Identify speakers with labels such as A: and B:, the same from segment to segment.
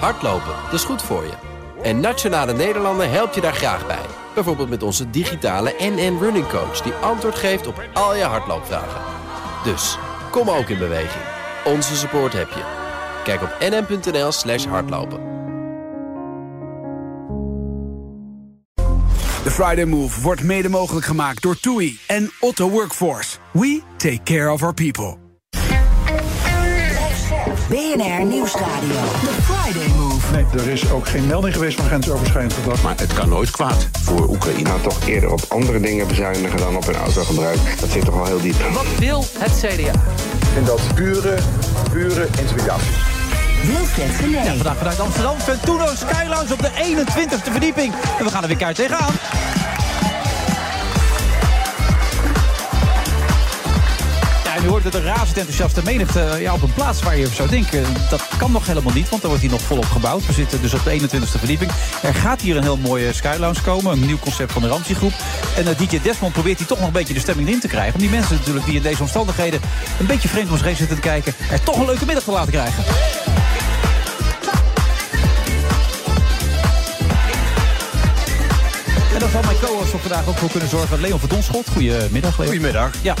A: Hardlopen, dat is goed voor je. En Nationale Nederlanden helpt je daar graag bij. Bijvoorbeeld met onze digitale NN Running Coach... die antwoord geeft op al je hardloopvragen. Dus, kom ook in beweging. Onze support heb je. Kijk op nn.nl slash hardlopen.
B: De Friday Move wordt mede mogelijk gemaakt door TUI en Otto Workforce. We take care of our people.
C: BNR Nieuwsradio. The Friday Move.
D: Nee, er is ook geen melding geweest van grensoverschrijdend gedrag.
E: Maar het kan nooit kwaad voor Oekraïne.
F: Nou, toch eerder op andere dingen bezuinigen dan op hun autogebruik. Dat zit toch wel heel diep.
G: Wat wil het CDA?
D: Ik vind dat pure, pure intimidatie.
C: Wilfred Genee.
G: Ja, vandaag vanuit Amsterdam. Ventuno Skylounge op de 21ste verdieping. En we gaan er weer kaart tegenaan. U hoort het een razend enthousiaste menigte ja, op een plaats waar je zou denken... dat kan nog helemaal niet, want er wordt hier nog volop gebouwd. We zitten dus op de 21ste verdieping. Er gaat hier een heel mooie Skylounge komen, een nieuw concept van de Ramsey Groep. En uh, DJ Desmond probeert hier toch nog een beetje de stemming in te krijgen... om die mensen natuurlijk die in deze omstandigheden een beetje vreemd om zich zitten te kijken... er toch een leuke middag te laten krijgen. En dan zal mijn co-host vandaag ook voor kunnen zorgen. Leon van Donschot, goedemiddag Leon.
H: Goedemiddag.
G: Ja.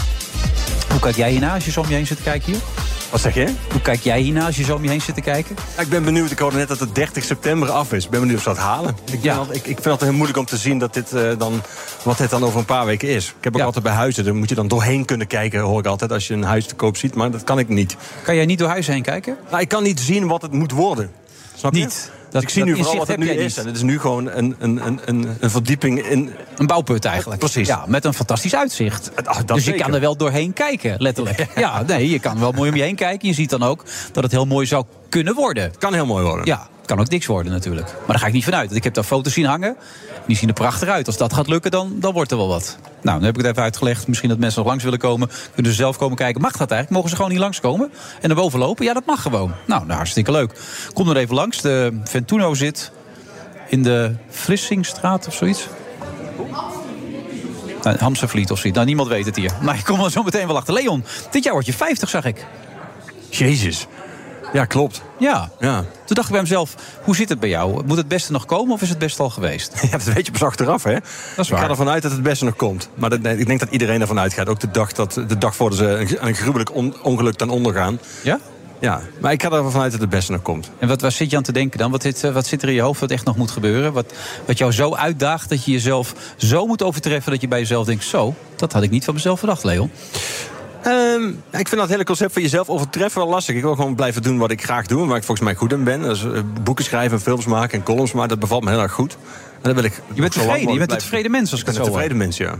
G: Hoe kijk jij hierna als je zo om je heen zit te kijken hier?
H: Wat zeg je?
G: Hoe kijk jij hierna als je zo om je heen zit te kijken?
H: Ja, ik ben benieuwd. Ik hoorde net dat het 30 september af is. Ik ben benieuwd of ze dat halen. Ik,
G: Ja.
H: ik, ik vind het heel moeilijk om te zien dat dit, eh, dan, wat dit dan over een paar weken is. Ik heb ook
G: Ja.
H: altijd bij huizen, daar moet je dan doorheen kunnen kijken, hoor ik altijd, als je een huis te koop ziet. Maar dat kan ik niet.
G: Kan jij niet door huizen heen kijken?
H: Nou, ik kan niet zien wat het moet worden. Snap je?
G: Niet.
H: Dus ik zie
G: dat
H: nu vooral wat het nu is.
G: niet.
H: En het is nu gewoon een, een, een, een, een verdieping in...
G: Een bouwput eigenlijk.
H: Precies.
G: Ja, met een fantastisch uitzicht.
H: Ah, dat
G: dus je
H: zeker.
G: kan er wel doorheen kijken, letterlijk. Ja, nee, je kan wel mooi om je heen kijken. Je ziet dan ook dat het heel mooi zou kunnen worden.
H: Het kan heel mooi worden.
G: Ja, kan ook niks worden natuurlijk. Maar daar ga ik niet vanuit. Ik heb daar foto's zien hangen. Die zien er prachtig uit. Als dat gaat lukken, dan, dan wordt er wel wat. Nou, dan heb ik het even uitgelegd. Misschien dat mensen nog langs willen komen. Kunnen ze zelf komen kijken. Mag dat eigenlijk? Mogen ze gewoon niet langskomen? En naar boven lopen? Ja, dat mag gewoon. Nou, nou hartstikke leuk. Kom er even langs. De Ventuno zit in de Vlissingstraat of zoiets. Nou, Hamstervliet of zoiets. Nou, niemand weet het hier. Maar ik kom er zo meteen wel achter. Leon, dit jaar word je 50, zag ik.
H: Jezus. Ja, klopt.
G: Ja.
H: Ja.
G: Toen dacht ik bij mezelf, hoe zit het bij jou? Moet het beste nog komen of is het beste al geweest?
H: Ja, dat weet je pas achteraf, hè?
G: is
H: Ik ga ervan uit dat het beste nog komt. Maar dat, ik denk dat iedereen ervan uitgaat. Ook de dag, dat, de dag voordat ze een, een gruwelijk on- ongeluk ten onder gaan.
G: Ja?
H: Ja, maar ik ga ervan uit dat het beste nog komt.
G: En wat, waar zit je aan te denken dan? Wat, zit, eh, wat zit er in je hoofd wat echt nog moet gebeuren? Wat, wat jou zo uitdaagt dat je jezelf zo moet overtreffen... dat je bij jezelf denkt, zo, dat had ik niet van mezelf verdacht, Leon.
H: Ehm, ik vind dat hele concept van jezelf overtreffen wel lastig. Ik wil gewoon blijven doen wat ik graag doe. en Waar ik volgens mij goed in ben. Dus, eh, boeken schrijven, films maken en columns maken. Dat bevalt me heel erg goed. En dat wil ik
G: Je bent tevreden, je bent een tevreden mens als ik
H: Ik
G: het
H: ben
G: zo
H: een
G: hoor.
H: tevreden mens, ja.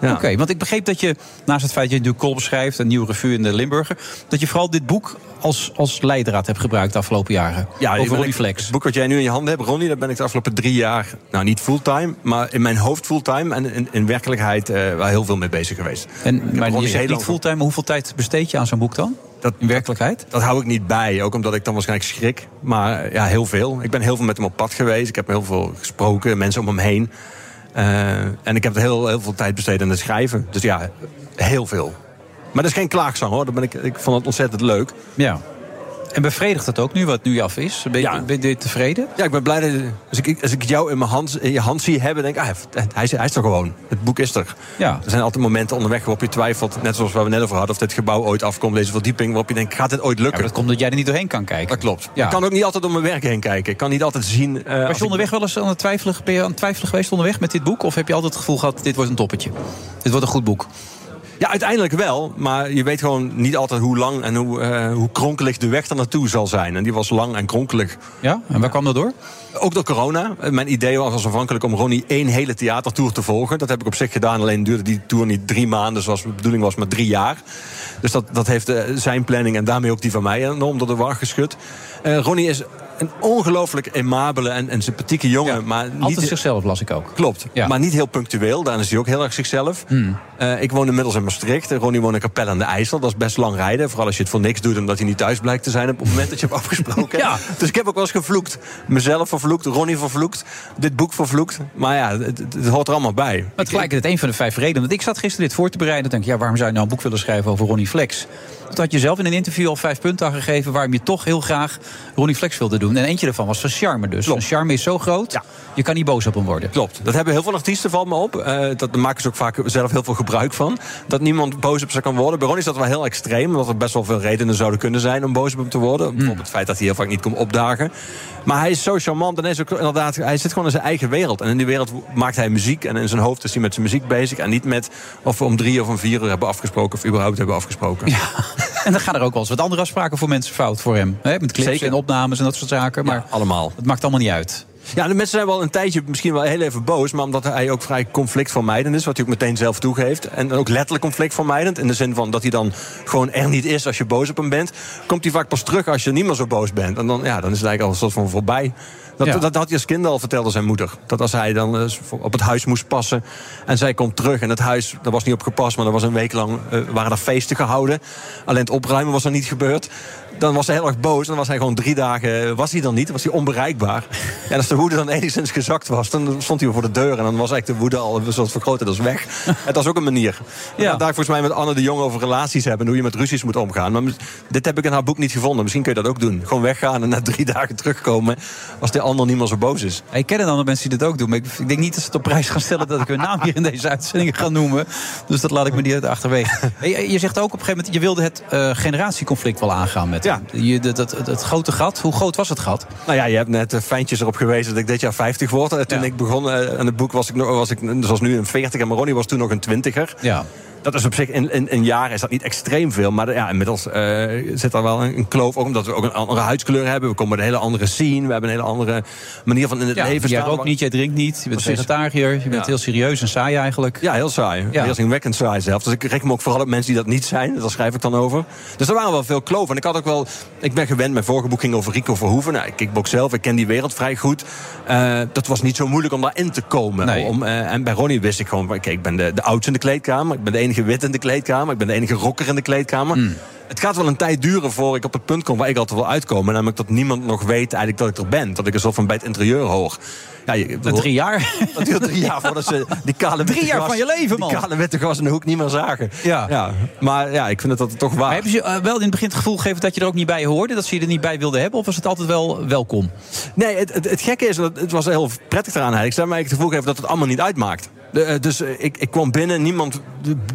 H: Ja.
G: Oké, want ik begreep dat je, naast het feit dat je natuurlijk column schrijft... een nieuwe revue in de Limburger... dat je vooral dit boek als, als leidraad hebt gebruikt de afgelopen jaren.
H: Ja,
G: over Ronnie
H: ik-
G: Flex.
H: Het boek wat jij nu in je handen hebt, Ronnie, daar ben ik de afgelopen drie jaar, nou niet fulltime, maar in mijn hoofd fulltime en in, in werkelijkheid eh wel heel veel mee bezig geweest.
G: En, maar je zegt niet fulltime, maar hoeveel tijd besteed je aan zo'n boek dan?
H: Dat,
G: In werkelijkheid?
H: dat hou ik niet bij, ook omdat ik dan waarschijnlijk schrik. Maar ja, heel veel. Ik ben heel veel met hem op pad geweest. Ik heb heel veel gesproken, mensen om hem heen. Eh, en ik heb heel, heel veel tijd besteed aan het schrijven. Dus ja, heel veel. Maar dat is geen klaagzang hoor. Dat ben ik, ik vond het ontzettend leuk.
G: Ja. En bevredigt het ook nu, wat nu af is? Ben je,
H: Ja.
G: ben je tevreden?
H: Ja, ik ben blij dat als ik, als ik jou in, mijn hand, in je hand zie hebben, denk ik, ah, hij, is, hij is er gewoon. Het boek is er.
G: Ja.
H: Er zijn altijd momenten onderweg waarop je twijfelt, net zoals waar we net over hadden, of dit gebouw ooit afkomt, deze verdieping, waarop je denkt, gaat dit ooit
G: Ja,
H: lukken?
G: maar dat komt dat jij er niet doorheen kan kijken.
H: Dat klopt.
G: Ja.
H: Ik kan ook niet altijd om mijn werk heen kijken. Ik kan niet altijd zien. eh, als
G: Was je onderweg wel eens aan het twijfelen, ben je aan het twijfelen geweest onderweg met dit boek? Of heb je altijd het gevoel gehad, dit wordt een toppetje? Dit wordt een goed boek.
H: Ja, uiteindelijk wel. Maar je weet gewoon niet altijd hoe lang en hoe, eh, hoe kronkelig de weg er naartoe zal zijn. En die was lang en kronkelig.
G: Ja? En waar kwam dat door?
H: Ook door corona. Mijn idee was aanvankelijk om Ronnie één hele theatertour te volgen. Dat heb ik op zich gedaan. Alleen duurde die tour niet drie maanden, zoals de bedoeling was, maar drie jaar. Dus dat, dat heeft eh, zijn planning en daarmee ook die van mij enorm door de war geschud. Eh, Ronnie is een ongelooflijk aimabele en, en sympathieke jongen. Maar niet,
G: Altijd zichzelf las ik ook.
H: Klopt,
G: Ja.
H: maar niet heel punctueel. Daarin is hij ook heel erg zichzelf. Eh, ik woon inmiddels in Maastricht. En Ronnie woont in Capelle aan de IJssel. Dat is best lang rijden. Vooral als je het voor niks doet, omdat hij niet thuis blijkt te zijn... op het moment dat je hebt afgesproken.
G: Ja.
H: Dus ik heb ook wel eens gevloekt. Mezelf vervloekt, Ronnie vervloekt, dit boek vervloekt. Maar ja, het, hoort er allemaal bij.
G: Maar tegelijkertijd een van de vijf redenen. Want ik zat gisteren dit voor te bereiden. en denk ik, ja, waarom zou je nou een boek willen schrijven over Ronnie Flex? Toen had je zelf in een interview al vijf punten aangegeven... waarom je toch heel graag Ronnie Flex wilde doen. Doen. En eentje daarvan was van Charme dus. Van Charme is zo groot, je kan niet boos op hem worden.
H: Klopt. Dat hebben heel veel artiesten, valt me op. Eh, dat daar maken ze ook vaak zelf heel veel gebruik van. Dat niemand boos op ze kan worden. Bij Ron is dat wel heel extreem. Omdat er best wel veel redenen zouden kunnen zijn om boos op hem te worden. Bijvoorbeeld het feit dat hij heel vaak niet komt opdagen. Maar hij is zo charmant en hij, is ook, inderdaad, hij zit gewoon in zijn eigen wereld. En in die wereld maakt hij muziek. En in zijn hoofd is hij met zijn muziek bezig. En niet met of we om drie of om vier uur hebben afgesproken. Of überhaupt hebben afgesproken.
G: Ja. En dan gaan er ook wel eens wat andere afspraken voor mensen fout voor hem. Hè? Met clips
H: Zeker.
G: en opnames en dat soort zaken. Maar
H: allemaal.
G: het maakt allemaal niet uit.
H: Ja, de mensen zijn wel een tijdje misschien wel heel even boos. Maar omdat hij ook vrij conflictvermijdend is. Wat hij ook meteen zelf toegeeft. En ook letterlijk conflictvermijdend. In de zin van dat hij dan gewoon er niet is als je boos op hem bent. Komt hij vaak pas terug als je niet meer zo boos bent. En dan, ja, dan is het eigenlijk al een soort van voorbij. Dat,
G: Ja.
H: dat had hij als kind al vertelde zijn moeder. Dat als hij dan eh, op het huis moest passen. En zij komt terug. En het huis, daar was niet op gepast. Maar er was een week lang eh, waren er feesten gehouden. Alleen het opruimen was er niet gebeurd. Dan was hij heel erg boos. En dan was hij gewoon drie dagen. Was hij dan niet? Was hij onbereikbaar. En als de woede dan enigszins gezakt was. Dan stond hij voor de deur. En dan was eigenlijk de woede al een soort vergroot. Dat is weg. Het was ook een manier.
G: Ja.
H: Daar volgens mij met Anne de Jong over relaties hebben. En hoe je met ruzies moet omgaan. Maar dit heb ik in haar boek niet gevonden. Misschien kun je dat ook doen. Gewoon weggaan en na drie dagen terugkomen. Als de ander niet meer zo boos is.
G: Ik ken aantal mensen die dat ook doen. Maar ik, denk niet dat ze het op prijs gaan stellen dat ik hun naam hier in deze uitzending ga noemen. Dus dat laat ik me niet uit achterwege. Je zegt ook op een gegeven moment, je wilde het eh, generatieconflict wel aangaan met
H: Ja.
G: Je, dat, dat, dat grote gat, hoe groot was het gat?
H: Nou ja, je hebt net fijntjes erop gewezen dat ik dit jaar 50 word. Eh, Toen
G: Ja.
H: ik begon eh, aan het boek was ik, nog- was ik zoals nu een 40 en Maroni was toen nog een 20er.
G: Ja.
H: Dat is op zich, in, in een jaar is dat niet extreem veel. Maar ja, inmiddels eh, zit er wel een, kloof. Ook omdat we ook een andere huidskleur hebben. We komen uit een hele andere scene. We hebben een hele andere manier van in het
G: Ja,
H: leven
G: jij
H: staan.
G: rookt niet, jij drinkt niet. Je bent
H: Precies.
G: vegetariër, je bent
H: Ja.
G: heel serieus en saai eigenlijk.
H: Ja, heel saai.
G: Ja.
H: Heel zingwekkend saai zelf. Dus ik richt me ook vooral op mensen die dat niet zijn. Daar schrijf ik dan over. Dus er waren wel veel kloven. En ik had ook wel... Ik ben gewend, mijn vorige boek ging over Rico Verhoeven. Nou, ik kickbox zelf, ik ken die wereld vrij goed. Eh, dat was niet zo moeilijk om daarin te komen.
G: Nee.
H: Om, eh, en bij Ronnie wist ik gewoon... Kijk, ik ben de, de oudste in de kleedkamer. Ik ben de enige wit in de kleedkamer. Ik ben de enige rocker in de kleedkamer.
G: Hmm.
H: Het gaat wel een tijd duren voor ik op het punt kom waar ik altijd wil uitkomen. Namelijk dat niemand nog weet eigenlijk dat ik er ben. Dat ik een soort van bij het interieur hoor. Ja, je,
G: drie jaar.
H: dat duurt drie jaar voordat ze die kale witte
G: Drie jaar van je leven, man.
H: Die kale witte gas in de hoek niet meer zagen.
G: Ja.
H: Maar ja, ik vind het dat toch waar.
G: Maar hebben ze je, eh, wel in het begin het gevoel gegeven dat je er ook niet bij hoorde? Dat ze je er niet bij wilden hebben? Of was het altijd wel welkom?
H: Nee, het, het, het gekke is, dat het was heel prettig eraan eigenlijk. Ze hebben mij het gevoel gegeven dat het allemaal niet uitmaakt. De, eh, dus eh, ik, ik kwam binnen, niemand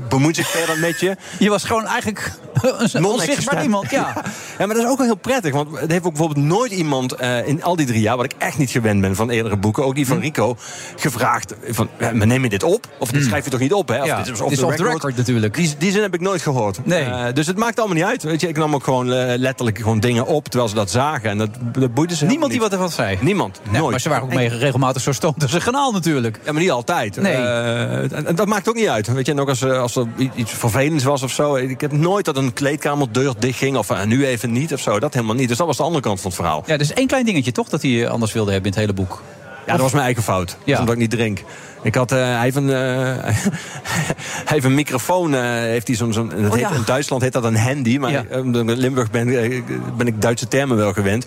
H: bemoeit zich verder met je.
G: Je was gewoon eigenlijk een onzichtbaar iemand. Ja.
H: Ja, maar dat is ook wel heel prettig. Want het heeft ook bijvoorbeeld nooit iemand eh, in al die drie jaar... wat ik echt niet gewend ben van eerdere boeken... ook die
G: Hm.
H: van Rico, gevraagd van... maar neem je dit op? Of dit schrijf je toch niet op, hè? Of
G: Hm. Ja,
H: dit
G: is off the record natuurlijk.
H: Die, die zin heb ik nooit gehoord.
G: Nee.
H: Eh, dus het maakt allemaal niet uit. Weet je, ik nam ook gewoon eh, letterlijk gewoon dingen op... terwijl ze dat zagen. En dat, dat boeide ze
G: Niemand die wat ervan zei.
H: Niemand, nooit.
G: maar ze waren ook mee regelmatig zo als een kanaal natuurlijk.
H: Ja, maar niet altijd.
G: Nee.
H: Dat maakt ook niet uit. Weet je, en ook als, eh, als er iets vervelends was of zo. Ik heb nooit dat een kleedkamerdeur dicht ging. Of eh, nu even niet of zo. Dat helemaal niet. Dus dat was de andere kant van het verhaal.
G: Ja, dus één klein dingetje toch dat hij anders wilde hebben in het hele boek.
H: Ja, dat was mijn eigen fout.
G: Ja.
H: Omdat ik niet drink. Ik had, eh, hij, heeft een, eh, hij heeft een microfoon. eh, heeft hij zo'n, zo'n, dat
G: Oh,
H: heet. In Duitsland heet dat een handy. Maar
G: Ja.
H: eh, in Limburg ben, eh, ben ik Duitse termen wel gewend.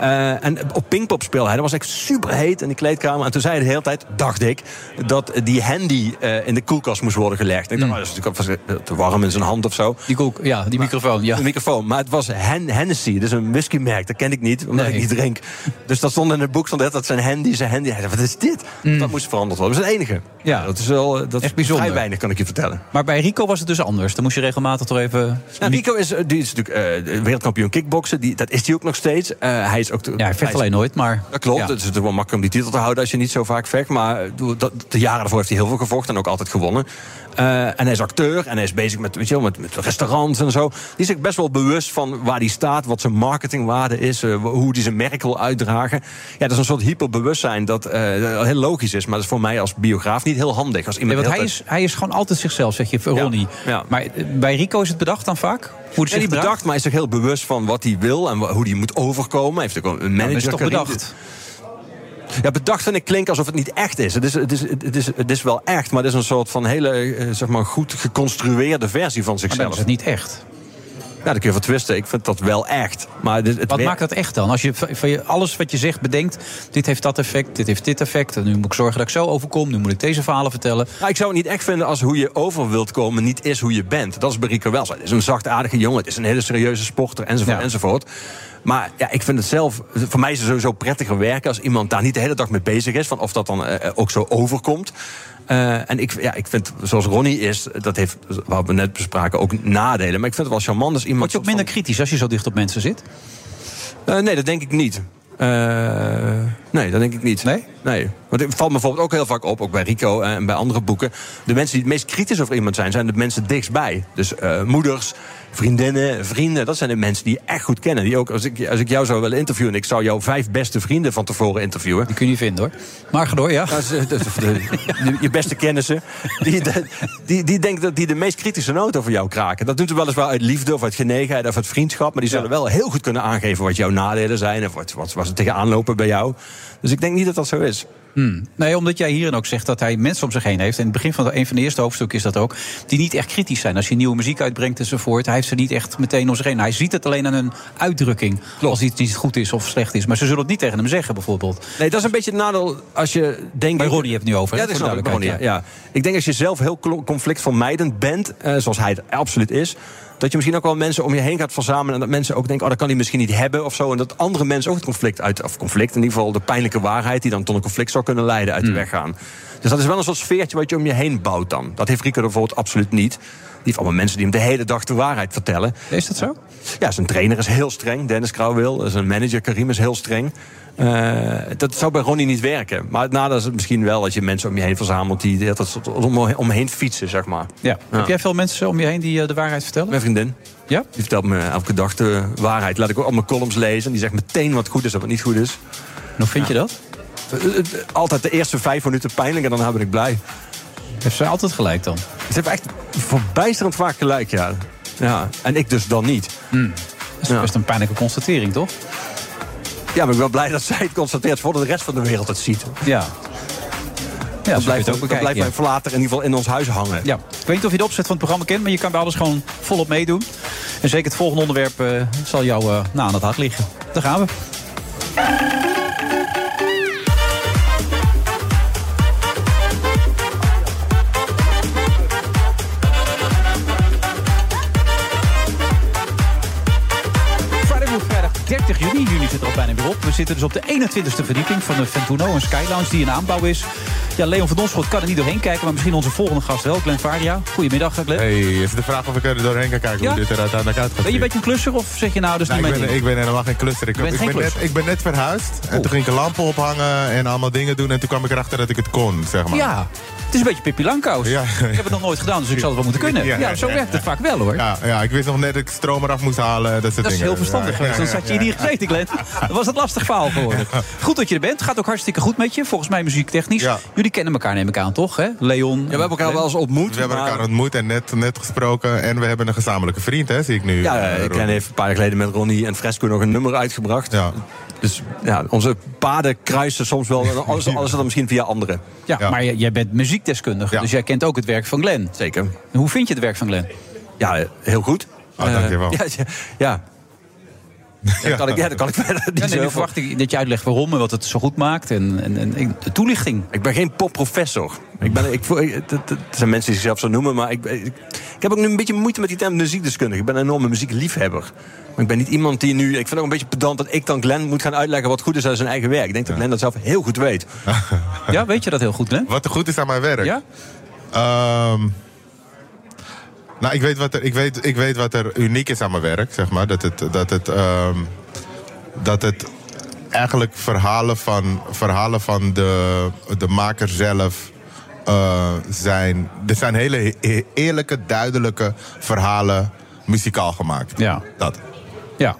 H: Eh, en op Pinkpop speelde hij. Dat was echt super heet in de kleedkamer. En toen zei hij de hele tijd, dacht ik, dat die handy eh, in de koelkast moest worden gelegd. Ik dacht,
G: Mm.
H: oh, dat is natuurlijk eh, te warm in zijn hand of zo.
G: Die, koek, ja, die microfoon. Ja.
H: Een microfoon. Maar het was Hen Hennessy. Dus een whiskymerk. Dat ken ik niet, omdat
G: Nee.
H: ik niet drink. Dus dat stond in het boek stond dat zijn handy, zijn handy. Hij zei, wat is dit? Dat moest veranderd worden. Dat is het enige.
G: Mm. Ja.
H: Dat is wel dat
G: Echt
H: is
G: bijzonder.
H: vrij weinig, kan ik je vertellen.
G: Maar bij Rico was het dus anders. Dan moest je regelmatig toch even...
H: Nou, Rico is, die is natuurlijk wereldkampioen kickboksen. Die, dat is hij ook nog steeds. Hij is ook de,
G: Ja, hij vecht alleen nooit, maar...
H: Dat klopt.
G: Ja.
H: Het is natuurlijk wel makkelijk om die titel te houden als je niet zo vaak vecht. Maar eh, dat, de jaren daarvoor heeft hij heel veel gevochten en ook altijd gewonnen. Eh, en hij is acteur en hij is bezig met, weet je wel, met, met restaurants en zo. Die is zich best wel bewust van waar hij staat, wat zijn marketingwaarde is, eh, hoe hij zijn merk wil uitdragen. Ja, dat is een soort hyperbewustzijn dat eh, heel logisch is. Maar dat is voor mij als biograaf niet heel handig. Als
G: Nee, want hij is, hij is gewoon altijd zichzelf, zeg je, Ronnie.
H: ja.
G: Maar bij Rico is het bedacht dan vaak? Hoe
H: Ja, bedacht, maar hij is zich heel bewust van wat hij wil en hoe hij moet overkomen. Hij heeft ook een
G: Ja,
H: manager.
G: is toch bedacht?
H: Ja, bedacht vind ik klinkt alsof het niet echt is. Het is, het is, het is, het is wel echt, maar het is een soort van hele eh, zeg maar, goed geconstrueerde versie van
G: Maar
H: zichzelf.
G: is het niet echt.
H: Ja, daar kun je van twisten. Ik vind dat wel echt. Maar het
G: Wat maakt dat echt dan? Als je van je alles wat je zegt bedenkt, dit heeft dat effect, dit heeft dit effect. En nu moet ik zorgen dat ik zo overkom, nu moet ik deze verhalen vertellen.
H: Nou, ik zou het niet echt vinden als hoe je over wilt komen niet is hoe je bent. Dat is bij Rico wel zo. Het is een zachtaardige jongen, het is een hele serieuze sporter, enzovoort,
G: Ja.
H: enzovoort. Maar ja, ik vind het zelf, voor mij is het sowieso prettiger werken als iemand daar niet de hele dag mee bezig is. Van of dat dan eh, ook zo overkomt. Eh, en ik, ja, ik vind, zoals Ronnie is, dat heeft, wat we net bespraken, ook nadelen. Maar ik vind het wel charmant als iemand.
G: Word je ook minder kritisch als je zo dicht op mensen zit?
H: Eh, nee, dat denk ik niet. Eh, nee, dat denk ik niet.
G: Nee?
H: Nee. Want het valt me bijvoorbeeld ook heel vaak op, ook bij Rico en bij andere boeken. De mensen die het meest kritisch over iemand zijn, zijn de mensen dichtstbij. Dus moeders, vriendinnen, vrienden. Dat zijn de mensen die je echt goed kennen. Die ook, als ik, als ik jou zou willen interviewen en ik zou jouw vijf beste vrienden van tevoren interviewen.
G: Die kun je niet vinden hoor. Maar ga door, ja.
H: Dat is, dat is de- je beste kennissen. Die, de- die, die denken dat die de meest kritische noot over jou kraken. Dat doen ze weliswaar uit liefde of uit genegenheid of uit vriendschap. Maar die zullen wel heel goed kunnen aangeven wat jouw nadelen zijn. Of wat, wat, wat ze tegenaan lopen bij jou. Dus ik denk niet dat dat zo is.
G: Nee, omdat jij hierin ook zegt dat hij mensen om zich heen heeft. En in het begin van de, een van de eerste hoofdstukken is dat ook. Die niet echt kritisch zijn. Als je nieuwe muziek uitbrengt enzovoort. Hij heeft ze niet echt meteen om zich heen. Hij ziet het alleen aan hun uitdrukking. Als iets niet goed is of slecht is. Maar ze zullen het niet tegen hem zeggen, bijvoorbeeld.
H: Nee, dat is een beetje het nadeel als je denkt...
G: Bij Roddy heeft het nu over.
H: Ja, dat ik, Ronnie,
G: duidelijkheid,
H: ja. Ik denk als je zelf heel conflictvermijdend bent, eh, zoals hij het absoluut is, dat je misschien ook wel mensen om je heen gaat verzamelen en dat mensen ook denken, oh, dat kan hij misschien niet hebben of zo, en dat andere mensen ook het conflict uit, of conflict, in ieder geval de pijnlijke waarheid die dan tot een conflict zou kunnen leiden, uit de weg gaan. Dus dat is wel een soort sfeertje wat je om je heen bouwt dan. Dat heeft Rico bijvoorbeeld absoluut niet. Heeft allemaal mensen die hem de hele dag de waarheid vertellen.
G: Is dat zo?
H: Ja, zijn trainer is heel streng, Dennis Krauwil. Zijn manager Karim is heel streng. Eh, dat zou bij Ronnie niet werken. Maar het nadeel is het misschien wel dat je mensen om je heen verzamelt... die dat om, omheen fietsen, zeg maar.
G: Ja. Heb jij veel mensen om je heen die eh, de waarheid vertellen?
H: Mijn vriendin,
G: Ja?
H: die vertelt me elke dag de waarheid. Laat ik ook al mijn columns lezen. En die zegt meteen wat goed is en wat niet goed is.
G: Hoe vind je dat?
H: Eh, Altijd de eerste vijf minuten pijnlijk en dan ben ik blij.
G: Heeft ze altijd gelijk dan?
H: Ze heeft echt verbijsterend vaak gelijk, ja. ja. En ik dus dan niet.
G: Dat is
H: Ja.
G: best een pijnlijke constatering, toch?
H: Ja, maar ik ben blij dat zij het constateert... voordat de rest van de wereld het ziet.
G: Ja. Ja,
H: dat blijft,
G: ook
H: dat blijft
G: ja.
H: later in ieder geval in ons huis hangen.
G: Ja, ik weet niet of je de opzet van het programma kent, maar je kan bij alles gewoon volop meedoen. En zeker het volgende onderwerp eh, zal jou eh na aan het hart liggen. Daar gaan we. Juni zit er al bijna weer op. We zitten dus op de 21ste verdieping van de Ventuno, een Sky Lounge die in aanbouw is. Ja, Leon van Donschot kan er niet doorheen kijken, maar misschien onze volgende gast wel, Glenn Varia. Goedemiddag, Glenn.
I: Hey, is de vraag of ik er doorheen kan kijken
G: Ja?
I: hoe dit er uiteindelijk uit gaat
G: Ben je een beetje een klusser of zeg je nou,
I: Nou,
G: niet
I: ik, ben, ik ben helemaal geen cluster. Ik, ben net, ik ben net verhuisd. En toen ging ik lampen ophangen en allemaal dingen doen. En toen kwam ik erachter dat ik het kon, zeg maar.
G: Ja, het is een beetje Pippi Langkous.
I: Ja.
G: Ik heb het nog nooit gedaan, dus ik zal het wel moeten kunnen. Ja,
I: Ja,
G: zo werkt het vaak wel hoor.
I: Ja, ja, ik wist nog net dat ik stroom eraf moest halen. Dat, soort
G: Dat is heel verstandig
I: Ja,
G: geweest.
I: ja,
G: Dan zat je hier gezeten, Glenn. Was het lastig verhaal geworden. Goed dat je er bent. Gaat ook hartstikke goed met je. Volgens mij muziektechnisch.
I: Ja.
G: Jullie kennen elkaar, neem ik aan, toch? Hè? Leon.
H: Ja, we hebben elkaar wel eens ontmoet.
I: We hebben
H: maar-
I: elkaar ontmoet en net, net gesproken. En we hebben een gezamenlijke vriend, hè, zie ik nu.
H: Ja,
I: eh,
H: ik een paar jaar geleden met Ronnie en Fresco nog een nummer uitgebracht.
I: Ja.
H: Dus ja, onze paden kruisen soms wel. Alles, alles is dan misschien via anderen.
G: Ja,
I: Ja.
G: maar jij jij bent muziekdeskundige.
I: Ja.
G: Dus jij kent ook het werk van Glenn.
H: Zeker.
G: En hoe vind je het werk van Glenn?
H: Ja, heel goed.
I: Oh, dankjewel.
H: Eh, ja, ja. Ja, dat kan ik, ja, dat kan ik verder niet
G: Ja,
H: zo
G: nee, nu verwacht ik dat je uitlegt waarom en wat het zo goed maakt. En, en, en de toelichting.
H: Ik ben geen popprofessor. Ik ben, ik, het, zijn mensen die zichzelf zo noemen, maar ik, ik, ik heb ook nu een beetje moeite met die term muziekdeskundige. Ik ben een enorme muziekliefhebber. Maar ik ben niet iemand die nu. Ik vind het ook een beetje pedant dat ik dan Glenn moet gaan uitleggen wat goed is aan zijn eigen werk. Ik denk dat Glenn dat zelf heel goed weet.
G: Ja, weet je dat heel goed, Glenn?
I: Wat er goed is aan mijn werk?
G: Ja?
I: Ehm, nou, ik weet, wat er, ik, weet, ik weet wat er uniek is aan mijn werk, zeg maar. Dat het, dat het, ehm, dat het eigenlijk verhalen van, verhalen van de, de maker zelf eh, zijn. Er zijn hele eerlijke, duidelijke verhalen muzikaal gemaakt.
G: Ja.
I: Dat.
G: Ja.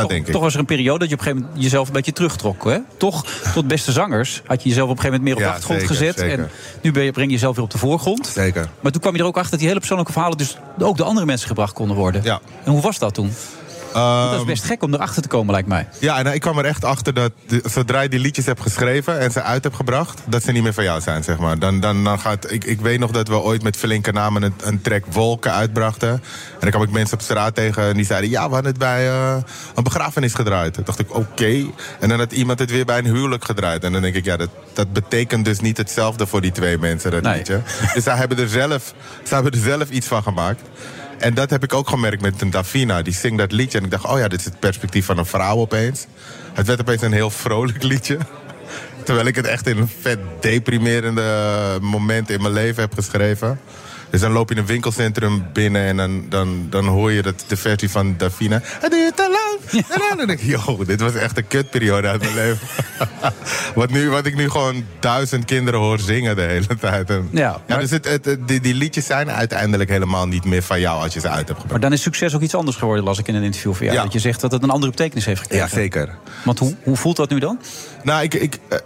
I: Dat
G: toch,
I: denk ik.
G: Toch was er een periode dat je op een gegeven moment jezelf een beetje terugtrok. Hè? Toch, tot beste zangers had je jezelf op een gegeven moment meer op de achtergrond
I: zeker,
G: gezet.
I: zeker.
G: En nu ben je, breng je jezelf weer op de voorgrond.
I: Zeker.
G: Maar toen kwam je er ook achter dat die hele persoonlijke verhalen dus ook door andere mensen gebracht konden worden.
I: Ja.
G: En hoe was dat toen? Dat is best gek om erachter te komen, lijkt mij.
I: Ja, en ik kwam er echt achter dat de- zodra je die liedjes hebt geschreven en ze uit hebt gebracht, dat ze niet meer van jou zijn, zeg maar. Dan, dan, dan gaat, ik, ik weet nog dat we ooit met flinke namen een, een track Wolken uitbrachten. En dan kwam ik mensen op straat tegen en die zeiden, ja, we hadden het bij eh, een begrafenis gedraaid. Toen dacht ik, oké. En dan had iemand het weer bij een huwelijk gedraaid. En dan denk ik, ja, dat, dat betekent dus niet hetzelfde voor die twee mensen, dat
G: Nee.
I: liedje. Dus zij hebben, er zelf, zij hebben er zelf iets van gemaakt. En dat heb ik ook gemerkt met een Davina. Die zingt dat liedje. En ik dacht, oh ja, dit is het perspectief van een vrouw opeens. Het werd opeens een heel vrolijk liedje. Terwijl ik het echt in een vet deprimerende moment in mijn leven heb geschreven. Dus dan loop je in een winkelcentrum binnen en dan, dan, dan hoor je dat, de versie van Davina. Het duurt te lang. En dan denk ik, yo, dit was echt een kutperiode uit mijn leven. wat, nu, wat ik nu gewoon duizend kinderen hoor zingen de hele tijd. En,
G: Ja, maar-
I: dus het, die, die liedjes zijn uiteindelijk helemaal niet meer van jou als je ze uit hebt gebracht.
G: Maar dan is succes ook iets anders geworden, las ik in een interview van jou.
I: Ja.
G: Dat je zegt dat het een andere betekenis heeft gekregen.
I: Ja, zeker.
G: Want hoe, hoe voelt dat nu dan?
I: Nou, ik. ik eh,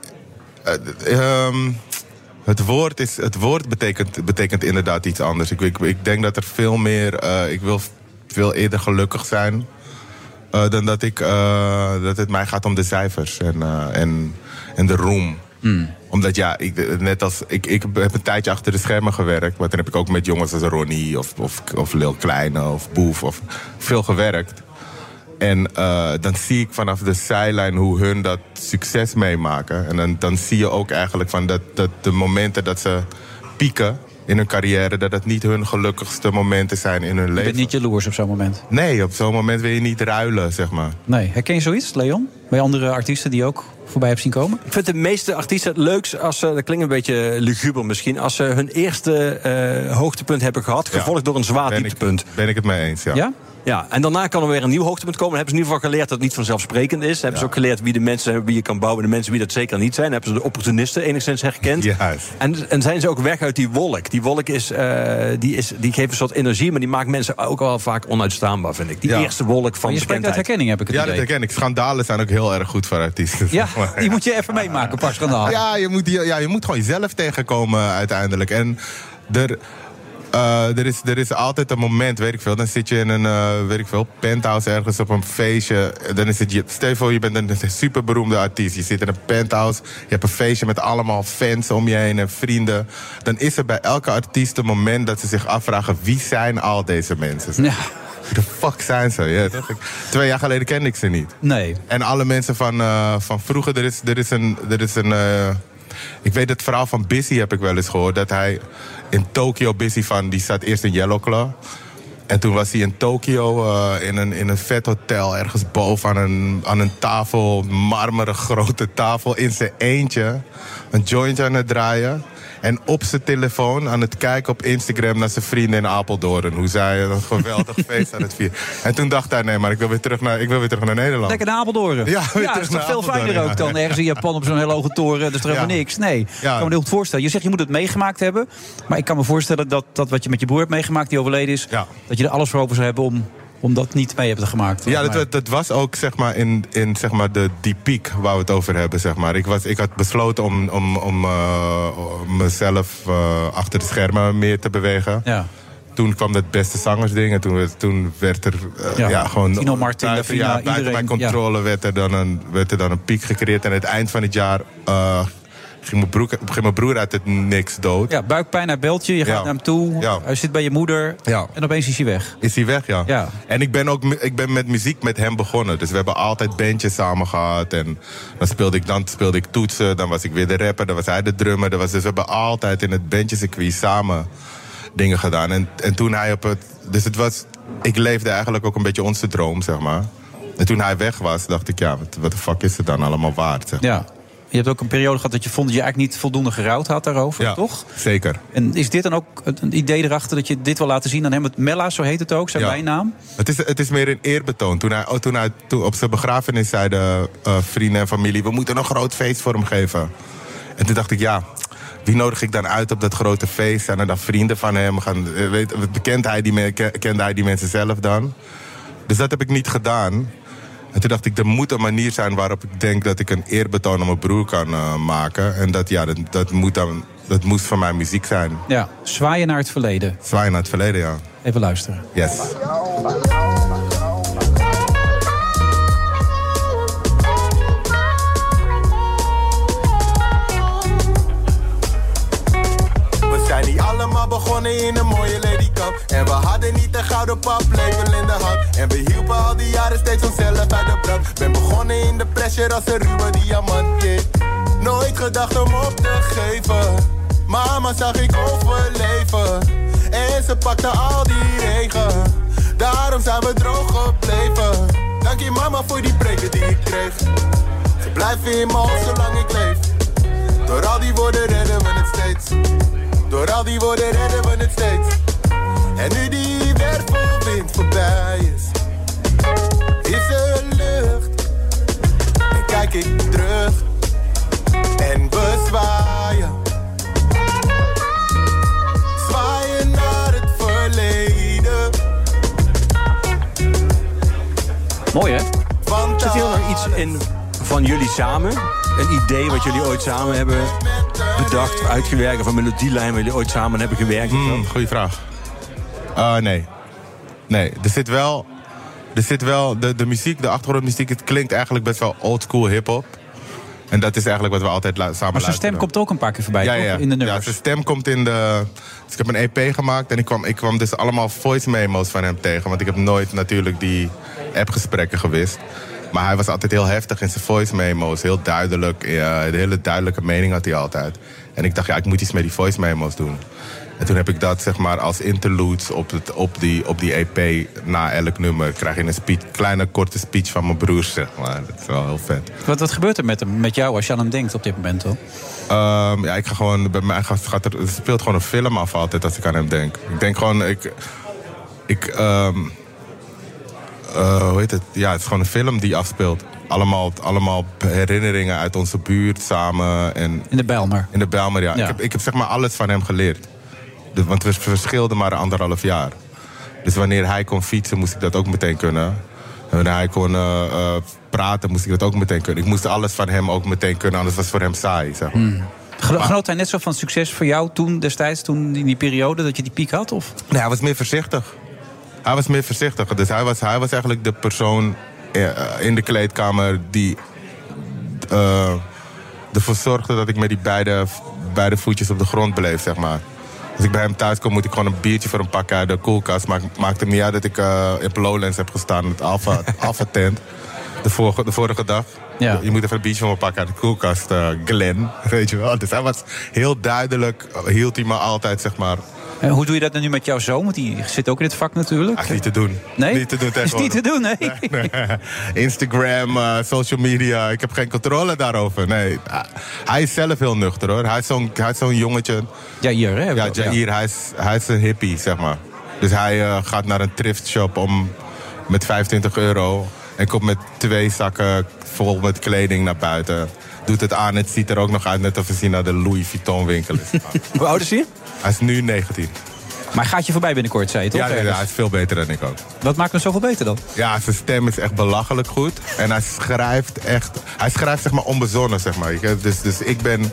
I: eh, ehm, het woord, is, het woord betekent, betekent inderdaad iets anders. Ik, ik, ik denk dat er veel meer. eh, ik wil veel eerder gelukkig zijn. eh, dan dat, ik, eh, dat het mij gaat om de cijfers en, en, en de roem. Omdat ja, ik, net als, ik, ik heb een tijdje achter de schermen gewerkt. Maar toen heb ik ook met jongens als Ronnie of, of, of Lil Kleine of Boef of veel gewerkt. En eh, dan zie ik vanaf de zijlijn hoe hun dat succes meemaken. En dan, dan zie je ook eigenlijk van dat, dat de momenten dat ze pieken in hun carrière... dat het niet hun gelukkigste momenten zijn in hun
G: Je
I: leven.
G: bent niet jaloers op zo'n moment.
I: Nee, op zo'n moment wil je niet ruilen, zeg maar.
G: Nee. Herken je zoiets, Leon? Bij andere artiesten die je ook voorbij hebt zien komen?
H: Ik vind de meeste artiesten het leukst als ze, dat klinkt een beetje luguber misschien, als ze hun eerste eh, hoogtepunt hebben gehad, gevolgd door een zwaar
I: Ben ik,
H: dieptepunt.
I: ben ik het mee eens, ja.
G: Ja?
H: Ja, en daarna kan er weer een nieuw hoogtepunt komen. Dan hebben ze in ieder geval geleerd dat het niet vanzelfsprekend is. Hebben ze ook geleerd wie de mensen zijn wie je kan bouwen en de mensen wie dat zeker niet zijn. Hebben ze de opportunisten enigszins herkend.
I: Juist.
H: En, en zijn ze ook weg uit die wolk. Die wolk is, eh, die is, die geeft een soort energie, maar die maakt mensen ook wel vaak onuitstaanbaar, vind ik. Die
I: Ja.
H: eerste wolk van
G: Maar je spreekt uit
H: bekendheid.
G: herkenning, heb ik het
I: Ja, dat
G: idee.
I: herken ik. Schandalen zijn ook heel erg goed voor artiesten.
G: Ja, die moet je even meemaken, pas schandaal.
I: Ja, je moet, ja, je moet gewoon jezelf tegenkomen uiteindelijk. En er, eh, er, is, er is altijd een moment, weet ik veel. Dan zit je in een eh, weet ik veel, penthouse ergens op een feestje. Dan is het, je, stel je voor, je bent een superberoemde artiest. Je zit in een penthouse, je hebt een feestje met allemaal fans om je heen en vrienden. Dan is er bij elke artiest een moment dat ze zich afvragen... wie zijn al deze mensen?
G: Ja.
I: De fuck zijn ze? Ja, toch? Twee jaar geleden kende ik ze niet.
G: Nee.
I: En alle mensen van, eh, van vroeger, er is, er is een. Er is een ik weet het verhaal van Busy heb ik wel eens gehoord. Dat hij in Tokio, Busy van, die zat eerst in Yellow Claw. En toen was hij in Tokio eh, in, een, in een vet hotel, ergens boven aan een, aan een tafel, marmeren grote tafel, in zijn eentje. Een jointje aan het draaien. En op zijn telefoon aan het kijken op Instagram naar zijn vrienden in Apeldoorn. Hoe zij een geweldig feest aan het vieren. En toen dacht hij, nee, maar ik wil weer terug naar, ik wil weer terug naar Nederland.
G: Lekker naar Apeldoorn.
I: Ja,
G: dat is toch veel fijner ook dan ergens in Japan op zo'n hele hoge toren. Dat is toch helemaal niks? Nee, ik kan me heel goed voorstellen. Je zegt je moet het meegemaakt hebben. Maar ik kan me voorstellen dat, dat wat je met je broer hebt meegemaakt, die overleden is... Dat je er alles voor over zou hebben om, om dat niet mee hebben gemaakt.
I: Ja, dat, dat was ook zeg maar, in, in zeg maar, de, die piek waar we het over hebben. Zeg maar. ik, was, ik had besloten om, om, om, om mezelf eh, achter de schermen meer te bewegen.
G: Ja.
I: Toen kwam dat beste zangersding en toen, werd- toen werd er eh,
G: Ja,
I: ja, gewoon...
G: Tino Martin,
I: ja, buiten
G: iedereen,
I: mijn controle werd, er dan een, werd er dan een piek gecreëerd. En aan het eind van het jaar eh, ging, mijn ging mijn broer uit het niks dood.
G: ja, buikpijn, hij belt je, je gaat
I: Ja.
G: naar hem toe.
I: Ja.
G: Hij zit bij je moeder
I: Ja.
G: en opeens is hij weg.
I: Is hij weg, ja.
G: Ja.
I: En ik ben ook ik ben met muziek met hem begonnen. Dus we hebben altijd bandjes samen gehad. En dan speelde ik, dan speelde ik toetsen. Dan was ik weer de rapper. Dan was hij de drummer. Dan was, dus we hebben altijd in het bandjescircuit samen dingen gedaan. En, en toen hij op het... Dus het was... Ik leefde eigenlijk ook een beetje onze droom, zeg maar. En toen hij weg was, dacht ik, ja, wat, wat de fuck is het dan allemaal waard, zeg maar.
G: Ja. Je hebt ook een periode gehad dat je vond dat je eigenlijk niet voldoende gerouwd had daarover,
I: Ja,
G: toch?
I: zeker.
G: En is dit dan ook een idee erachter dat je dit wil laten zien aan hem? Het Mella, zo heet het ook, zijn
I: Ja.
G: bijnaam.
I: Het is, het is meer een eerbetoon. Toen hij, oh, toen hij toen op zijn begrafenis zeiden eh, vrienden en familie... we moeten een groot feest voor hem geven. En toen dacht ik, ja, wie nodig ik dan uit op dat grote feest? Zijn er dan vrienden van hem? Gaan, eh, weet, bekent hij die, kende hij die mensen zelf dan? Dus dat heb ik niet gedaan. En toen dacht ik, er moet een manier zijn waarop ik denk... dat ik een eerbetoon aan mijn broer kan eh, maken. En dat, ja, dat, dat, moet dan, dat moest van mijn muziek zijn.
G: Ja, zwaaien naar het verleden.
I: Zwaaien naar het verleden, ja.
G: Even luisteren.
I: Yes.
J: begonnen in een mooie ladykant. En we hadden niet een gouden pap, in de hand. En we hielpen al die jaren steeds onszelf uit de brand. Ben begonnen in de pressure als een ruwe diamant, yeah. Nooit gedacht om op te geven. Mama zag ik overleven. En ze pakte al die regen. Daarom zijn we droog gebleven. Dank je mama voor die breken die ik kreeg. Ze blijven in mijn hoofd zolang ik leef. Door al die woorden redden we het steeds. Door al die woorden redden we het steeds. En nu die wervelwind voorbij is, is er lucht. En kijk ik terug en we zwaaien. Zwaaien naar het verleden.
G: Mooi, hè?
H: Zit hier nog iets in van jullie samen? Een idee wat jullie ooit samen hebben bedacht, of uitgewerkt... of een melodielijn waar jullie ooit samen hebben gewerkt?
I: Hmm, goeie vraag. Uh, nee. Nee, er zit wel... Er zit wel de, de muziek, de achtergrondmuziek, het klinkt eigenlijk best wel oldschool hip-hop. En dat is eigenlijk wat we altijd samen
G: Maar zijn
I: luisteren.
G: stem komt ook een paar keer voorbij,
I: ja,
G: toch?
I: ja.
G: In de
I: Ja,
G: nummers.
I: zijn stem komt in de... Dus ik heb een EP gemaakt en ik kwam, ik kwam dus allemaal voice memos van hem tegen. Want ik heb nooit natuurlijk die appgesprekken gewist. Maar hij was altijd heel heftig in zijn voice memos. Heel duidelijk. Ja, een hele duidelijke mening had hij altijd. En ik dacht, ja, ik moet iets met die voice memos doen. En toen heb ik dat zeg maar als interludes op, het, op, die, op die EP na elk nummer. Krijg je een speech, kleine korte speech van mijn broers, zeg maar. Dat is wel heel vet.
G: Wat, wat gebeurt er met, hem, met jou als je aan hem denkt op dit moment, hoor?
I: Ehm, ja, ik ga gewoon. Bij mij gaat, er, er speelt gewoon een film af altijd als ik aan hem denk. Ik denk gewoon. Ik. ik ehm, eh, hoe heet het? Ja, het is gewoon een film die afspeelt. Allemaal, allemaal herinneringen uit onze buurt samen. En
G: in de Bijlmer.
I: In de Bijlmer, ja.
G: Ja.
I: Ik, heb, ik heb zeg maar alles van hem geleerd. Dus, want we verschilden maar anderhalf jaar. Dus wanneer hij kon fietsen, moest ik dat ook meteen kunnen. En wanneer hij kon eh, eh, praten, moest ik dat ook meteen kunnen. Ik moest alles van hem ook meteen kunnen, anders was het voor hem saai. Zeg maar.
G: Hmm. Geno- Genoot hij net zo van succes voor jou toen destijds, toen in die periode dat je die piek had? Of?
I: Nee, hij was meer voorzichtig. Hij was meer voorzichtig. Dus hij was, hij was eigenlijk de persoon eh, in de kleedkamer die eh, ervoor zorgde dat ik met die beide, beide voetjes op de grond bleef, zeg maar. Als ik bij hem thuis kom, moet ik gewoon een biertje voor hem pakken uit de koelkast. Maar het maakt hem niet uit dat ik eh in Lowlands heb gestaan, het Alpha, Alpha tent. De vorige, de vorige dag.
G: Ja.
I: Je moet even een biertje van me pakken uit de koelkast, Glen. Weet je wel. Dus hij was heel duidelijk, hield hij me altijd, zeg maar,
G: hoe doe je dat nu met jouw zoon? Want die zit ook in het vak natuurlijk.
I: Ach, niet te doen.
G: Nee?
I: Niet te doen
G: Is niet te doen, nee.
I: Instagram, eh, social media. Ik heb geen controle daarover. Nee. Ah, Hij is zelf heel nuchter hoor. Hij is zo'n, zo'n jongetje.
G: Jair, hè?
I: Ja, Jair. Hij, is, hij is een hippie, zeg maar. Dus hij eh, gaat naar een thrift shop om, met 25 euro. En komt met twee zakken vol met kleding naar buiten. Doet het aan. Het ziet er ook nog uit net of hij naar de Louis Vuitton winkel is.
G: Hoe oud is hij?
I: Hij is nu 19.
G: Maar gaat je voorbij binnenkort, zei je toch?
I: Ja, nee, hij is veel beter dan ik ook.
G: Wat maakt hem zoveel beter dan?
I: Ja, zijn stem is echt belachelijk goed. En hij schrijft echt... Hij schrijft zeg maar onbezonnen, zeg maar. Dus, dus ik ben,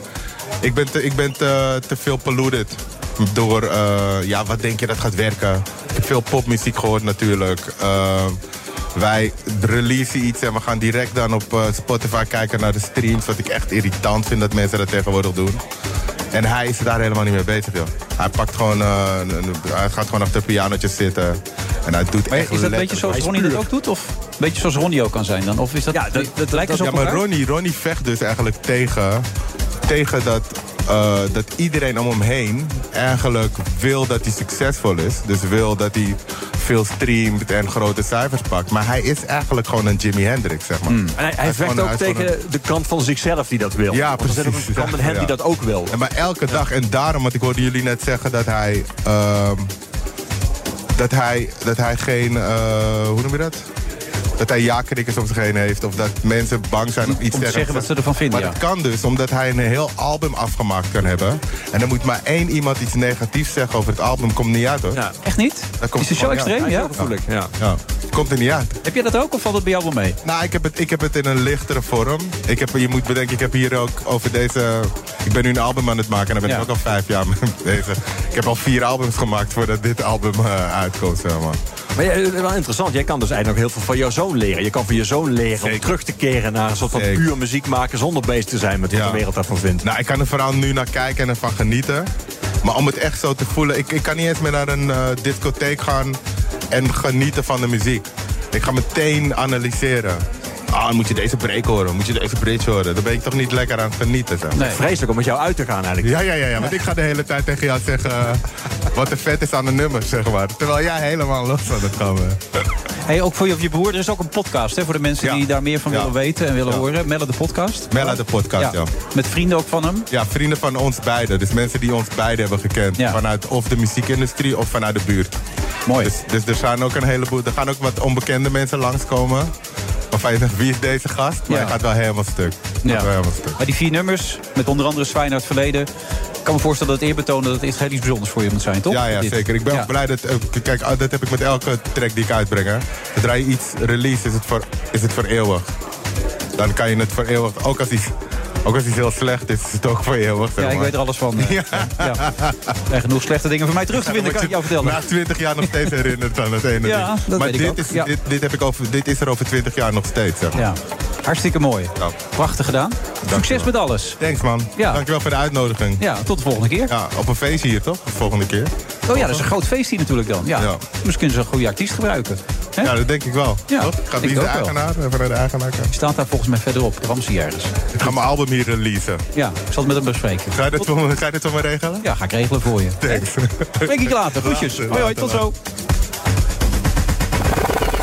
I: ik ben, te, ik ben te, te veel polluted. Door, eh, ja, wat denk je dat gaat werken? Ik heb veel popmuziek gehoord natuurlijk. Eh, wij releasen iets en we gaan direct dan op eh, Spotify kijken naar de streams. Wat ik echt irritant vind dat mensen dat tegenwoordig doen. En hij is daar helemaal niet mee bezig, joh. Hij pakt gewoon, eh, een- een- hij gaat gewoon achter pianotje zitten. En hij doet
G: Maar
I: echt
G: is dat een beetje zoals Ronnie dat ook doet? Of een beetje zoals Ronnie ook kan zijn dan? Of is dat, ja, dat, dat lijkt
I: ja,
G: zo
I: maar Ronnie, Ronnie vecht dus eigenlijk tegen, tegen dat, eh, dat iedereen om hem heen eigenlijk wil dat hij succesvol is. Dus wil dat hij veel streamt en grote cijfers pakt. Maar hij is eigenlijk gewoon een Jimi Hendrix, zeg maar.
H: En hij, hij vecht ook tegen de kant van zichzelf die dat wil.
I: Ja,
H: er
I: precies.
H: een kant met hem die dat ook wil.
I: En maar elke dag, en daarom, want ik hoorde jullie net zeggen dat hij. ehm, dat hij, dat hij geen. eh, hoe noem je dat? Dat hij ja-knikkers om zich heen heeft. Of dat mensen bang zijn om iets
G: Om te zeggen wat ze ervan vinden,
I: Maar
G: ja.
I: dat kan dus, omdat hij een heel album afgemaakt kan hebben. En dan moet maar één iemand iets negatiefs zeggen over het album. Komt niet uit hoor.
G: Echt niet?
I: Dat komt
G: Is het zo extreem, ja?
H: Gevoelig, ja.
I: Ja. Komt er niet uit.
G: Heb je dat ook of valt het bij jou wel mee?
I: Nou, ik heb, het, ik heb het in een lichtere vorm. Ik heb, je moet bedenken, ik heb hier ook over deze... Ik ben nu een album aan het maken en daar ben
G: Ja.
I: ik ook al vijf jaar mee bezig. Ik heb al vier albums gemaakt voordat dit album eh, uitkomt, zeg maar.
H: Maar ja, eh, wel interessant. Jij kan dus eigenlijk nog heel veel van jouw zoon leren. Je kan van je zoon leren om terug te keren naar een soort van puur muziek maken zonder bezig te zijn met wat de wereld daarvan vindt.
I: Nou, ik kan er vooral nu naar kijken en ervan genieten. Maar om het echt zo te voelen... Ik, ik kan niet eens meer naar een eh, discotheek gaan en genieten van de muziek. Ik ga meteen analyseren. Ah, moet je deze break horen, moet je deze bridge horen. Dan ben ik toch niet lekker aan het genieten. Zeg.
H: Nee. Vreselijk om met jou uit te gaan eigenlijk.
I: Ja, ja, ja, ja, want ik ga de hele tijd tegen jou zeggen eh, wat er vet is aan de nummers, zeg maar. Terwijl jij helemaal los van het gaan.
G: Hey, ook voor je, of je broer, er is ook een podcast hè, voor de mensen
I: Ja.
G: die daar meer van
I: Ja.
G: willen weten en willen horen. Melle de podcast.
I: Mella de podcast, ja.
G: Met vrienden ook van hem.
I: Ja, vrienden van ons beiden. Dus mensen die ons beiden hebben gekend. Vanuit of de muziekindustrie of vanuit de buurt.
G: Mooi.
I: Dus, dus er zijn ook een heleboel. Er gaan ook wat onbekende mensen langskomen. Waarvan je denkt, wie is deze gast? Maar hij gaat wel helemaal stuk. Hij
G: Ja.
I: wel helemaal stuk.
G: Maar die vier nummers, met onder andere Zwijn uit het verleden. Ik kan me voorstellen dat het eerbetonen dat het echt heel iets bijzonders voor je moet zijn, toch?
I: Ja, ja, zeker. Ik ben ook blij dat... eh, kijk, ah, dat heb ik met elke track die ik uitbreng. Hè. Zodra je iets release, is het voor, is het voor eeuwig. Dan kan je het voor eeuwig... Ook als iets, ook als iets heel slecht is, is het ook voor eeuwig. zeg
G: Ja, ik weet er alles van. eh.
I: Ja.
G: Ja. Er zijn genoeg slechte dingen van mij terug te vinden, kan ik jou vertellen.
I: Na 20 jaar nog steeds herinnerd aan het ene
G: Ja,
I: ding.
G: dat
I: maar
G: weet ik
I: dit,
G: ook.
I: is,
G: Ja.
I: dit, dit, heb ik over, dit is er over 20 jaar nog steeds. Zeg maar.
G: Ja. Hartstikke mooi. Prachtig gedaan. Succes met alles.
I: Thanks man.
G: Ja.
I: Dankjewel voor de uitnodiging.
G: Ja, tot de volgende keer.
I: Ja, op een feestje hier toch? De volgende keer.
G: Oh ja, dat is een groot feest hier natuurlijk dan. Ja.
I: Ja.
G: Misschien ze een goede artiest gebruiken.
I: Ja, dat denk ik wel.
G: Ja,
I: toch? Gaat is de eigenaar? Even naar de eigenaar kijken.
G: Die staat daar volgens mij verderop, Ramsey ergens.
I: Ik ga mijn album hier releasen.
G: Ja, ik zal het met hem bespreken.
I: Ga je dit voor ga je dit voor me regelen?
G: Ja, ga ik regelen voor je.
I: Thanks.
G: Spreek ik later. Groetjes.
I: Later,
G: Hoi hoi, tot zo.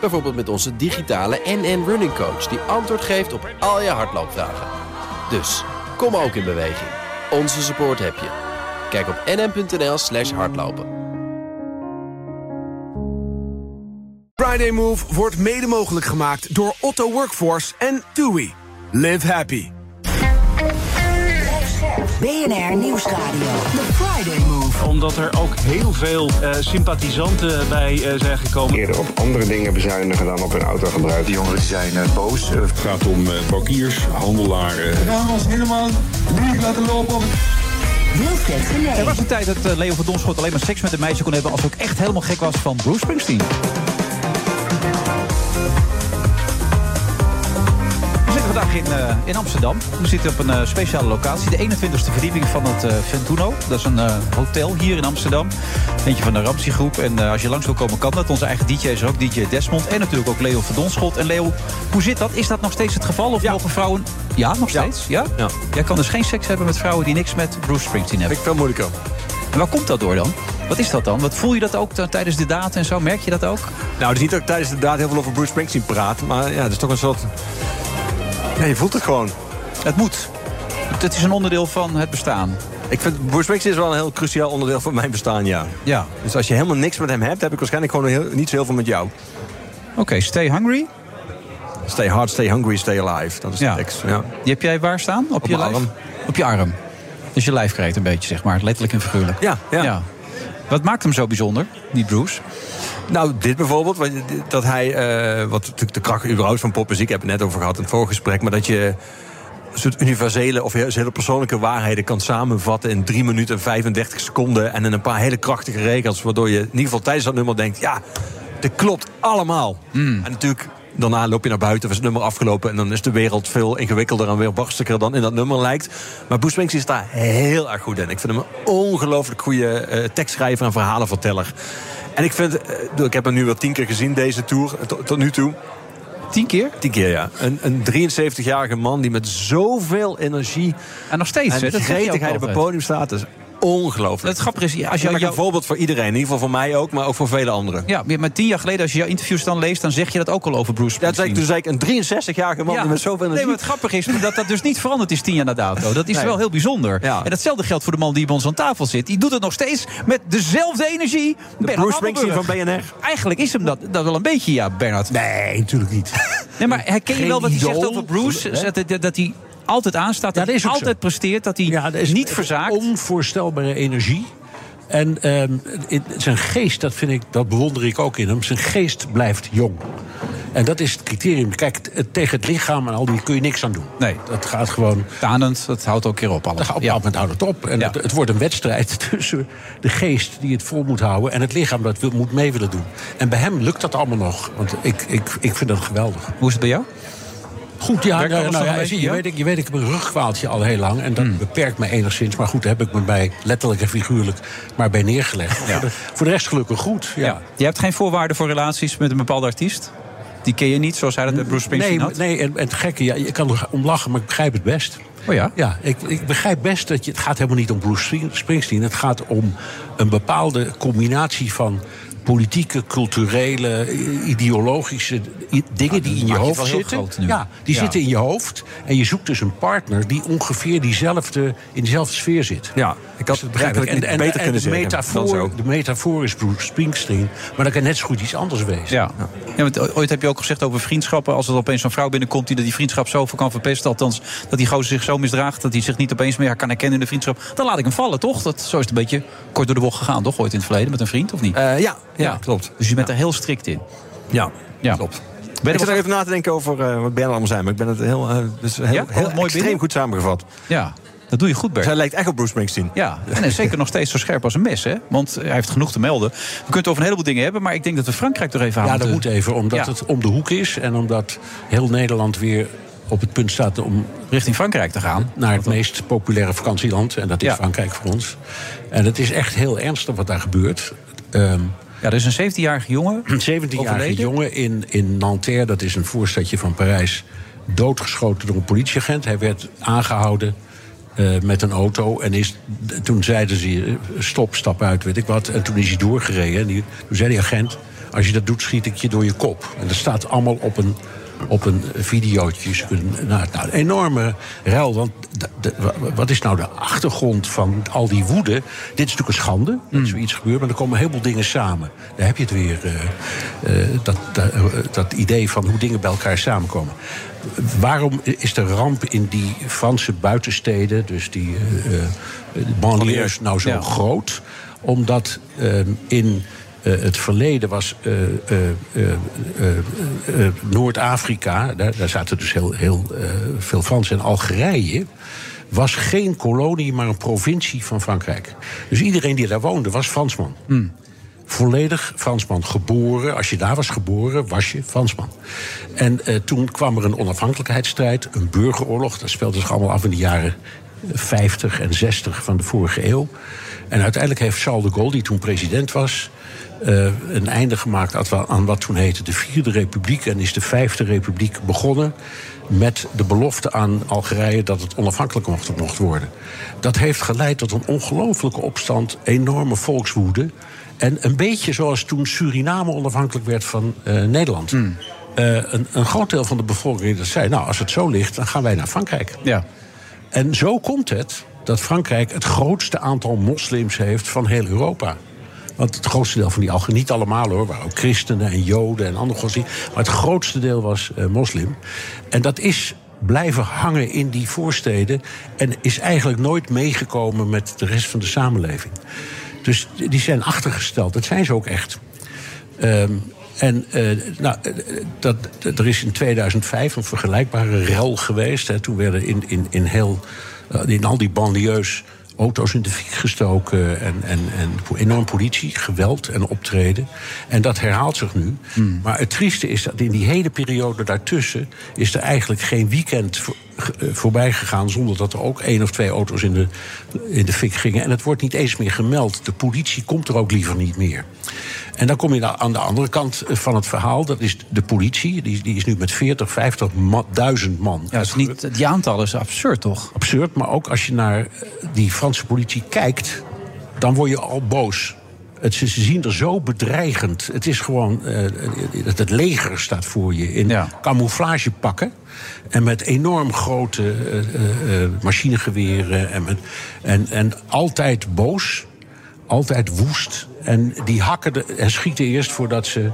A: Bijvoorbeeld met onze digitale NN Running Coach... die antwoord geeft op al je hardloopvragen. Dus, kom ook in beweging. Onze support heb je. Kijk op nn.nl slash hardlopen.
B: Friday Move wordt mede mogelijk gemaakt door Otto Workforce en TUI. Live happy.
C: BNR Nieuwsradio.
K: Omdat er ook heel veel eh, sympathisanten bij eh, zijn gekomen.
F: Eerder op andere dingen bezuinigen dan op hun autogebruik.
E: Die jongeren zijn eh, boos. Het gaat om uh, bankiers, handelaren.
J: We gaan ons helemaal leeg laten lopen op.
G: Er was een tijd dat Leo van Donschot alleen maar seks met een meisje kon hebben... als hij ook echt helemaal gek was van Bruce Springsteen. Vandaag in, eh, in Amsterdam. We zitten op een eh, speciale locatie. De 21ste verdieping van het eh Ventuno. Dat is een hotel hier in Amsterdam. Eentje van de Ramsey Groep. En als je langs wil komen kan dat. Onze eigen DJ is ook, DJ Desmond. En natuurlijk ook Leo van Donschot. En Leo, hoe zit dat? Is dat nog steeds het geval? Of mogen vrouwen... Ja, nog steeds? Ja?
H: Ja.
G: Jij kan dus geen seks hebben met vrouwen die niks met Bruce Springsteen hebben.
H: Vind ik veel moeilijker.
G: En waar komt dat door dan? Wat is dat dan? Wat voel je dat ook tijdens de daad en zo? Merk je dat ook?
H: Nou, het is niet dat ik tijdens de daad heel veel over Bruce Springsteen praat. Maar ja, het is toch een soort... Ja, je voelt het gewoon.
G: Het moet. Het, is een onderdeel van het bestaan.
H: Ik vind Bruce is wel een heel cruciaal onderdeel van mijn bestaan, ja.
G: Ja.
H: Dus als je helemaal niks met hem hebt, heb ik waarschijnlijk gewoon heel, niet zo heel veel met jou.
G: Oké, stay hungry.
H: Stay hard, stay hungry, stay alive. Dat is
G: Ja.
H: de tekst. Ja.
G: Die heb jij waar staan? Op, je
H: mijn
G: lijf?
H: arm.
G: Op je arm. Dus je lijfkreet een beetje, zeg maar. Letterlijk en figuurlijk.
H: Ja, ja.
G: Wat maakt hem zo bijzonder, die Bruce?
H: Nou, dit bijvoorbeeld, dat hij, eh, wat natuurlijk de kracht überhaupt van popmuziek, heb ik het net over gehad in het voorgesprek, maar dat je een soort universele of hele persoonlijke waarheden kan samenvatten in 3 minuten en 35 seconden en in een paar hele krachtige regels, waardoor je in ieder geval tijdens dat nummer denkt, ja, dit klopt allemaal. En natuurlijk. Daarna loop je naar buiten, of is het nummer afgelopen... en dan is de wereld veel ingewikkelder en weer barstiger dan in dat nummer lijkt. Maar Bruce Springsteen is daar heel erg goed in. Ik vind hem een ongelooflijk goede eh, tekstschrijver en verhalenverteller. En ik vind, eh, ik heb hem nu wel tien keer gezien, deze tour, tot, tot nu toe.
G: Tien keer?
H: Tien keer, ja. Een, een 73-jarige man die met zoveel energie
G: En nog steeds,
H: en gretigheid op het podium staat. Dat is ongelooflijk.
G: Het grappige is, als je jou,
H: een voorbeeld voor iedereen. In ieder geval voor mij ook, maar ook voor vele anderen.
G: ja, maar tien jaar geleden, als je jouw interviews dan leest... dan zeg je dat ook al over Bruce
H: Ja,
G: Springsteen.
H: zei ik, toen zei ik een 63-jarige man met zoveel
G: Nee,
H: energie...
G: maar het grappige is dat dat dus niet veranderd is tien jaar na dato. Dat is
H: Nee.
G: wel heel bijzonder.
H: Ja.
G: En datzelfde geldt voor de man die bij ons aan tafel zit. Die doet het nog steeds met dezelfde energie. Bernard
H: Bruce Springsteen van. BNR.
G: Eigenlijk is hem dat, dat wel een beetje, ja, Bernard.
L: Nee, natuurlijk niet.
G: Nee, maar herken je wel wat hij zegt over Bruce? dat, dat hij altijd aanstaat,
L: Ja,
G: dat hij altijd
L: zo.
G: presteert, dat hij
L: Ja, dat is
G: niet verzaakt.
L: Onvoorstelbare energie. En ehm, zijn geest, dat vind ik, dat bewonder ik ook in hem. Zijn geest blijft jong.
M: En dat is het criterium. Kijk, t- tegen het lichaam en al die kun je niks aan doen.
G: Nee.
M: Dat gaat gewoon...
G: Tanend, dat houdt ook keer op. Alles.
M: Dat op moment houdt het op. En het, het wordt een wedstrijd tussen de geest die het vol moet houden... en het lichaam dat wil, moet mee willen doen. En bij hem lukt dat allemaal nog. Want ik, ik, ik vind dat geweldig.
G: Hoe is het bij jou?
M: Goed, ja,
G: Werkt
M: nou, nou, ja,
G: beetje,
M: je,
G: ja?
M: weet, ik, je weet, ik heb een rugkwaaltje al heel lang. En dat beperkt me enigszins. Maar goed, daar heb ik me bij letterlijk en figuurlijk maar bij neergelegd. Voor, de, voor de rest gelukkig goed. Ja.
G: Je hebt geen voorwaarden voor relaties met een bepaalde artiest? Die ken je niet, zoals hij dat met Bruce Springsteen
M: Nee,
G: had?
M: nee en, en het gekke, ja, je kan er om lachen, maar ik begrijp het best.
G: Oh ja?
M: Ja, ik, ik begrijp best dat je. Het gaat helemaal niet om Bruce Spring- Springsteen. Het gaat om een bepaalde combinatie van politieke, culturele, ideologische dingen die in je
G: het
M: hoofd zitten. Ja, die
G: Ja.
M: zitten in je hoofd. En je zoekt dus een partner die ongeveer diezelfde, in dezelfde sfeer zit.
H: Ja, ik had
M: dat begrijp ik.
H: eigenlijk niet beter kunnen
M: de metafoor,
H: zo.
M: de metafoor is Bruce Springsteen. Maar dat kan net zo goed iets anders wezen.
G: Ja. ja want ooit heb je ook gezegd over vriendschappen. Als er opeens zo'n vrouw binnenkomt die die vriendschap zoveel kan verpesten. Althans, dat die gozer zich zo misdraagt. Dat hij zich niet opeens meer kan herkennen in de vriendschap. Dan laat ik hem vallen, toch? Dat, zo is het een beetje kort door de bocht gegaan, toch? Ooit in het verleden met een vriend, of niet?
H: ja, ja, klopt.
G: Dus je bent er heel strikt in.
H: Ja,
G: ja.
H: klopt.
G: Ben
H: ik
G: je
H: zit er even na te denken over eh, wat Ben allemaal zijn. Maar ik ben het heel, eh, dus heel,
G: Ja?
H: heel
G: mooi
H: extreem
G: binnen?
H: goed samengevat.
G: Ja, dat doe je goed, Bert.
H: Zij lijkt echt op Bruce Springsteen.
G: Ja, en hij is zeker nog steeds zo scherp als een mes, hè? Want hij heeft genoeg te melden. We kunnen het over een heleboel dingen hebben, maar ik denk dat we Frankrijk er even aan
M: Ja, dat moet even, omdat
G: Ja.
M: het om de hoek is. En omdat heel Nederland weer op het punt staat om...
G: Richting Frankrijk te gaan.
M: Naar het meest populaire vakantieland. En dat is
G: Ja.
M: Frankrijk voor ons. En het is echt heel ernstig wat daar gebeurt. Ehm,
G: Ja, er is een 17-jarige jongen.
M: Een 17-jarige
G: overleden.
M: jongen in, in Nanterre, dat is een voorstadje van Parijs, doodgeschoten door een politieagent. Hij werd aangehouden eh, met een auto. En is, toen zeiden ze: eh, stop, stap uit, weet ik wat. En toen is hij doorgereden. En die, toen zei die agent: Als je dat doet, schiet ik je door je kop. En dat staat allemaal op een. Op een videootje. Kunnen- Nou, nou, een enorme rel. Want de- de- wa- wat is nou de achtergrond van al die woede? Dit is natuurlijk een schande dat zoiets gebeurt. Maar er komen een heleboel dingen samen. Daar heb je het weer. eh, eh, dat, eh, dat idee van hoe dingen bij elkaar samenkomen. Waarom is de ramp in die Franse buitensteden, dus die banlieues, nou zo
G: Ja.
M: groot? Omdat eh, in het verleden was eh, eh, eh, eh, eh, eh, Noord-Afrika, daar, daar zaten dus heel, heel eh, veel Fransen en Algerije. Was geen kolonie, maar een provincie van Frankrijk. Dus iedereen die daar woonde was Fransman. Volledig Fransman. Geboren, als je daar was geboren, was je Fransman. En eh, toen kwam er een onafhankelijkheidsstrijd, een burgeroorlog. Dat speelde zich allemaal af in de jaren 50 en 60 van de vorige eeuw. En uiteindelijk heeft Charles de Gaulle, die toen president was, eh, een einde gemaakt aan wat- toen heette de Vierde Republiek. En is de Vijfde Republiek begonnen met de belofte aan Algerije dat het onafhankelijk mocht, mocht worden. Dat heeft geleid tot een ongelofelijke opstand, enorme volkswoede. En een beetje zoals toen Suriname onafhankelijk werd van eh, Nederland. Eh, een, een groot deel van de bevolking dat zei: Nou, als het zo ligt, dan gaan wij naar Frankrijk.
G: Ja.
M: En zo komt het dat Frankrijk het grootste aantal moslims heeft van heel Europa. Want het grootste deel van die algen, niet allemaal hoor, waren ook christenen en joden en andere godsdiensten. Maar het grootste deel was eh, moslim. En dat is blijven hangen in die voorsteden. En is eigenlijk nooit meegekomen met de rest van de samenleving. Dus die zijn achtergesteld. Dat zijn ze ook echt. Ehm, en eh, nou, eh, dat, er is in 2005 een vergelijkbare rel geweest. Hè. Toen werden in, in, in, heel, in al die banlieues auto's in de fik gestoken. En, en, en enorm politie, geweld en optreden. En dat herhaalt zich nu. Maar het trieste is dat in die hele periode daartussen... is er eigenlijk geen weekend voor, eh, voorbij gegaan... zonder dat er ook één of twee auto's in de, in de fik gingen. En het wordt niet eens meer gemeld. De politie komt er ook liever niet meer. En dan kom je aan de andere kant van het verhaal. Dat is de politie. Die, die is nu met 40, 50 ma- duizend man.
G: Ja, het is niet, die aantallen is absurd, toch?
M: Absurd, maar ook als je naar eh, die Franse politie kijkt... dan word je al boos. Het, ze zien er zo bedreigend. Het is gewoon... eh, het, het leger staat voor je in camouflagepakken. En met enorm grote eh, eh, eh, machinegeweren. En, met, en, en altijd boos. Altijd woest. En die hakken de, en schieten eerst voordat ze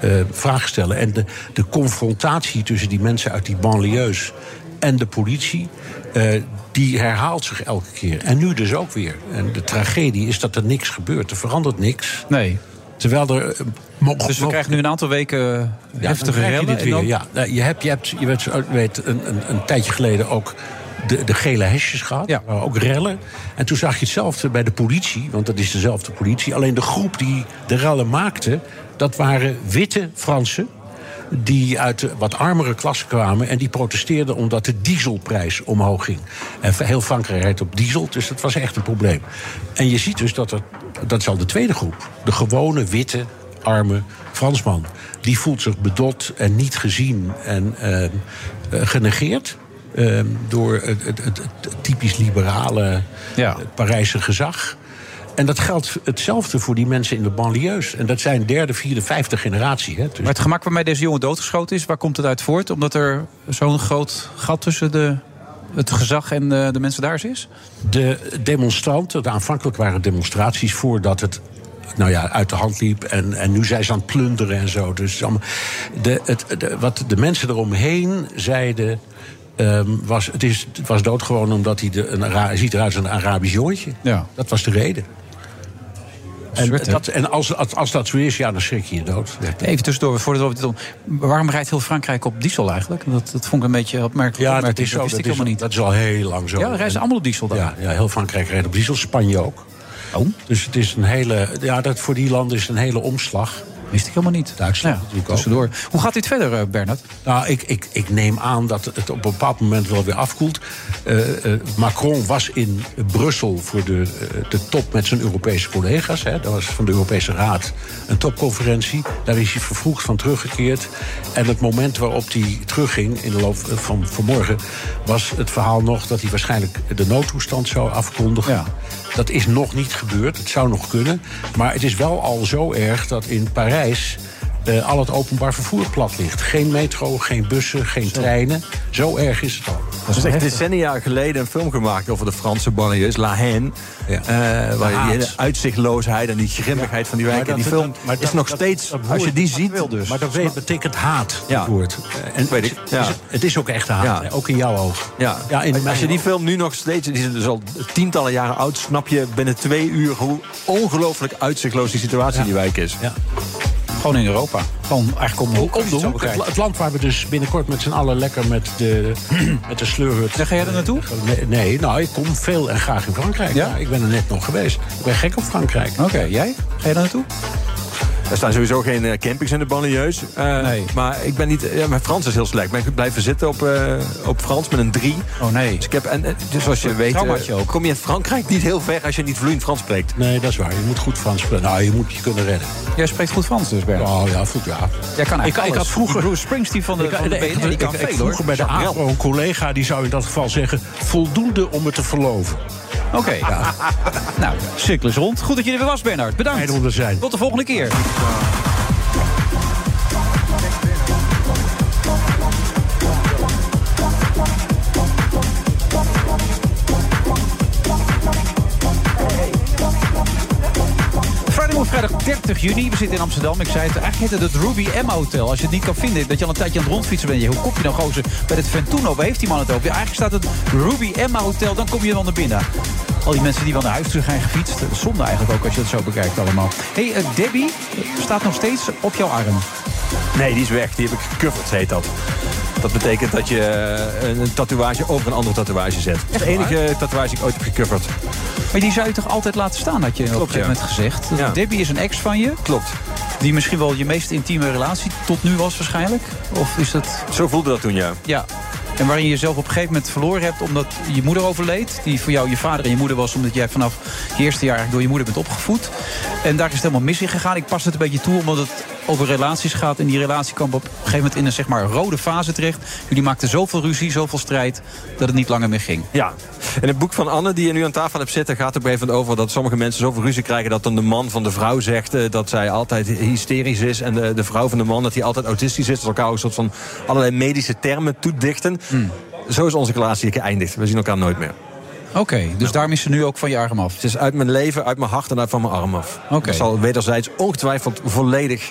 M: eh, vragen stellen. En de, de confrontatie tussen die mensen uit die banlieues en de politie. eh, die herhaalt zich elke keer. En nu dus ook weer. En de tragedie is dat er niks gebeurt. Er verandert niks.
G: Nee.
M: Terwijl er eh.
G: Dus we krijgen nu een aantal weken
M: Ja,
G: heftige
M: krijg je dit weer.
G: dan-
M: Ja, Nou, je hebt, je hebt, je weet, je weet een, een, een tijdje geleden ook de, de gele hesjes gehad. Ja. Ook rellen. En toen zag je hetzelfde bij de politie, want dat is dezelfde politie. Alleen de groep die de rellen maakte, dat waren witte Fransen die uit de wat armere klasse kwamen... en die protesteerden omdat de dieselprijs omhoog ging. En heel Frankrijk rijdt op diesel, dus dat was echt een probleem. En je ziet dus dat er, dat is al de tweede groep... de gewone witte, arme Fransman... die voelt zich bedot en niet gezien en eh, eh, genegeerd... eh, door het, het, het, het typisch liberale het Parijse gezag... En dat geldt hetzelfde voor die mensen in de banlieues. En dat zijn derde, vierde, vijfde generatie. Hè. Dus
G: Maar het gemak waarmee deze jongen doodgeschoten is, waar komt het uit voort? Omdat er zo'n groot gat tussen de, het gezag en de, de mensen daar is?
M: De demonstranten, de aanvankelijk waren demonstraties voordat het nou ja, uit de hand liep. En, en nu zijn ze aan het plunderen en zo. Dus de, het, de, wat de mensen eromheen zeiden. Ehm, was, het, is, het was doodgewoon omdat hij, de, een, hij ziet eruit als een Arabisch jongetje.
G: Ja.
M: Dat was de reden. En, dat, en als, als, als dat zo is, ja, dan schrik je je dood.
G: Even tussendoor, voordat we dit om. Waarom rijdt heel Frankrijk op diesel eigenlijk? Dat, dat vond ik een beetje opmerkelijk.
M: Ja, dat is zo. Dat is,
G: helemaal niet.
M: dat is al heel lang zo.
G: Ja, reizen allemaal op diesel dan.
M: Ja, ja, heel Frankrijk rijdt op diesel, Spanje ook.
G: Oh.
M: Dus het is een hele. Ja, dat voor die landen is het een hele omslag.
G: Wist ik helemaal niet. Ja,
M: natuurlijk ook.
G: tussendoor. Hoe gaat dit verder, eh, Bernard?
M: Nou, ik, ik, ik neem aan dat het op een bepaald moment wel weer afkoelt. Eh, eh, Macron was in Brussel voor de, de top met zijn Europese collega's. Hè. Dat was van de Europese Raad een topconferentie. Daar is hij vervroegd van teruggekeerd. En het moment waarop hij terugging in de loop van vanmorgen... was het verhaal nog dat hij waarschijnlijk de noodtoestand zou afkondigen. Dat is nog niet gebeurd. Het zou nog kunnen. Maar het is wel al zo erg dat in Parijs eh, al het openbaar vervoer plat ligt. Geen metro, geen bussen, geen treinen. Zo erg is het al.
H: Er is echt decennia geleden een film gemaakt over de Franse banlieues, La Haine. Eh, waar je die hele uitzichtloosheid en die grimmigheid van die wijken.
M: Maar
H: die
M: dat-
H: film
M: dat- maar
H: is
M: dat-
H: nog
M: dat-
H: steeds,
M: dat
H: als je die
M: dat
H: ziet...
M: dus. Maar dat weet- betekent haat,
H: Ja.
M: het woord. En
H: Weet ik,
M: het-
H: ja.
M: is- Het is ook echt haat,
H: Ja.
M: hè, ook in jouw ogen.
H: Ja,
M: Ja, in
H: als je die film nu nog steeds, die is dus al tientallen jaren oud, snap je binnen twee uur hoe ongelooflijk uitzichtloos die situatie in die wijk is.
M: Ja.
G: Gewoon in Europa. Gewoon eigenlijk om de hoek.
M: Om
G: als
M: de
G: je het zo
M: hoek, het,
G: bekijkt.
M: het land waar we dus binnenkort met z'n allen lekker met de, met de sleurhut...
G: Ga jij er naartoe?
M: Nee, nee, nou, ik kom veel en graag in Frankrijk.
G: Ja?
M: Ja? ik ben er net nog geweest. Ik ben gek op Frankrijk.
G: Oké, jij? Ga je daar naartoe?
H: Er staan sowieso geen eh, campings in de banlieues. Eh,
G: Nee.
H: Maar ik ben niet. Ja, mijn Frans is heel slecht. Ik ben blijven zitten op, eh, op Frans met een 3.
G: Oh nee.
H: Dus ik heb. En, dus zoals je weet. kom je in Frankrijk niet heel ver als je niet vloeiend Frans spreekt.
M: Nee, dat is waar. Je moet goed Frans spreken. Nou, je moet je kunnen redden.
G: Jij spreekt goed Frans dus, Bernard.
M: Oh ja, goed, ja.
G: Jij kan
M: Ik- ik had vroeger-
G: Bruce Springsteen van de,
M: Ik,
G: van de
M: ik-
G: BNR, die
M: ik-
G: kan
M: ik-
G: veel, hoor.
M: vroeger bij de. APRO een collega die zou in dat geval zeggen... voldoende om het te verloven.
G: Oké. nou, is rond. Goed dat je er weer was, Bernard. Bedankt. Tot de volgende keer. Juni. We zitten in Amsterdam. Ik zei het, eigenlijk heette het Ruby M Hotel. Als je het niet kan vinden, dat je al een tijdje aan het rondfietsen bent. Hoe kom je nou gozer bij het Ventuno? Waar heeft die man het over? Ja, eigenlijk staat het Ruby M Hotel. Dan kom je wel naar binnen. Al die mensen die wel naar huis terug zijn gefietst. Zonde eigenlijk ook als je het zo bekijkt allemaal. hey, eh, Debbie staat nog steeds op jouw arm.
H: Nee, die is weg. Die heb ik gecoverd, heet dat. Dat betekent dat je eh, een tatoeage over een andere tatoeage zet. Dat is de enige tatoeage die ik ooit heb gecoverd.
G: Maar die zou je toch altijd laten staan, had je op een gegeven moment gezegd.
H: Ja.
G: Debbie is een ex van je.
H: Klopt.
G: Die misschien wel je meest intieme relatie tot nu was waarschijnlijk. Of is dat...
H: Zo voelde dat toen, ja.
G: Ja. En waarin je jezelf op een gegeven moment verloren hebt omdat je moeder overleed. Die voor jou je vader en je moeder was omdat jij vanaf je eerste jaar door je moeder bent opgevoed. En daar is het helemaal mis in gegaan. Ik pas het een beetje toe omdat het over relaties gaat. En die relatie kwam op een gegeven moment in een zeg maar rode fase terecht. Jullie maakten zoveel ruzie, zoveel strijd dat het niet langer meer ging.
H: Ja. En het boek van Anne, die je nu aan tafel hebt zitten, gaat er op een gegeven moment over dat sommige mensen zoveel ruzie krijgen dat dan de man van de vrouw zegt eh, dat zij altijd hysterisch is. En de, de vrouw van de man dat hij altijd autistisch is. Dat elkaar een soort van allerlei medische termen toedichten. Zo is onze relatie geëindigd. We zien elkaar nooit meer.
G: Oké, dus daarom is ze nu ook van je arm af.
H: Het is uit mijn leven, uit mijn hart en uit van mijn arm af.
G: Oké.
H: Dat zal wederzijds ongetwijfeld volledig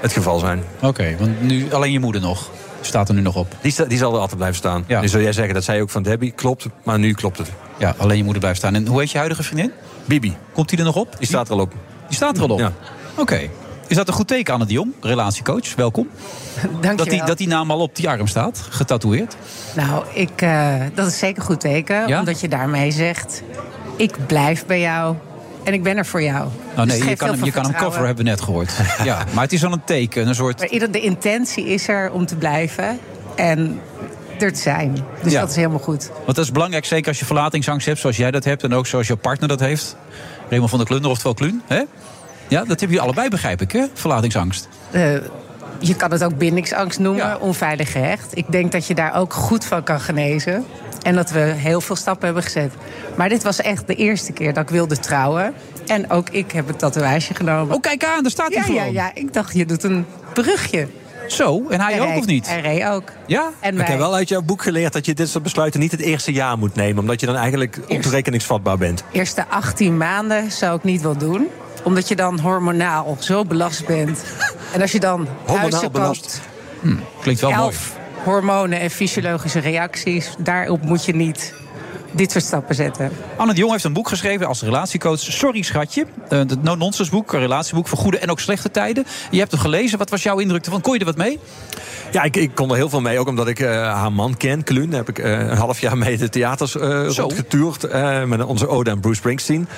H: het geval zijn.
G: Oké, want nu alleen je moeder nog. Staat er nu nog op.
H: Die, sta- die zal er altijd blijven staan.
G: Ja.
H: Nu zul jij zeggen, dat zei je ook van Debbie. Klopt, maar nu klopt het.
G: Ja, alleen je moeder blijft staan. En hoe heet je huidige vriendin?
H: Bibi,
G: Komt die er nog op?
H: die staat er al op.
G: Die staat er al op?
H: Ja.
G: Oké. Is dat een goed teken, Anne de Jong, relatiecoach? Welkom.
N: Dank
G: Dat
N: je
G: die,
N: wel.
G: dat die naam al op die arm staat, getatoeëerd.
N: Nou, ik, eh, dat is zeker een goed teken.
G: Ja?
N: Omdat je daarmee zegt, ik blijf bij jou. En ik ben er voor jou.
G: Nou
N: Dus
G: nee, je kan, hem, je kan hem cover, hebben we net gehoord. ja, maar het is al een teken, een soort...
N: Maar de intentie is er om te blijven. En er te zijn. Dus
G: Ja.
N: dat is helemaal goed.
G: Want dat is belangrijk, zeker als je verlatingsangst hebt, zoals jij dat hebt... en ook zoals jouw partner dat heeft. Raymond van der Klunder, oftewel Kluun. Hè? Ja, dat hebben jullie allebei, begrijp ik, hè? Verlatingsangst.
N: Eh, je kan het ook bindingsangst noemen, onveilig gehecht. Ik denk dat je daar ook goed van kan genezen. En dat we heel veel stappen hebben gezet. Maar dit was echt de eerste keer dat ik wilde trouwen. En ook ik heb het tatoeage genomen.
G: Oh, kijk aan, daar staat hij
N: ja, ja,
G: gewoon.
N: ja, ik dacht, je doet een brugje.
G: Zo, en hij ook of niet?
N: Hij reed ook.
G: Ja?
N: En
H: ik heb wel uit jouw boek geleerd dat je dit soort besluiten niet het eerste jaar moet nemen. Omdat je dan eigenlijk ontoerekeningsvatbaar bent.
N: eerste 18 maanden zou ik niet wel doen. Omdat je dan hormonaal zo belast bent. En als je dan
H: Hormonaal belast.
N: koopt,
G: Klinkt wel mooi.
N: elf hormonen en fysiologische reacties... daarop moet je niet dit soort stappen zetten.
G: Anne de Jong heeft een boek geschreven als relatiecoach. Sorry, schatje. Eh, Het no-nonsense boek, een relatieboek voor goede en ook slechte tijden. Je hebt hem gelezen. Wat was jouw indruk ervan? Kon je er wat mee?
H: Ja, ik, ik kon er heel veel mee. Ook omdat ik eh, haar man ken, Kluun. Daar heb ik eh, een half jaar mee de theaters eh rondgetuurd. eh, met onze ode aan Bruce Springsteen.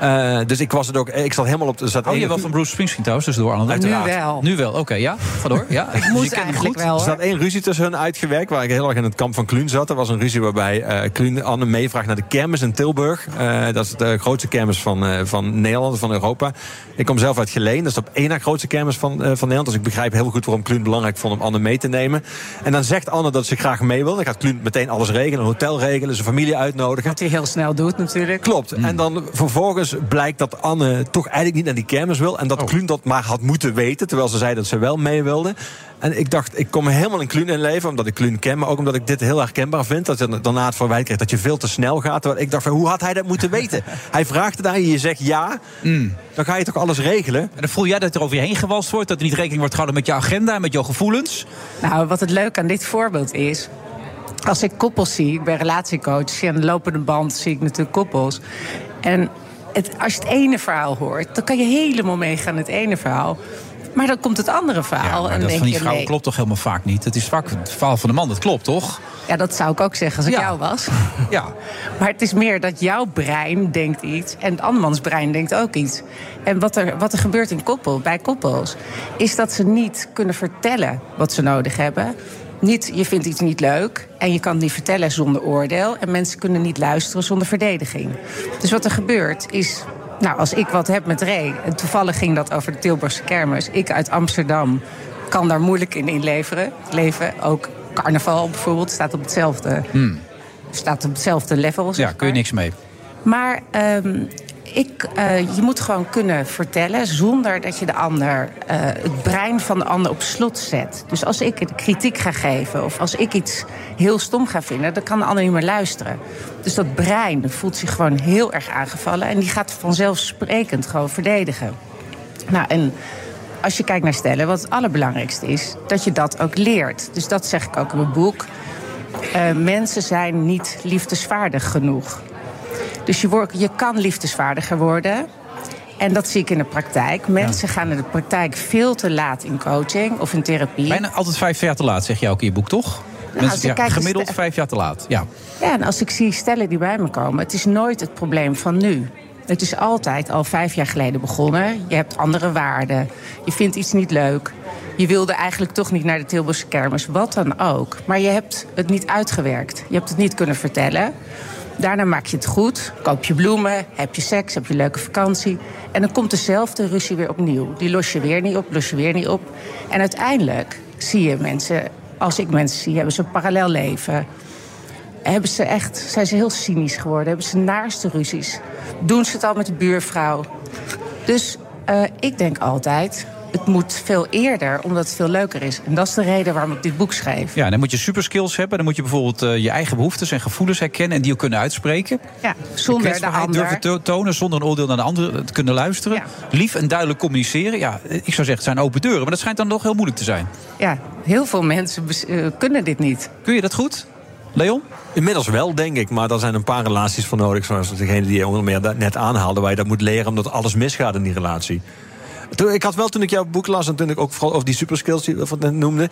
H: Eh, dus ik was het ook. Ik zat helemaal op. Er zat
G: Hou je wel van Bruce Springsteen trouwens, tussendoor, Anne?
H: Uiteraard.
N: Nu wel.
G: Nu wel, oké, ja. Ga door. Ja.
N: Ik
G: Dus kent hem
N: eigenlijk
G: goed.
N: wel,
H: Er staat één ruzie tussen hun uitgewerkt, waar ik heel erg in het kamp van Kluun zat. Er was een ruzie waarbij eh Kluun Anne meevraagt naar de kermis in Tilburg. Eh, dat is de grootste kermis van, eh, van Nederland, van Europa. Ik kom zelf uit Geleen, dat is op één na grootste kermis van, eh, van Nederland. Dus ik begrijp heel goed waarom Kluun belangrijk vond om Anne mee te nemen. En dan zegt Anne dat ze graag mee wil. Dan gaat Kluun meteen alles regelen, een hotel regelen, zijn familie uitnodigen.
N: Wat hij heel snel doet natuurlijk.
H: Klopt. En dan vervolgens blijkt dat Anne toch eigenlijk niet naar die kermis wil. En
G: Oh.
H: dat Kluun dat maar had moeten weten. Terwijl ze zei dat ze wel mee wilde. En ik dacht, ik kom helemaal in Kluun in leven. Omdat ik Kluun ken. Maar ook omdat ik dit heel herkenbaar vind. Dat je daarna het verwijt krijgt dat je veel te snel gaat. Terwijl ik dacht, van, hoe had hij dat moeten weten? hij vraagt het aan je, je zegt ja. Dan ga je toch alles regelen?
G: En dan voel jij dat er over je heen gewalst wordt. Dat er niet rekening wordt gehouden met jouw agenda en met jouw gevoelens.
N: Nou, wat het leuke aan dit voorbeeld is. Als ik koppels zie, ik ben relatiecoach, aan de lopende band zie ik natuurlijk koppels. En het, als je het ene verhaal hoort, dan kan je helemaal meegaan het ene verhaal. Maar dan komt het andere verhaal.
G: maar
N: en
G: dat
N: denk
G: van die vrouw
N: nee.
G: klopt toch helemaal vaak niet? Het is vaak het verhaal van de man, dat klopt toch?
N: Ja, dat zou ik ook zeggen als ik
G: Ja.
N: jou was.
G: Ja.
N: Maar het is meer dat jouw brein denkt iets en het andermans brein denkt ook iets. En wat er, wat er gebeurt in koppel, bij koppels, is dat ze niet kunnen vertellen wat ze nodig hebben. Niet, je vindt iets niet leuk en je kan het niet vertellen zonder oordeel. En mensen kunnen niet luisteren zonder verdediging. Dus wat er gebeurt is. Nou, als ik wat heb met Ray, en toevallig ging dat over de Tilburgse kermis. Ik uit Amsterdam kan daar moeilijk in inleveren. Leven, ook carnaval bijvoorbeeld, staat op hetzelfde staat op hetzelfde level. zeg
G: Ja, kun je niks mee.
N: Maar ehm, ik, eh, je moet gewoon kunnen vertellen zonder dat je de ander, eh, het brein van de ander op slot zet. Dus als ik kritiek ga geven of als ik iets heel stom ga vinden, dan kan de ander niet meer luisteren. Dus dat brein voelt zich gewoon heel erg aangevallen en die gaat vanzelfsprekend gewoon verdedigen. Nou, en als je kijkt naar stellen, wat het allerbelangrijkste is, dat je dat ook leert. Dus dat zeg ik ook in mijn boek. Eh, mensen zijn niet liefdesvaardig genoeg. Dus je, wordt, je kan liefdesvaardiger worden. En dat zie ik in de praktijk. Mensen gaan in de praktijk veel te laat in coaching of in therapie.
G: Bijna altijd vijf jaar te laat, zeg je ook in je boek, toch? Mensen-
N: als je
G: ja, gemiddeld vijf jaar te laat. Ja.
N: Ja, en als ik zie stellen die bij me komen, het is nooit het probleem van nu. Het is altijd al vijf jaar geleden begonnen. Je hebt andere waarden. Je vindt iets niet leuk. Je wilde eigenlijk toch niet naar de Tilburgse kermis, wat dan ook. Maar je hebt het niet uitgewerkt. Je hebt het niet kunnen vertellen. Daarna maak je het goed, koop je bloemen, heb je seks, heb je leuke vakantie. En dan komt dezelfde ruzie weer opnieuw. Die los je weer niet op, los je weer niet op. En uiteindelijk zie je mensen, als ik mensen zie, hebben ze een parallel leven hebben ze echt, zijn ze heel cynisch geworden. Hebben ze naarste ruzies. Doen ze het al met de buurvrouw. Dus eh, ik denk altijd, het moet veel eerder, omdat het veel leuker is. En dat is de reden waarom ik dit boek schreef.
G: ja, dan moet je superskills hebben. Dan moet je bijvoorbeeld eh, je eigen behoeftes en gevoelens herkennen... en die ook kunnen uitspreken.
N: Ja, zonder de ander.
G: durven to- tonen, zonder een oordeel naar de ander te kunnen luisteren. Lief en duidelijk communiceren. Ja, ik zou zeggen, het zijn open deuren. Maar dat schijnt dan nog heel moeilijk te zijn.
N: Ja, heel veel mensen eh, kunnen dit niet.
G: Kun je dat goed, Leon?
H: Inmiddels wel, denk ik. Maar daar zijn een paar relaties voor nodig. Zoals degene die je onder meer da- net aanhaalde. Waar je dat moet leren omdat alles misgaat in die relatie. Toen, ik had wel toen ik jouw boek las en toen ik ook vooral over die superskills die we net noemde.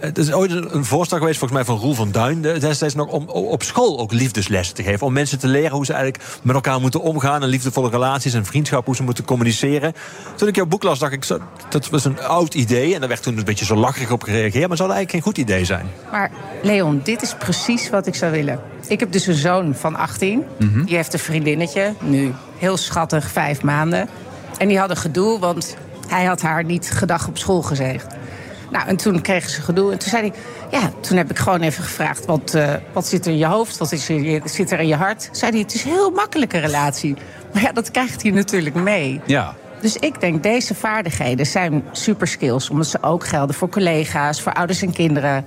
H: Het is ooit een voorstel geweest, volgens mij van Roel van Duin, de- destijds nog om op school ook liefdeslessen te geven. Om mensen te leren hoe ze eigenlijk met elkaar moeten omgaan. En liefdevolle relaties en vriendschap, hoe ze moeten communiceren. Toen ik jouw boek las, dacht ik, dat was een oud idee. En daar werd toen een beetje zo lacherig op gereageerd. Maar zou dat eigenlijk geen goed idee zijn?
N: Maar Leon, dit is precies wat ik zou willen. Ik heb dus een zoon van 18.
H: Mhm.
N: Die heeft een vriendinnetje, nu heel schattig, vijf maanden. En die hadden gedoe, want hij had haar niet gedag op school gezegd. Nou, en toen kregen ze gedoe. En toen zei hij, ja, toen heb ik gewoon even gevraagd... wat, eh, wat zit er in je hoofd, wat is er, zit er in je hart? Zei hij, het is een heel makkelijke relatie. Maar ja, dat krijgt hij natuurlijk mee.
G: Ja.
N: Dus ik denk, deze vaardigheden zijn superskills. Omdat ze ook gelden voor collega's, voor ouders en kinderen.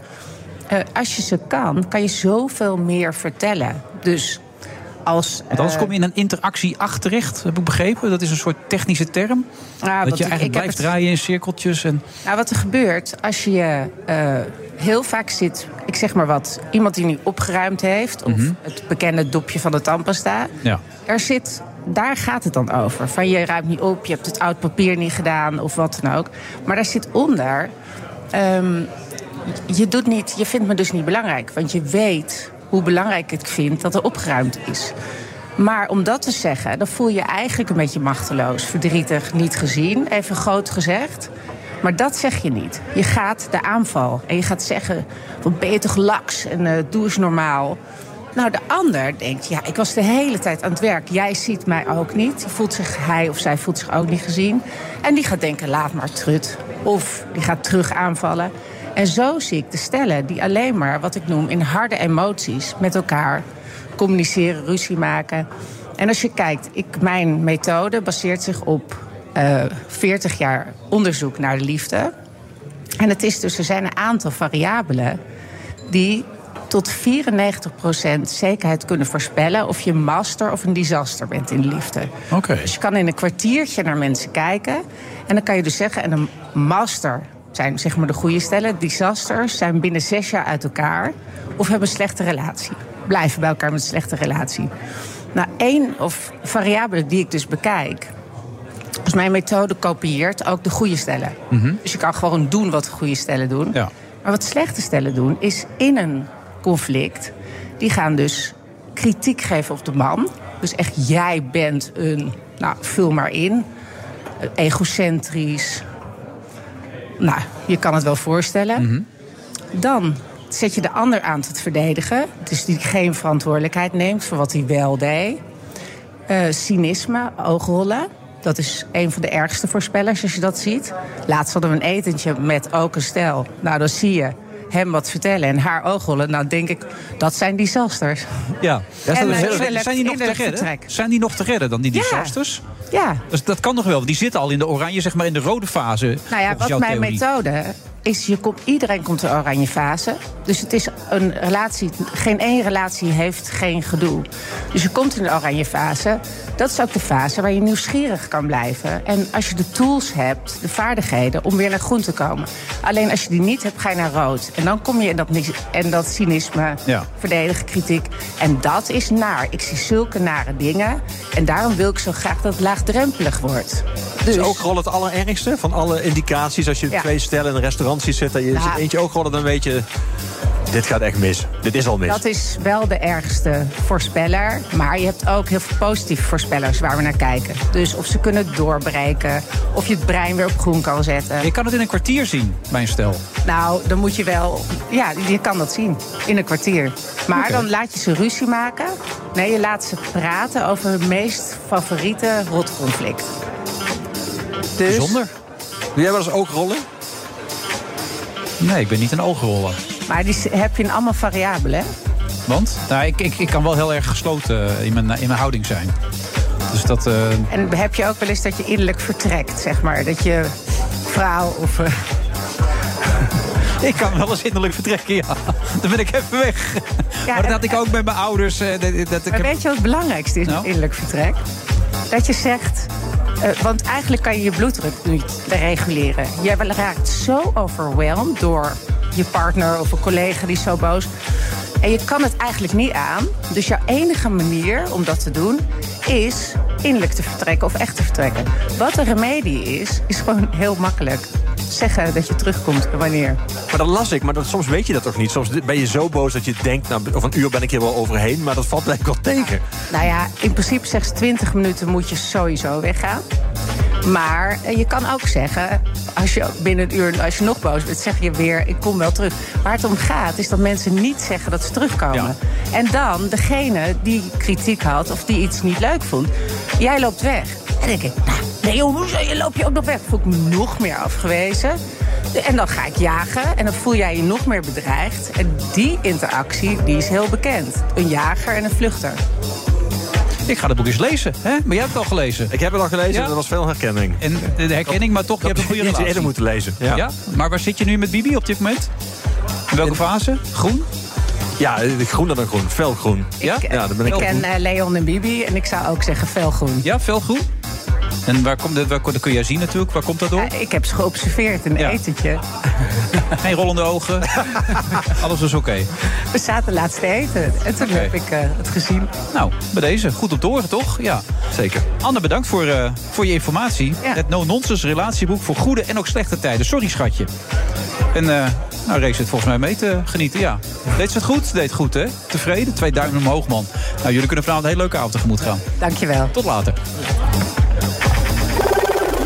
N: Eh, als je ze kan, kan je zoveel meer vertellen. Dus als...
G: Want anders
N: eh,
G: kom je in een interactie terecht, heb ik begrepen. Dat is een soort technische term. Dat je eigenlijk
N: ik
G: blijft
N: het-
G: draaien in cirkeltjes. En...
N: Nou, wat er gebeurt als je eh, heel vaak zit, ik zeg maar wat, iemand die nu opgeruimd heeft, of
G: Mhm.
N: het bekende dopje van de tandpasta,
G: Ja.
N: er zit, daar gaat het dan over. Van je ruimt niet op, je hebt het oud papier niet gedaan of wat dan ook. Maar daar zit onder, ehm, je, doet niet, je vindt me dus niet belangrijk, want je weet hoe belangrijk ik vind dat er opgeruimd is. Maar om dat te zeggen, dan voel je eigenlijk een beetje machteloos, verdrietig, niet gezien, even groot gezegd. Maar dat zeg je niet. Je gaat de aanval en je gaat zeggen: wat ben je toch laks en eh, doe eens normaal. Nou, de ander denkt: ja, ik was de hele tijd aan het werk. Jij ziet mij ook niet. Voelt zich, hij of zij voelt zich ook niet gezien. En die gaat denken: laat maar trut. Of die gaat terug aanvallen. En zo zie ik de stellen die alleen maar, wat ik noem, in harde emoties met elkaar communiceren, ruzie maken. En als je kijkt, ik, mijn methode baseert zich op eh 40 jaar onderzoek naar de liefde. En het is dus, er zijn een aantal variabelen die tot 94% zekerheid kunnen voorspellen of je een master of een disaster bent in de liefde.
G: Oké.
N: Dus je kan in een kwartiertje naar mensen kijken. En dan kan je dus zeggen, en een master zijn zeg maar de goede stellen. Disasters zijn binnen zes jaar uit elkaar of hebben een slechte relatie. Blijven bij elkaar met een slechte relatie. Nou, één of variabele die ik dus bekijk. Dus mijn methode kopieert ook de goede stellen. Dus je kan gewoon doen wat de goede stellen doen.
G: Ja.
N: Maar wat slechte stellen doen, is in een conflict. Die gaan dus kritiek geven op de man. Dus echt, jij bent een. Nou, vul maar in. Egocentrisch. Nou, je kan het wel voorstellen. Dan zet je de ander aan tot verdedigen. Dus die geen verantwoordelijkheid neemt voor wat hij wel deed. Eh, cynisme, oogrollen. Dat is een van de ergste voorspellers als je dat ziet. Laatst hadden we een etentje met ook een stel. Nou, dan zie je hem wat vertellen en haar oogrollen. Nou, denk ik, dat zijn disasters.
G: Ja.
N: En,
G: zijn,
N: eh,
G: zijn- zijn die nog te redden?
N: vertrek.
G: Zijn die nog te redden dan, die
N: Ja.
G: disasters?
N: Ja.
G: Dus dat kan nog wel, want die zitten al in de oranje, zeg maar in de rode fase.
N: Nou ja, wat mijn
G: theorie.
N: methode is, je komt, iedereen komt in oranje fase. Dus het is een relatie, geen één relatie heeft geen gedoe. Dus je komt in de oranje fase. Dat is ook de fase waar je nieuwsgierig kan blijven. En als je de tools hebt, de vaardigheden om weer naar groen te komen. Alleen als je die niet hebt, ga je naar rood. En dan kom je in dat, en dat cynisme,
G: Ja.
N: verdedigen, kritiek. En dat is naar. Ik zie zulke nare dingen. En daarom wil ik zo graag dat het laagdrempelig wordt.
H: Dus ook gewoon het allerergste van alle indicaties. Als je
N: Ja.
H: twee stellen in een restaurant en je zit eentje ook gewoon, dan weet je... dit gaat echt mis. Dit is al mis.
N: Dat is wel de ergste voorspeller. Maar je hebt ook heel veel positieve voorspellers waar we naar kijken. Dus of ze kunnen doorbreken. Of je het brein weer op groen kan zetten.
G: Je kan het in een kwartier zien, mijn stel.
N: Nou, dan moet je wel... Ja, je kan dat zien. In een kwartier. Maar dan laat je ze ruzie maken. Nee, je laat ze praten over hun meest favoriete rotconflict. Dus...
G: Bijzonder.
H: Doe jij wel eens oogrollen?
G: Nee, ik ben niet een oogrollen.
N: Maar die heb je in allemaal variabelen, hè?
G: Want? Nou, ik, ik, ik kan wel heel erg gesloten eh, in mijn, in mijn houding zijn. Dus dat... eh,
N: En heb je ook wel eens dat je innerlijk vertrekt, zeg maar? Dat je vrouw of... eh,
G: Ik kan wel eens innerlijk vertrekken, ja. Dan ben ik even weg. maar dat had ik ook met mijn ouders. eh, dat, dat ik
N: Maar
G: heb-
N: weet je wat het belangrijkste is met innerlijk vertrek? Dat je zegt... eh, want eigenlijk kan je je bloeddruk niet reguleren. Je raakt zo overweldigd door je partner of een collega die zo boos. En je kan het eigenlijk niet aan. Dus jouw enige manier om dat te doen is innerlijk te vertrekken of echt te vertrekken. Wat de remedie is, is gewoon heel makkelijk. Zeggen dat je terugkomt en wanneer.
H: Maar dat las ik, maar dat, soms weet je dat toch niet. Soms ben je zo boos dat je denkt, nou, over een uur ben ik hier wel overheen. Maar dat valt blijkbaar wel tegen.
N: Nou ja, in principe zegt ze 20 minuten moet je sowieso weggaan. Maar eh, je kan ook zeggen, als je binnen een uur, als je nog boos bent, zeg je weer, ik kom wel terug. Waar het om gaat, is dat mensen niet zeggen dat ze terugkomen. En dan degene die kritiek had of die iets niet leuk vond, jij loopt weg. En dan denk ik, nou, nee joh, hoezo je loop je ook nog weg? Voel ik me nog meer afgewezen. En dan ga ik jagen en dan voel jij je nog meer bedreigd. En die interactie, die is heel bekend. Een jager en een vluchter.
G: Ik ga het boek eens lezen, hè? Maar jij hebt het al gelezen.
H: Ik heb het al gelezen
G: Ja?
H: en er was veel herkenning.
G: En de herkenning, maar toch, je hebt een goede relatie.
H: eerder moeten lezen. Ja,
G: Ja. Maar waar zit je nu met Bibi op dit moment? In welke fase? Groen?
H: ja groener dan groen. Felgroen.
G: Ja?
N: Ik,
H: Ja, dan ben ik
N: ik ken eh, Leon en Bibi en ik zou ook zeggen felgroen.
G: Ja, felgroen? En waar komt dat, waar, dat kun jij zien natuurlijk. Waar komt dat door?
N: Eh, ik heb ze geobserveerd in een
G: Ja.
N: etentje.
G: Geen rollende ogen. Alles was oké.
N: We zaten laatst te eten en toen heb ik eh, het gezien.
G: Nou, bij deze. Goed om te horen, toch? Ja.
H: Zeker.
G: Anne, bedankt voor, eh, voor je informatie. Het no-nonsense relatieboek voor goede en ook slechte tijden. Sorry, schatje. En eh nou, Race zit volgens mij mee te genieten, ja. Deed ze het goed? Deed het goed, hè? Tevreden? Twee duimen omhoog, man. Nou, jullie kunnen vanavond een hele leuke avond tegemoet gaan.
N: Dankjewel.
G: Tot later.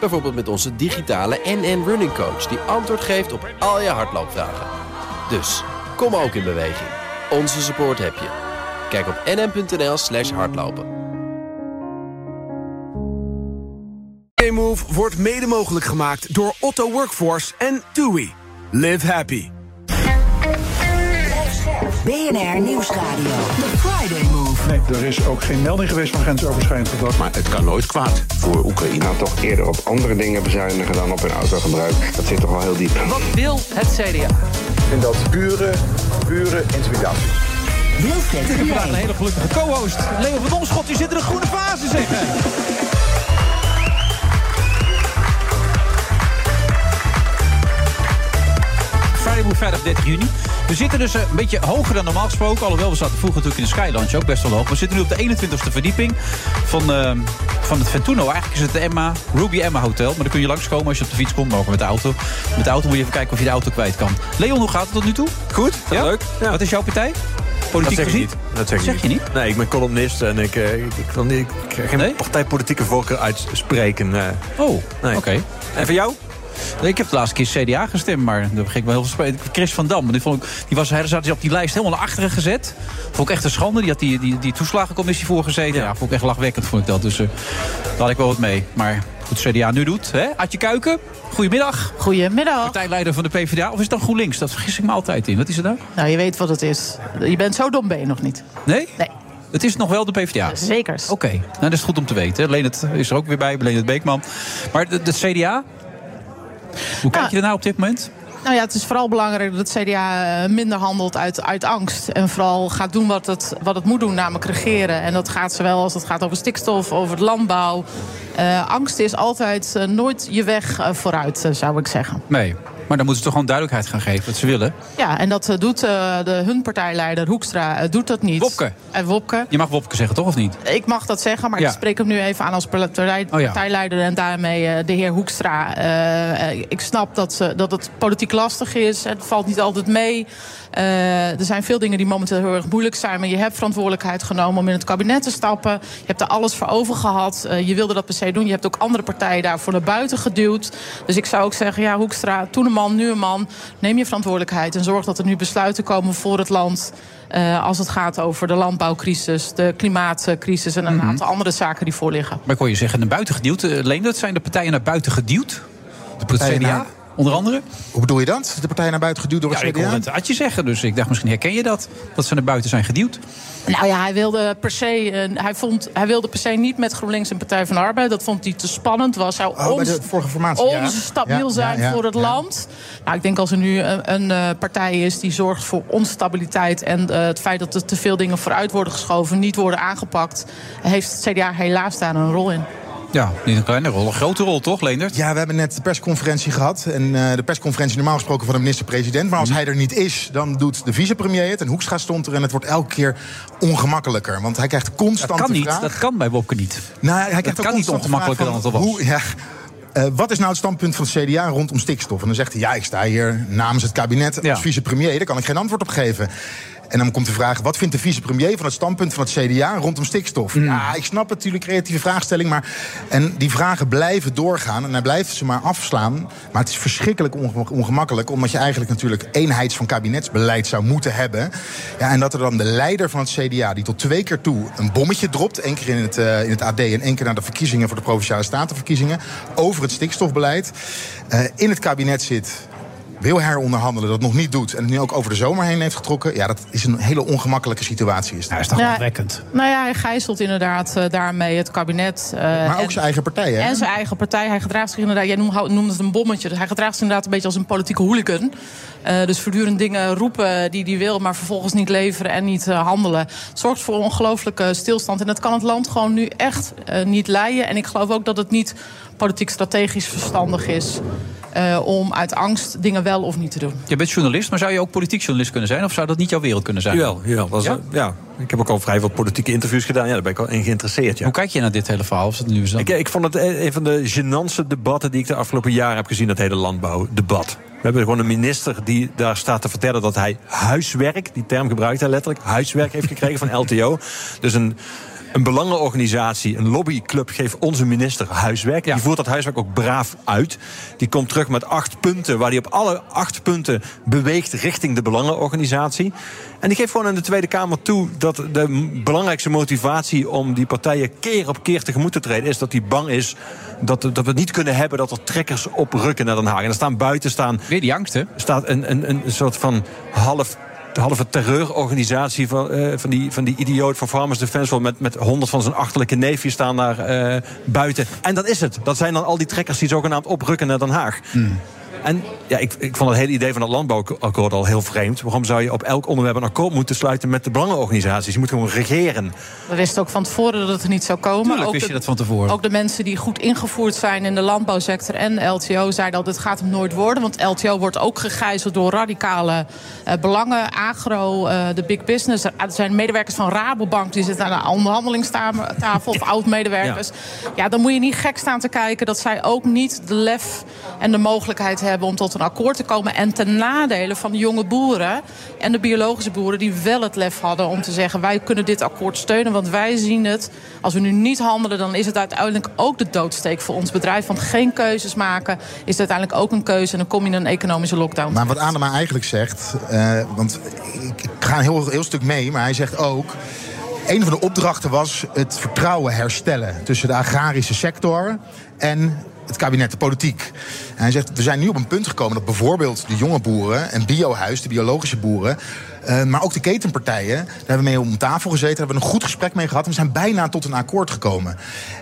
A: Bijvoorbeeld met onze digitale NN Running Coach... die antwoord geeft op al je hardloopvragen. Dus, kom ook in beweging. Onze support heb je. Kijk op nn.nl slash hardlopen.
B: Move wordt mede mogelijk gemaakt door Otto Workforce en TUI. Live happy.
C: BNR Nieuwsradio. The Friday Move.
O: Nee, er is ook geen melding geweest van grensoverschrijdend gedrag.
F: Maar het kan nooit kwaad voor Oekraïne. Nou, toch eerder op andere dingen bezuinigen dan op hun autogebruik. Dat zit toch wel heel diep.
P: Wat wil het CDA?
D: Ik vind dat pure, pure intimidatie.
C: Wilfred
G: Ik heb vandaag een hele gelukkige co-host. Leo van Domschot, die zit in de groene fase, zeg. Friday Move vrijdag 30 juni. We zitten dus eh, een beetje hoger dan normaal gesproken. Alhoewel, we zaten vroeger natuurlijk in de Skylounge ook best wel hoog. We zitten nu op de 21ste verdieping van, eh, van het Ventuno. Eigenlijk is het de Emma, Ruby Emma Hotel. Maar dan kun je langskomen als je op de fiets komt. Mogen met de auto. Met de auto moet je even kijken of je de auto kwijt kan. Leon, hoe gaat het tot nu toe?
H: Goed,
G: Ja?
H: leuk. Ja.
G: Wat is jouw partij? Politiek
H: dat zeg
G: gezien?
H: ik niet. Dat zeg,
G: je niet?
H: Nee, ik ben columnist en ik, eh, ik, niet, ik geen partijpolitieke voorkeur uitspreken. eh.
G: Oh,
H: Nee.
G: oké.
H: En voor jou?
G: Ik heb de laatste keer CDA gestemd, maar daar ging ik wel heel veel spelen. Chris van Dam, die, vond ik, die was, hij zat op die lijst helemaal naar achteren gezet. Vond ik echt een schande. Die had die, die, die toeslagencommissie voorgezeten. Ja. vond ik echt lachwekkend, vond ik dat. Dus eh, daar had ik wel wat mee. Maar goed, CDA nu doet. Hè? Adje Kuiken, goedemiddag.
Q: Goedemiddag.
G: Partijleider van de PvdA. Of is het dan GroenLinks? Dat vergis ik me altijd in. Wat is het nou?
Q: Nou, je weet wat het is. Je bent zo dom ben je nog niet.
G: Nee?
Q: Nee.
G: Het is nog wel de PvdA?
Q: Zeker.
G: Oké, nou, dat is goed om te weten. Leendert is er ook weer bij, Leendert Beekman. Maar de, de CDA? Hoe kijk je ernaar op dit moment?
Q: Nou ja, het is vooral belangrijk dat het CDA eh, minder handelt uit, uit angst. En vooral gaat doen wat het, wat het moet doen, namelijk regeren. En dat gaat zowel als het gaat over stikstof, over het landbouw. Eh, angst is altijd eh, nooit je weg vooruit, zou ik zeggen.
G: Nee. Maar dan moeten ze toch gewoon duidelijkheid gaan geven wat ze willen.
Q: Ja, en dat eh, doet eh, de, hun partijleider Hoekstra eh, doet dat niet.
G: Wopke.
Q: En Wopke.
G: Je mag Wopke zeggen, toch of niet?
Q: Ik mag dat zeggen, maar
G: Ja.
Q: ik spreek hem nu even aan als partij-
G: Oh ja.
Q: partijleider en daarmee de heer Hoekstra. Ik snap dat, ze, dat het politiek lastig is. Het valt niet altijd mee. Eh, er zijn veel dingen die momenteel heel erg moeilijk zijn. Maar je hebt verantwoordelijkheid genomen om in het kabinet te stappen. Je hebt er alles voor over gehad. Eh, je wilde dat per se doen. Je hebt ook andere partijen daarvoor naar buiten geduwd. Dus ik zou ook zeggen, ja, Hoekstra, toen een man, nu een man. Neem je verantwoordelijkheid en zorg dat er nu besluiten komen voor het land. eh, als het gaat over de landbouwcrisis, de klimaatcrisis en een
G: Mhm.
Q: aantal andere zaken die voorliggen.
G: Maar ik hoor je zeggen, naar buiten geduwd. Uh, Leendert, zijn de partijen naar buiten geduwd?
M: Partijen
G: CDA? Onder andere.
P: Hoe bedoel je dat? De partij naar buiten geduwd door het
G: Ja, ik
P: CDA?
G: hoorde het Adje zeggen, dus ik dacht misschien herken je dat. Dat ze naar buiten zijn geduwd.
Q: Nou ja, hij wilde per se, eh, hij vond, hij wilde per se niet met GroenLinks en Partij van de Arbeid. Dat vond hij te spannend. Was zou
P: Oh, bij
Q: ons,
P: de vorige formatie, ja.
Q: onze stabiel
P: Ja,
Q: zijn
P: ja, ja,
Q: voor het
P: ja.
Q: land. Nou, ik denk als er nu een, een eh, partij is die zorgt voor onstabiliteit en eh, het feit dat er te veel dingen vooruit worden geschoven, niet worden aangepakt, heeft het CDA helaas daar een rol in.
G: Ja, niet een kleine rol, een grote rol toch, Leendert?
P: Ja, we hebben net de persconferentie gehad. En eh, de persconferentie normaal gesproken van de minister-president. Maar als hij er niet is, dan doet de vicepremier het. En Hoekstra stond er en het wordt elke keer ongemakkelijker. Want hij krijgt constant
G: Dat kan niet,
P: vraag...
G: dat kan bij Wopke niet.
P: Nou, hij
G: dat
P: krijgt ook
G: kan niet ongemakkelijker dan het al was.
P: Hoe, ja, eh, wat is nou het standpunt van het CDA rondom stikstof? En dan zegt hij, ja, ik sta hier namens het kabinet als vicepremier. Daar kan ik geen antwoord op geven. En dan komt de vraag, wat vindt de vicepremier van het standpunt van het CDA rondom stikstof?
G: Hmm.
P: Ja, ik snap natuurlijk creatieve vraagstelling, maar... En die vragen blijven doorgaan en hij blijft ze maar afslaan. Maar het is verschrikkelijk onge- ongemakkelijk... omdat je eigenlijk natuurlijk eenheids van kabinetsbeleid zou moeten hebben. Ja, en dat er dan de leider van het CDA, die tot twee keer toe een bommetje dropt... één keer in het, eh, in het AD en één keer naar de verkiezingen... voor de Provinciale Statenverkiezingen, over het stikstofbeleid... eh, in het kabinet zit wil heronderhandelen, dat nog niet doet... en het nu ook over de zomer heen heeft getrokken... ja, dat is een hele ongemakkelijke situatie. Is, dat.
G: is toch
Q: Ja. Nou ja, hij gijzelt inderdaad eh, daarmee het kabinet. eh,
P: Maar ook
Q: en-
P: zijn eigen partij, hè?
Q: En zijn eigen partij. Hij gedraagt zich inderdaad, jij noemde het een bommetje. Hij gedraagt zich inderdaad een beetje als een politieke hooligan. Eh, dus voortdurend dingen roepen die hij wil, maar vervolgens niet leveren en niet eh, handelen. Het zorgt voor ongelooflijke stilstand. En dat kan het land gewoon nu echt eh, niet leiden. En ik geloof ook dat het niet politiek strategisch verstandig is. Eh, om uit angst dingen wel of niet te doen.
G: Je bent journalist, maar zou je ook politiek journalist kunnen zijn? Of zou dat niet jouw wereld kunnen zijn?
H: Jawel, jawel. Dat is,
G: Ja?
H: ja? ik heb ook al vrij veel politieke interviews gedaan. Ja, daar ben ik wel in geïnteresseerd. Ja.
G: Hoe kijk je naar dit hele verhaal? Of het nu?
H: Ik, ik vond het een een van de gênantste debatten die ik de afgelopen jaren heb gezien, dat hele landbouwdebat. We hebben gewoon een minister die daar staat te vertellen dat hij huiswerk, die term gebruikt hij letterlijk, huiswerk heeft gekregen van LTO. Dus een, een belangenorganisatie, een lobbyclub geeft onze minister huiswerk. Die voert dat huiswerk ook braaf uit. Die komt terug met acht punten, waar hij op alle acht punten beweegt richting de belangenorganisatie. En die geeft gewoon in de Tweede Kamer toe dat de belangrijkste motivatie om die partijen keer op keer tegemoet te treden is dat hij bang is dat, dat we het niet kunnen hebben dat er trekkers oprukken naar Den Haag. En er staan buiten staan.
G: Weer die angst, hè?
H: Staat een, een, een soort van half de halve terreurorganisatie van, eh, van, die, van die idioot van Farmers Defence... wel met, met honderd van zijn achterlijke neefjes staan daar eh, buiten. En dat is het. Dat zijn dan al die trekkers die zogenaamd oprukken naar Den Haag. En ja, ik, ik vond het hele idee van dat landbouwakkoord al heel vreemd. Waarom zou je op elk onderwerp een akkoord moeten sluiten met de belangenorganisaties? Je moet gewoon regeren.
Q: We wisten ook van tevoren dat het er niet zou komen.
G: Tuurlijk
Q: ook
G: wist
Q: de,
G: je dat van tevoren.
Q: Ook de mensen die goed ingevoerd zijn in de landbouwsector en LTO zeiden al, dit gaat hem nooit worden. Want LTO wordt ook gegijzeld door radicale eh, belangen. Agro, eh, de big business. Er zijn medewerkers van Rabobank die zitten aan de onderhandelingstafel. Of oud-medewerkers. Ja. dan moet je niet gek staan te kijken dat zij ook niet de lef en de mogelijkheid hebben om tot een akkoord te komen. En ten nadele van de jonge boeren en de biologische boeren die wel het lef hadden om te zeggen: wij kunnen dit akkoord steunen. Want wij zien het. Als we nu niet handelen, dan is het uiteindelijk ook de doodsteek voor ons bedrijf. Want geen keuzes maken is uiteindelijk ook een keuze. En dan kom je in een economische lockdown.
P: Maar wat Adema eigenlijk zegt, eh, want ik, ik ga een heel, heel stuk mee, maar hij zegt ook. Een van de opdrachten was het vertrouwen herstellen tussen de agrarische sector en het kabinet, de politiek. En hij zegt, we zijn nu op een punt gekomen dat bijvoorbeeld de jonge boeren en Biohuis, de biologische boeren, eh, maar ook de ketenpartijen, daar hebben we mee om tafel gezeten, hebben we een goed gesprek mee gehad en we zijn bijna tot een akkoord gekomen.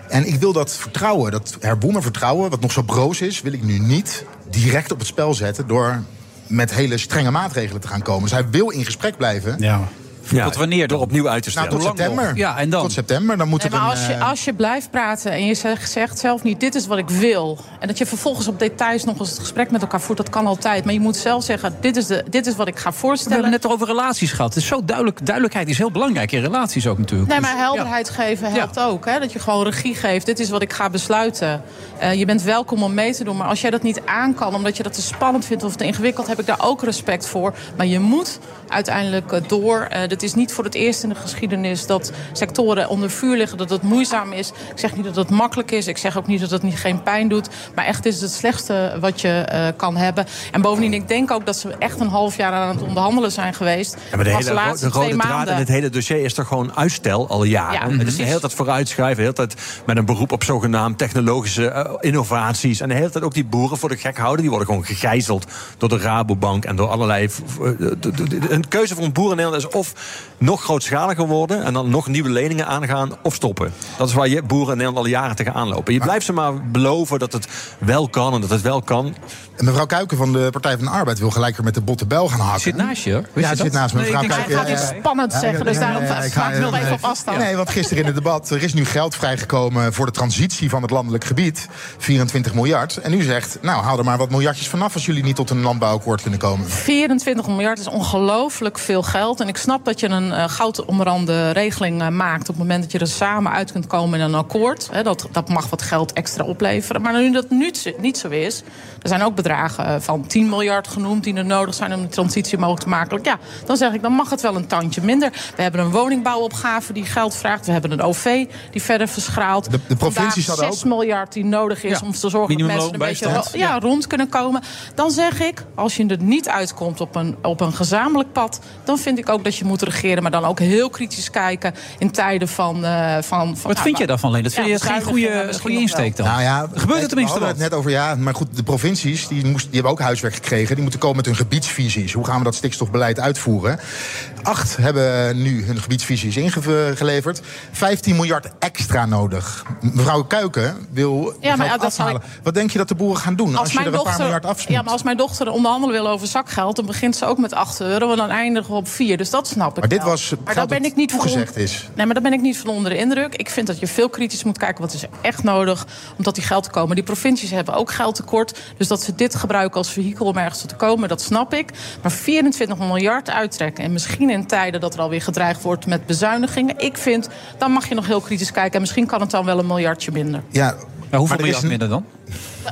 P: En ik wil dat vertrouwen, dat herwonnen vertrouwen, wat nog zo broos is, wil ik nu niet direct op het spel zetten door met hele strenge maatregelen te gaan komen. Dus hij wil in gesprek blijven.
G: Ja.
H: Ja,
G: Tot wanneer
H: Door opnieuw uit te
P: Nou,
H: stellen.
P: tot september.
G: Ja, en dan?
P: Tot september, dan moet
Q: Nee, maar
P: een...
Q: als je,
P: eh,
Q: als je blijft praten en je zegt, zegt zelf niet... dit is wat ik wil... en dat je vervolgens op details nog eens het gesprek met elkaar voert... dat kan altijd. Maar je moet zelf zeggen, dit is, de, dit is wat ik ga
G: We
Q: voorstellen.
G: hebben het net over relaties gehad. Het is zo duidelijk. Duidelijkheid is heel belangrijk in relaties ook natuurlijk.
Q: Nee,
G: Dus,
Q: maar helderheid geven helpt ook. Hè? Dat je gewoon regie geeft. Dit is wat ik ga besluiten. Eh, je bent welkom om mee te doen. Maar als jij dat niet aan kan, omdat je dat te spannend vindt of te ingewikkeld, heb ik daar ook respect voor. Maar je moet uiteindelijk eh, door. De Het is niet voor het eerst in de geschiedenis dat sectoren onder vuur liggen, dat het moeizaam is. Ik zeg niet dat het makkelijk is. Ik zeg ook niet dat het niet geen pijn doet. Maar echt is het het slechtste wat je eh, kan hebben. En bovendien, ik denk ook dat ze echt een half jaar aan het onderhandelen zijn geweest.
H: Ja, maar de hele
Q: laatste
H: de rode draad
Q: maanden.
H: in het hele dossier is toch gewoon uitstel al jaren.
Q: Ja,
H: het is de hele tijd vooruitschuiven, de hele tijd met een beroep op zogenaamd technologische innovaties. En de hele tijd ook die boeren voor de gek houden. Die worden gewoon gegijzeld door de Rabobank en door allerlei. Een keuze voor een boer in Nederland is of nog grootschaliger worden en dan nog nieuwe leningen aangaan of stoppen. Dat is waar je boeren in Nederland al jaren tegenaan lopen. Je blijft ze maar beloven dat het wel kan en dat het wel kan.
P: En mevrouw Kuiken van de Partij van de Arbeid wil gelijk weer met de botte bel gaan hakken.
G: Zit naast je, hoor. Wist
P: Ja,
G: je
P: zit
G: dat?
P: naast.
G: Nee,
P: Mevrouw
G: ik
P: Kuiken.
Q: Gaat
P: eh,
Q: iets spannends
P: ja,
Q: zeggen, dus
P: ja,
Q: daarom
P: ik
Q: ik
P: ga-
Q: wil even op afstand.
P: Nee, want gisteren in het debat, er is nu geld vrijgekomen voor de transitie van het landelijk gebied. 24 miljard. En u zegt, nou haal er maar wat miljardjes vanaf als jullie niet tot een landbouwakkoord kunnen komen.
Q: 24 miljard is ongelooflijk veel geld. En ik snap dat je een uh, goudomrande regeling uh, maakt... op het moment dat je er samen uit kunt komen in een akkoord. Hè, dat, dat mag wat geld extra opleveren. Maar nu dat niet, niet zo is... er zijn ook bedragen uh, van 10 miljard genoemd... die er nodig zijn om de transitie mogelijk te maken. Ja, dan zeg ik, dan mag het wel een tandje minder. We hebben een woningbouwopgave die geld vraagt. We hebben een OV die verder verschraalt.
P: De, de provincies hadden
Q: 6
P: ook...
Q: miljard die nodig is ja. om te zorgen dat mensen een beetje ro ja, rond kunnen komen. Dan zeg ik, als je er niet uitkomt op een, op een gezamenlijk pad... dan vind ik ook dat je moet regeren. Maar dan ook heel kritisch kijken in tijden van... Uh, van, van
G: Wat nou, vind je daarvan, Leen? Dat vind ja, je geen goede, goede insteek dan?
P: Nou ja,
G: Gebeurt het tenminste
P: wel? het net over, ja, maar goed, de provincies die, moest, die hebben ook huiswerk gekregen. Die moeten komen met hun gebiedsvisies. Hoe gaan we dat stikstofbeleid uitvoeren? Acht hebben nu hun gebiedsvisies ingeleverd. 15 miljard extra nodig. Mevrouw Kuiken wil
Q: ja, maar, dat
P: afhalen. Ik... Wat denk je dat de boeren gaan doen als, als je er een paar miljard afsmeet?
Q: Ja, maar als mijn dochter onderhandelen wil over zakgeld... dan begint ze ook met 8 euro en dan eindigen we op 4. Dus dat snap ik
P: Maar dit
Q: wel.
P: was
Q: maar daar ben ik niet van
P: gezegd is.
Q: Nee, maar daar ben ik niet van onder de indruk. Ik vind dat je veel kritisch moet kijken wat is er echt nodig... om tot die geld te komen. Die provincies hebben ook geldtekort. Dus dat ze dit gebruiken als vehikel om ergens te komen, dat snap ik. Maar 24 miljard uittrekken... en misschien in tijden dat er alweer gedreigd wordt met bezuinigingen... ik vind, dan mag je nog heel kritisch kijken... en misschien kan het dan wel een miljardje minder.
P: Ja,
G: maar hoeveel miljard een... minder dan?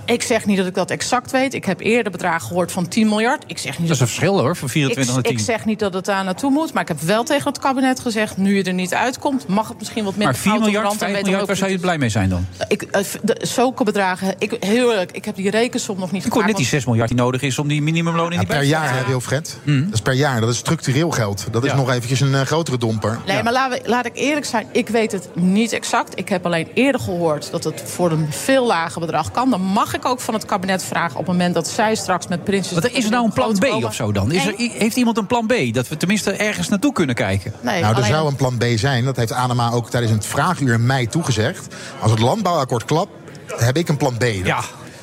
Q: Ik zeg niet dat ik dat exact weet. Ik heb eerder bedragen gehoord van 10 miljard. Ik zeg niet
G: dat is een verschil hoor, van 24
Q: ik,
G: naar 10.
Q: Ik zeg niet dat het daar naartoe moet. Maar ik heb wel tegen het kabinet gezegd... nu je er niet uitkomt, mag het misschien wat minder
G: Maar 4 miljard, 5 miljard, waar zou je blij mee zijn dan?
Q: Ik, de, zulke bedragen, ik, heel eerlijk, ik heb die rekensom nog niet
G: Ik hoor net die 6 miljard die nodig is om die minimumloon in
P: ja,
G: die
P: Per jaar, hè, Wilfred? Mm. Dat is per jaar, dat is structureel geld. Dat is ja. nog eventjes een uh, grotere domper.
Q: Nee, ja. maar laat, laat ik eerlijk zijn, ik weet het niet exact. Ik heb alleen eerder gehoord dat het voor een veel lager bedrag kan. Dan mag ik ook van het kabinet vragen op het moment dat zij straks met Prinsjes...
G: Wat is er nou een plan B of zo dan? Is er, heeft iemand een plan B? Dat we tenminste ergens naartoe kunnen kijken?
Q: Nee,
P: nou, er
Q: alleen...
P: zou een plan B zijn. Dat heeft Anema ook tijdens het vraaguur in mei toegezegd. Als het landbouwakkoord klapt, heb ik een plan B.
G: Ja.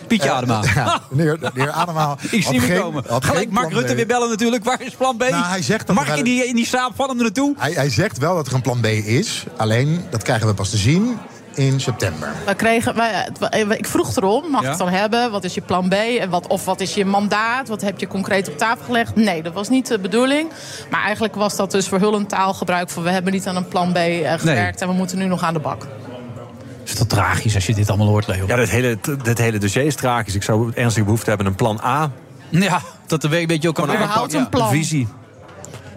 G: Pietje Adema.
P: Uh, ja, de heer, de heer Adema
G: Ik zie hem komen. Gelijk Mark Rutte weer bellen natuurlijk. Waar is plan B?
P: Nou, hij zegt dat
G: Mag ik in die, in die saap van hem naartoe?
P: Hij, hij zegt wel dat er een plan B is. Alleen, dat krijgen we pas te zien in september.
Q: We kregen, wij, ik vroeg erom, mag ja. het dan hebben? Wat is je plan B? En wat, of wat is je mandaat? Wat heb je concreet op tafel gelegd? Nee, dat was niet de bedoeling. Maar eigenlijk was dat dus verhullend taalgebruik... van we hebben niet aan een plan B uh, gewerkt... Nee. en we moeten nu nog aan de bak.
G: Is toch tragisch als je dit allemaal hoort, Leo?
H: Ja, dit hele, dit hele dossier is tragisch. Ik zou ernstig behoefte hebben aan een plan A.
G: Ja, dat er een beetje ook kan
Q: aanpakken. een plan.
H: Een visie.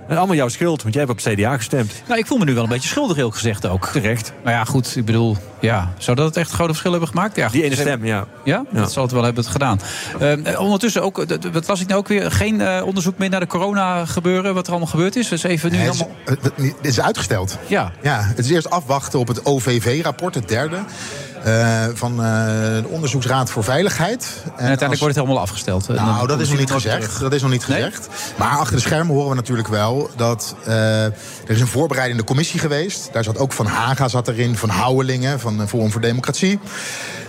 H: En allemaal jouw schuld, want jij hebt op CDA gestemd.
G: Nou, ik voel me nu wel een beetje schuldig, heel gezegd ook.
H: Terecht.
G: Maar ja, goed, ik bedoel, ja. Zou dat het echt een groot verschil hebben gemaakt? Ja,
H: Die ene stem, ja.
G: ja. Ja? Dat zal het wel hebben gedaan. Uh, ondertussen ook, wat was ik nou ook weer? Geen uh, onderzoek meer naar de corona gebeuren, wat er allemaal gebeurd is. Dus even nu
P: nee,
G: allemaal...
P: Het is, het is uitgesteld.
G: Ja.
P: ja. Het is eerst afwachten op het OVV-rapport, het derde. Uh, van uh, de Onderzoeksraad voor Veiligheid.
G: En, en uiteindelijk als... wordt het helemaal afgesteld.
P: Nou, dat is nog niet gezegd. Dat is nog niet nee? gezegd. Maar achter de schermen horen we natuurlijk wel dat uh, er is een voorbereidende commissie geweest. Daar zat ook Van Haga zat erin, Van Houwelingen, van Forum voor Democratie.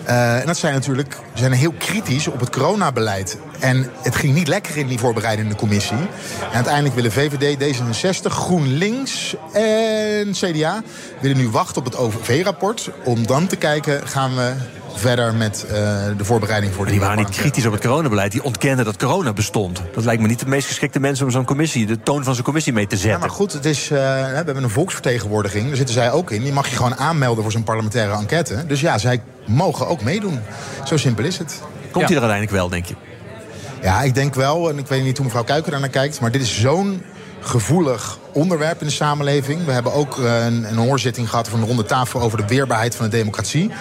P: Uh, en dat zijn natuurlijk zijn heel kritisch op het coronabeleid. En het ging niet lekker in die voorbereidende commissie. En uiteindelijk willen VVD, D66, GroenLinks en CDA... willen nu wachten op het OVV-rapport... om dan te kijken, gaan we verder met uh, de voorbereiding voor de
H: Die waren niet kritisch op het coronabeleid. Die ontkenden dat corona bestond. Dat lijkt me niet de meest geschikte mensen om zo'n commissie... de toon van zo'n commissie mee te zetten.
P: Ja, maar goed, het is, uh, we hebben een volksvertegenwoordiging. Daar zitten zij ook in. Die mag je gewoon aanmelden voor zo'n parlementaire enquête. Dus ja, zij mogen ook meedoen. Zo simpel is het.
H: Komt hij ja. er uiteindelijk wel, denk je?
P: Ja, ik denk wel, en ik weet niet hoe mevrouw Kuiken daar naar kijkt... maar dit is zo'n gevoelig onderwerp in de samenleving. We hebben ook eh, een, een hoorzitting gehad van een ronde tafel... over de weerbaarheid van de democratie.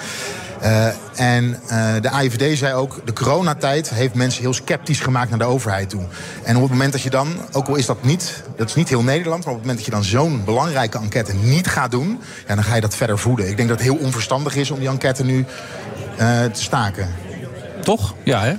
P: Uh, en uh, de AIVD zei ook, de coronatijd heeft mensen heel sceptisch gemaakt naar de overheid toe. En op het moment dat je dan, ook al is dat niet, dat is niet heel Nederland, maar op het moment dat je dan zo'n belangrijke enquête niet gaat doen, ja, dan ga je dat verder voeden. Ik denk dat het heel onverstandig is om die enquête nu uh, te staken.
G: Toch? Ja, hè?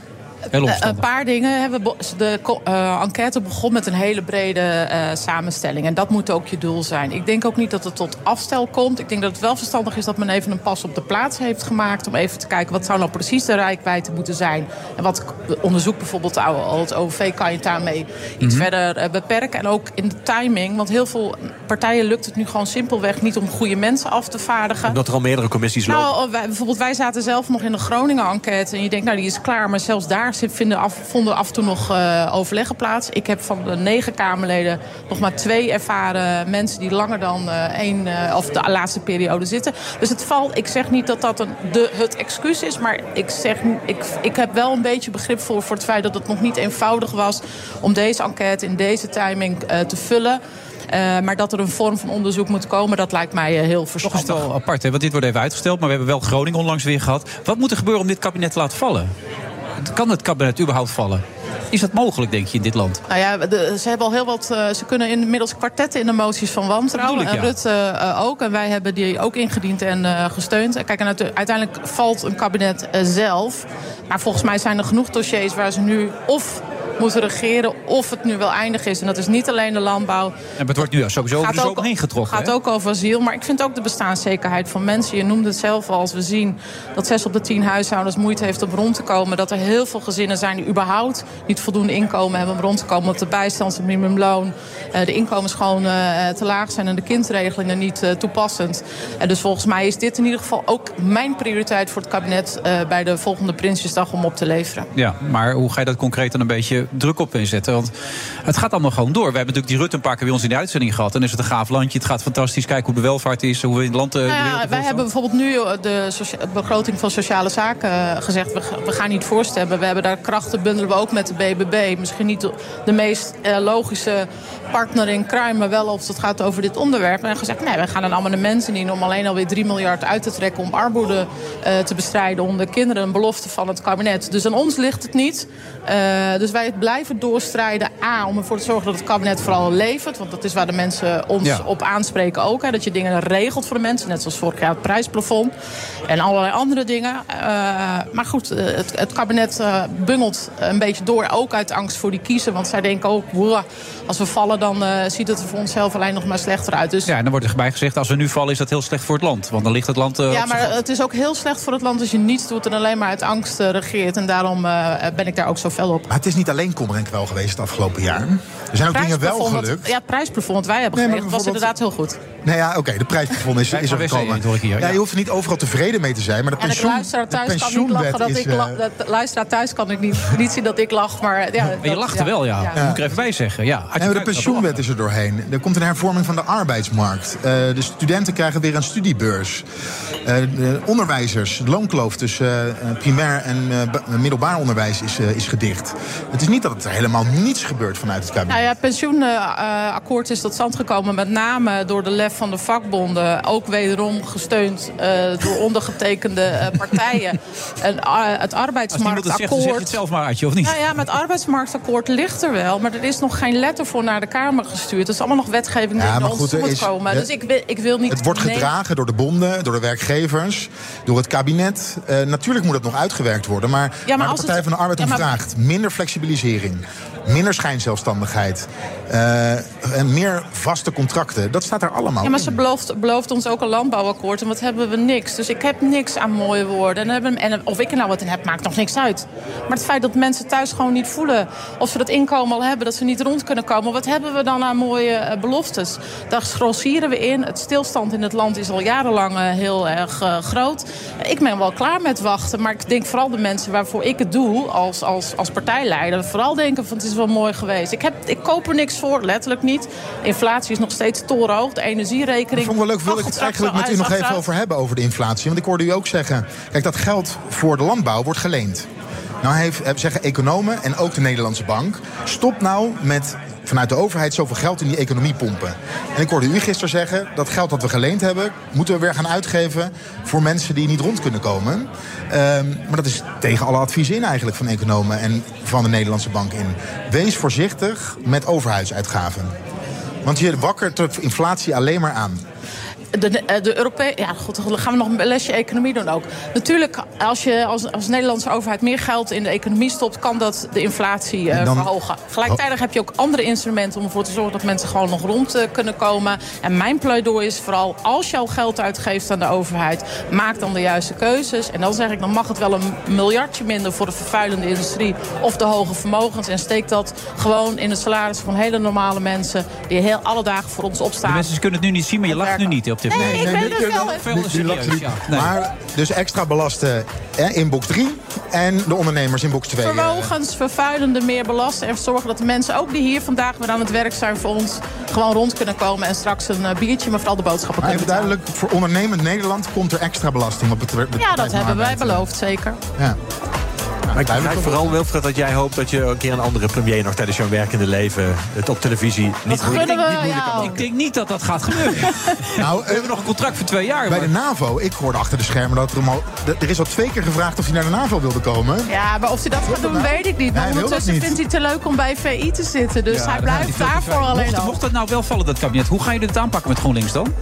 Q: Uh, een paar dingen. De uh, enquête begon met een hele brede uh, samenstelling. En dat moet ook je doel zijn. Ik denk ook niet dat het tot afstel komt. Ik denk dat het wel verstandig is dat men even een pas op de plaats heeft gemaakt. Om even te kijken wat zou nou precies de rijkwijde moeten zijn. En wat onderzoek bijvoorbeeld al het OV kan je daarmee iets
G: Mhm.
Q: verder beperken. En ook in de timing. Want heel veel partijen lukt het nu gewoon simpelweg niet om goede mensen af te vaardigen.
H: Omdat er al meerdere commissies lopen.
Q: Nou, wij, bijvoorbeeld wij zaten zelf nog in de Groningen-enquête. En je denkt, nou, die is klaar. Maar zelfs daar vinden af, vonden af en toe nog eh, overleggen plaats. Ik heb van de negen Kamerleden nog maar twee ervaren mensen... die langer dan eh, één, eh, of de laatste periode zitten. Dus het valt, ik zeg niet dat dat een, de, het excuus is... maar ik, zeg, ik, ik heb wel een beetje begrip voor, voor het feit... dat het nog niet eenvoudig was om deze enquête in deze timing te vullen... Maar dat er een vorm van onderzoek moet komen, dat lijkt mij heel
G: Toch is
Q: verstandig.
G: het wel apart, hè? want dit wordt even uitgesteld. Maar we hebben wel Groningen onlangs weer gehad. Wat moet er gebeuren om dit kabinet te laten vallen? Kan het kabinet überhaupt vallen? Is dat mogelijk, denk je, in dit land?
Q: Nou ja, de- ze hebben al heel wat. eh, ze kunnen inmiddels kwartetten in de moties van wantrouwen.
G: Bedoel
Q: En Rutte eh, ook. En wij hebben die ook ingediend en eh, gesteund. Kijk, en uite- uiteindelijk valt een kabinet zelf. Maar volgens mij zijn er genoeg dossiers waar ze nu of moeten regeren of het nu wel eindig is. En dat is niet alleen de landbouw.
G: En het wordt nu sowieso over de zomer heen getrokken.
Q: gaat
G: hè?
Q: ook over asiel. Maar ik vind ook de bestaanszekerheid van mensen. Je noemde het zelf al. Als we zien dat zes op de tien huishoudens moeite heeft om rond te komen. Dat er heel veel gezinnen zijn die überhaupt niet voldoende inkomen hebben om rond te komen. Omdat de bijstand, het minimumloon, eh, de inkomens gewoon eh, te laag zijn. En de kindregelingen niet eh, toepassend. En dus volgens mij is dit in ieder geval ook mijn prioriteit voor het kabinet. bij de volgende Prinsjesdag om op te leveren.
G: Ja, maar hoe ga je dat concreet dan een beetje druk op inzetten? Want het gaat allemaal gewoon door. We hebben natuurlijk die Rutte een paar keer bij ons in de uitzending gehad. En is het een gaaf landje. Het gaat fantastisch. Kijk hoe de welvaart is. Hoe we in het land... eh,
Q: Nou ja, wij hebben bijvoorbeeld nu eh, de begroting van sociale zaken eh, gezegd. We, we gaan niet voorstemmen. We hebben daar krachten bundelen we ook met de BBB. Misschien niet de, meest logische partner in crime, maar wel als het gaat over dit onderwerp. En gezegd, nee, we gaan een amendement in om alleen alweer 3 miljard uit te trekken om armoede eh, te bestrijden onder kinderen. Een belofte van het kabinet. Dus aan ons ligt het niet. Eh, dus wij blijven doorstrijden. A, om ervoor te zorgen dat het kabinet vooral levert. Want dat is waar de mensen ons
G: Ja.
Q: op aanspreken ook. Hè, dat je dingen regelt voor de mensen. Net zoals vorig jaar het prijsplafond. En allerlei andere dingen. Eh, maar goed, het, het kabinet bungelt een beetje door. Ook uit angst voor die kiezer. Want zij denken ook, "Woe, als we vallen dan eh, ziet het er voor onszelf alleen nog maar slechter uit. Dus
G: Ja, en dan wordt er bij gezegd, als we nu vallen is dat heel slecht voor het land. Want dan ligt het land... eh,
Q: ja, maar het is ook heel slecht voor het land als je niets doet en alleen maar uit angst eh, regeert. En daarom eh, ben ik daar ook zo fel op.
P: Maar het is niet alleen kommer en kwel geweest het afgelopen jaar. Er zijn ook dingen wel gelukt.
Q: Ja, het prijsplafond wat wij hebben
P: Nee,
Q: gekregen was inderdaad heel goed.
P: Nee, ja, oké, de prijsplafond is, is er gekomen. ja,
G: ja.
P: je hoeft er niet overal tevreden mee te zijn. Maar de
Q: En de
P: pensioen,
Q: luisteraar thuis kan niet
P: pensioenwet
Q: lachen dat
P: is,
Q: ik
P: eh,
Q: lach. De luisteraar thuis kan ik niet, niet zien dat ik lach. Maar, ja,
G: Maar je
Q: dat-
G: lachte wel, ja. Dat moet ik er even bij zeggen. Ja,
P: de pensioenwet is er doorheen. Er komt een hervorming van de arbeidsmarkt. Eh, de studenten krijgen weer een studiebeurs. Eh, de onderwijzers, de loonkloof tussen eh, primair en eh, middelbaar onderwijs is, is gedicht. Het is niet dat er helemaal niets gebeurt vanuit het kabinet.
Q: Nou ja, het pensioenakkoord is tot stand gekomen met name door de lef van de vakbonden. Ook wederom gesteund eh, door ondergetekende eh, partijen. En, eh, het
G: Als het zegt, dan zeg je
Q: arbeidsmarktakkoord.
G: het zelf maar, Adje, of niet?
Q: Nou ja, met het arbeidsmarktakkoord ligt er wel. Maar er is nog geen letter voor naar de Kamer gestuurd. Dat is allemaal nog wetgeving die
P: Ja,
Q: naar ons toe
P: er
Q: moet
P: is-
Q: komen. Dus ik wil, ik wil niet...
P: Het wordt gedragen door de bonden, door de werkgevers, door het kabinet. Eh, natuurlijk moet het nog uitgewerkt worden. Maar,
Q: als
P: de Partij
Q: het-
P: van de Arbeid
Q: ja, maar-
P: vraagt... minder flexibilisering, minder schijnzelfstandigheid... eh, en meer vaste contracten, dat staat er allemaal
Q: Ja, maar ze belooft, belooft ons ook een landbouwakkoord. En wat hebben we? Niks. Dus ik heb niks aan mooie woorden. En, hebben, en of ik er nou wat in heb, maakt nog niks uit. Maar het feit dat mensen thuis gewoon niet voelen... of ze dat inkomen al hebben, dat ze niet rond kunnen komen... wat hebben we dan aan mooie eh, beloftes? Daar grossieren we in. Het stilstand in het land is al jarenlang eh, heel erg eh, groot. Ik ben wel klaar met wachten. Maar ik denk vooral de mensen waarvoor ik het doe... als, als, als partijleider, vooral denken van het is wel mooi geweest. Ik, heb, ik koop er niks voor, letterlijk niet. Inflatie is nog steeds torenhoog. De energierekening...
P: Ik vond het wel leuk, wil ik het eigenlijk met u nog even over hebben, over de inflatie. Want ik hoorde u ook zeggen, kijk, dat geld voor de landbouw wordt geleend. Nou heeft, eh, zeggen economen en ook de Nederlandse bank... stop nou met vanuit de overheid zoveel geld in die economie pompen. En ik hoorde u gisteren zeggen... dat geld dat we geleend hebben... moeten we weer gaan uitgeven voor mensen die niet rond kunnen komen. Ehm, maar dat is tegen alle adviezen in eigenlijk van economen... en van de Nederlandse bank in. Wees voorzichtig met overheidsuitgaven. Want je wakkert de inflatie alleen maar aan.
Q: De, eh, de Europee ja, goed, dan gaan we nog een lesje economie doen ook. Natuurlijk, als je als, als Nederlandse overheid meer geld in de economie stopt, kan dat de inflatie eh,
P: dan-
Q: verhogen. Gelijktijdig heb je ook andere instrumenten om ervoor te zorgen dat mensen gewoon nog rond eh, kunnen komen. En mijn pleidooi is vooral als je al geld uitgeeft aan de overheid, maak dan de juiste keuzes. En dan zeg ik, dan mag het wel een miljardje minder voor de vervuilende industrie of de hoge vermogens. En steek dat gewoon in het salaris van hele normale mensen die heel alle dagen voor ons opstaan.
G: De mensen kunnen het nu niet zien, maar je lacht nu niet hè, op dit moment.
Q: Nee, ik weet het wel.
G: Veel
P: Nu-
G: serieus,
P: u.
G: ja. Nee.
P: Maar dus extra belasten hè, in box 3 en de ondernemers in box 2.
Q: Vermogens, vervuilende meer belasten. En zorgen dat de mensen ook die hier vandaag weer aan het werk zijn voor ons... gewoon rond kunnen komen en straks een eh, biertje, maar vooral de boodschappen
P: Maar
Q: kunnen
P: even
Q: betalen.
P: duidelijk, voor ondernemend Nederland komt er extra belasting op het
Q: Ja, dat hebben wij beloofd, zeker.
P: Ja.
H: Maar ik begrijp vooral, Wilfred, dat jij hoopt dat je een keer een andere premier nog tijdens jouw werkende leven het op televisie niet moeilijk, niet moeilijker
Q: jou.
H: maken.
G: Ik denk niet dat dat gaat gebeuren.
P: Nou,
G: we hebben nog een contract voor twee jaar.
P: Bij
G: maar-
P: de NAVO, ik hoorde achter de schermen dat er, al, er is al twee keer gevraagd of hij naar de NAVO wilde komen.
Q: Ja, maar of hij dat gaat doen, weet ik niet. Maar ondertussen
P: niet.
Q: vindt hij het te leuk om bij VI te zitten. Dus
G: Ja,
Q: hij blijft daarvoor alleen
G: mocht,
Q: al.
G: mocht dat nou wel vallen, dat kabinet, hoe gaan jullie het aanpakken met GroenLinks dan?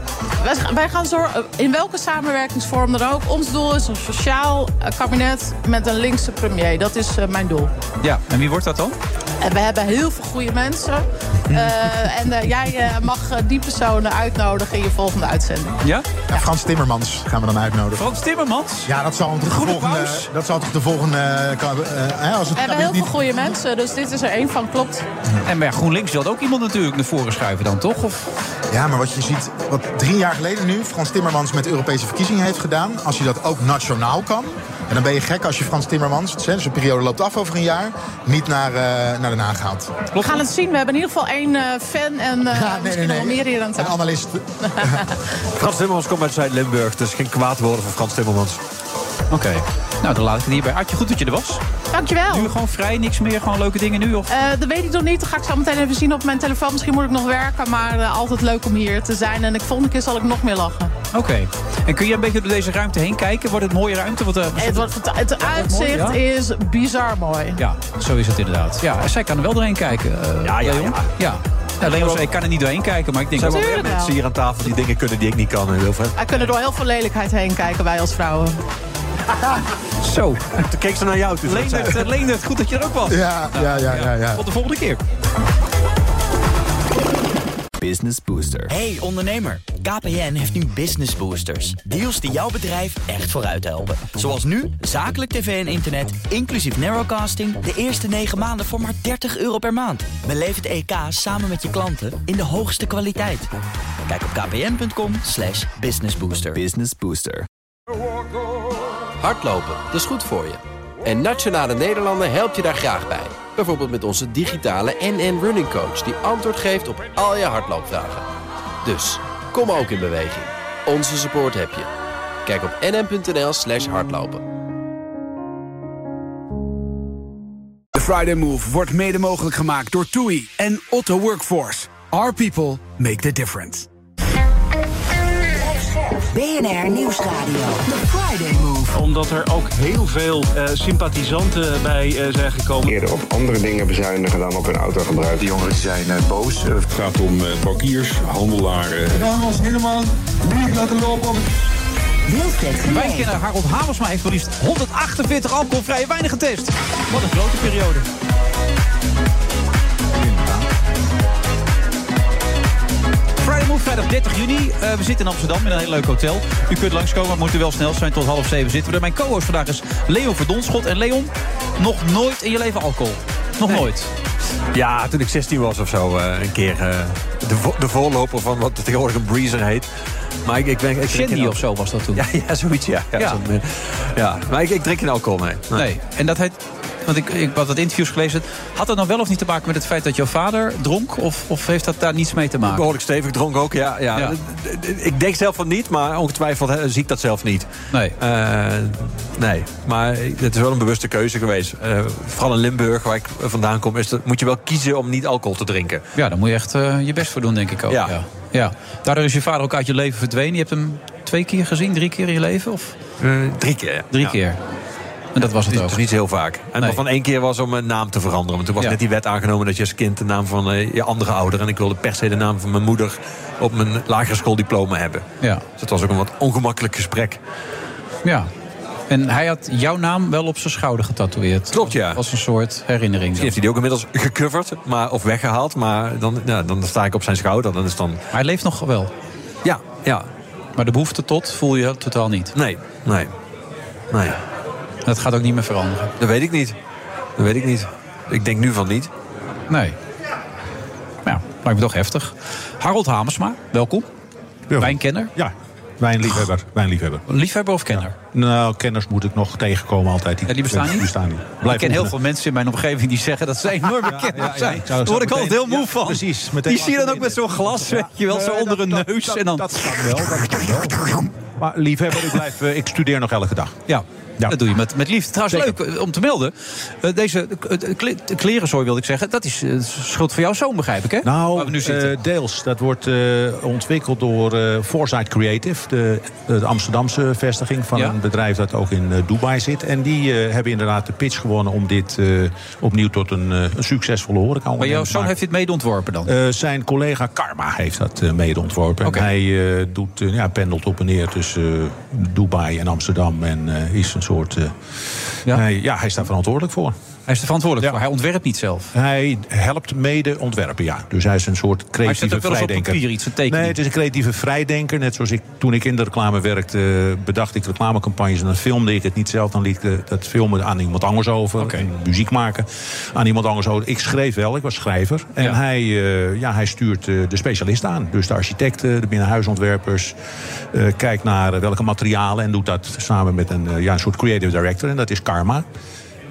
Q: Wij, gaan zorgen, in welke samenwerkingsvorm dan ook. Ons doel is een sociaal eh, kabinet met een linkse premier. Dat is eh, mijn doel.
G: Ja, en wie wordt dat dan?
Q: En we hebben heel veel goede mensen. Eh, en eh, jij mag die personen uitnodigen in je volgende uitzending.
G: Ja?
P: Ja, Frans Timmermans gaan we dan uitnodigen.
G: Frans Timmermans?
P: Ja, dat zal toch de volgende...
G: paus?
P: Dat zal toch de volgende... als het
Q: We hebben heel veel goede mensen, dus dit is er één van, klopt.
G: En ja, GroenLinks wil ook iemand natuurlijk naar voren schuiven dan, toch? Of...
P: Ja, maar wat je ziet, wat drie jaar geleden nu Frans Timmermans met de Europese verkiezingen heeft gedaan. Als je dat ook nationaal kan. En dan ben je gek als je Frans Timmermans, hè, dus de periode loopt af over een jaar, niet naar, eh, naar Den Haag gaat.
Q: We gaan het zien. We hebben in ieder geval één eh, fan en eh, misschien nog wel meer hier aan
P: Een analist.
H: Frans Timmermans komt uit Zuid-Limburg, dus geen kwaad woorden voor Frans Timmermans.
G: Oké. Nou, dan laat ik het hierbij. Adje, goed dat je er was.
Q: Dankjewel.
G: Nu gewoon vrij, niks meer, gewoon leuke dingen nu? Of?
Q: Eh, dat weet ik nog niet. Dat ga ik zo meteen even zien op mijn telefoon. Misschien moet ik nog werken, maar eh, altijd leuk om hier te zijn. En de volgende keer zal ik nog meer lachen.
G: Oké. En kun je een beetje door deze ruimte heen kijken? Wordt het een mooie ruimte? Want, eh,
Q: Het, wordt, het uitzicht
G: mooi, ja?
Q: is bizar mooi.
G: Ja, zo is het inderdaad. Ja, en zij kan er wel doorheen kijken.
H: Ja, ja, ja.
G: ja. Ja, Leon zei, ik kan er niet doorheen kijken, maar ik denk
H: Er zijn
G: wel...
H: mensen hier aan tafel die dingen kunnen die ik niet kan, Wilfred.
Q: Wij kunnen door heel veel lelijkheid heen kijken, wij als vrouwen.
G: Zo.
H: Toen keek ze naar jou toe.
G: Leendert, Leendert, goed dat je er ook was.
P: Ja, ja, ja, ja. ja.
G: Tot de volgende keer.
R: Business Booster. Hey ondernemer, KPN heeft nu Business Boosters. Deals die jouw bedrijf echt vooruit helpen. Zoals nu, zakelijk tv en internet, inclusief narrowcasting... de eerste 9 maanden voor maar 30 euro per maand. Beleef het EK samen met je klanten in de hoogste kwaliteit. Kijk op kpn.com slash businessbooster. Business Booster.
A: Hardlopen, dat is goed voor je. En Nationale Nederlanden helpt je daar graag bij. Bijvoorbeeld met onze digitale NN Running Coach... die antwoord geeft op al je hardloopvragen. Dus, kom ook in beweging. Onze support heb je. Kijk op nn.nl slash hardlopen.
B: De Friday Move wordt mede mogelijk gemaakt door TUI en Otto Workforce. Our people make the difference.
C: BNR Nieuwsradio. The Friday Move.
K: Omdat er ook heel veel eh, sympathisanten bij eh, zijn gekomen.
F: Eerder op andere dingen bezuinigen dan op hun autogebruik.
E: De jongeren zijn eh, boos. Het gaat om eh, bankiers, handelaren.
J: We gaan ons helemaal niet laten lopen op
G: kennen Harold Hamersma heeft maar liefst 148 alcoholvrije wijnen getest. Wat een grote periode. Vrijdag 30 juni. Eh, we zitten in Amsterdam in een heel leuk hotel. U kunt langskomen, maar moeten wel snel zijn. Tot half zeven zitten we er. Mijn co-host vandaag is Leon Verdonschot. En Leon, nog nooit in je leven alcohol? Nog nooit?
H: Ja, toen ik 16 was of zo, eh, een keer eh, de, vo- de voorloper van wat tegenwoordig een breezer heet. Maar ik, ik ben... Ik
G: Shandy of zo was dat toen?
H: Ja, ja zoiets, ja. Ja,
G: Ja.
H: maar ik, ik drink geen alcohol, nee.
G: Nee. En dat heet Want ik, ik had wat interviews gelezen. Had dat nou wel of niet te maken met het feit dat jouw vader dronk? Of, of heeft dat daar niets mee te maken?
H: Behoorlijk stevig dronk ook, ja. ja.
G: Ja.
H: Ik denk zelf van niet, maar ongetwijfeld zie ik dat zelf niet.
G: Nee.
H: Eh, nee, maar het is wel een bewuste keuze geweest. Eh, vooral in Limburg, waar ik vandaan kom, is dat, moet je wel kiezen om niet alcohol te drinken.
G: Ja, daar moet je echt eh, je best voor doen, denk ik ook. Ja.
H: Ja.
G: Ja. Daardoor is je vader ook uit je leven verdwenen. Je hebt hem twee keer gezien, drie keer in je leven? Of?
H: drie keer.
G: Drie
H: Ja.
G: keer. En dat was het
H: Niet,
G: ook.
H: niet heel vaak. En
G: Nee.
H: van één keer was om een naam te veranderen. Want toen was
G: Ja.
H: net die wet aangenomen dat je als kind de naam van eh, je andere ouder... en ik wilde per se de naam van mijn moeder op mijn lagere schooldiploma hebben.
G: Ja.
H: Dus dat was ook een wat ongemakkelijk gesprek.
G: Ja. En hij had jouw naam wel op zijn schouder getatoeëerd.
H: Klopt, ja.
G: Als een soort herinnering.
H: Misschien heeft hij die ook inmiddels gecoverd maar, of weggehaald. Maar dan, ja, dan sta ik op zijn schouder. Dan is dan...
G: Maar hij leeft nog wel.
H: Ja, ja.
G: Maar de behoefte tot voel je totaal niet.
H: Nee, nee. Nee.
G: Dat gaat ook niet meer veranderen.
H: Dat weet ik niet. Dat weet ik niet. Ik denk nu van niet.
G: Nee. Ja, lijkt me toch heftig. Harold Hamersma, welkom. Wijnkenner.
M: Ja, wijnliefhebber. wijnliefhebber.
G: Liefhebber of kenner?
M: Nou, kenners moet ik nog tegenkomen altijd.
G: Ja, die bestaan niet?
M: bestaan niet.
G: ik
M: Blijf
G: ken heel veel mensen in mijn omgeving die zeggen dat ze enorme kenners zijn.
M: ja, ik zou-
G: Daar word ik altijd heel moe
M: ja,
G: van.
M: precies, meteen
G: Die zie je dan ook met zo'n glas, weet je wel, zo
M: Nee,
G: onder
M: dat-
G: een neus.
M: dat-
G: en dan...
M: Dat kan wel, dat kan wel. Maar liefhebber, ik, blijf, eh, ik studeer nog elke dag.
G: Ja. Dat doe je met, met liefde. Trouwens, leuk eh, om te melden. eh, deze eh, kle- klerenzooi, wilde ik zeggen. Dat is schuld van jouw zoon, begrijp ik, hè?
M: Nou,
G: Waar we nu zitten.
M: deels. Dat wordt ontwikkeld door eh, Foresight Creative, de, de Amsterdamse vestiging van
G: Ja.
M: een bedrijf dat ook in Dubai zit. En die hebben inderdaad de pitch gewonnen om dit opnieuw tot een, een succesvolle horeca
G: maar jouw zoon heeft dit mede ontworpen dan?
M: Zijn collega Karma heeft dat mede ontworpen. En hij doet, ja, pendelt op en neer tussen Dubai en Amsterdam. En is een soort. eh,
G: Ja?
M: Hij, ja, hij is daar verantwoordelijk voor.
G: Hij is er verantwoordelijk voor. Hij ontwerpt niet zelf.
M: Hij helpt mede ontwerpen, ja. Dus hij is een soort
G: hij
M: creatieve
G: wel eens op
M: vrijdenker.
G: papier iets, een tekening.
M: Nee, het is een creatieve vrijdenker. Net zoals ik toen ik in de reclame werkte, bedacht ik reclamecampagnes. En dan filmde ik het niet zelf. Dan liet ik dat filmen aan iemand anders over. En muziek maken aan iemand anders over. Ik schreef wel, ik was schrijver. En
G: Ja.
M: hij, eh, ja, hij stuurt eh, de specialisten aan. Dus de architecten, de binnenhuisontwerpers. kijkt naar welke materialen. En doet dat samen met een, ja, een soort creative director. En dat is Karma.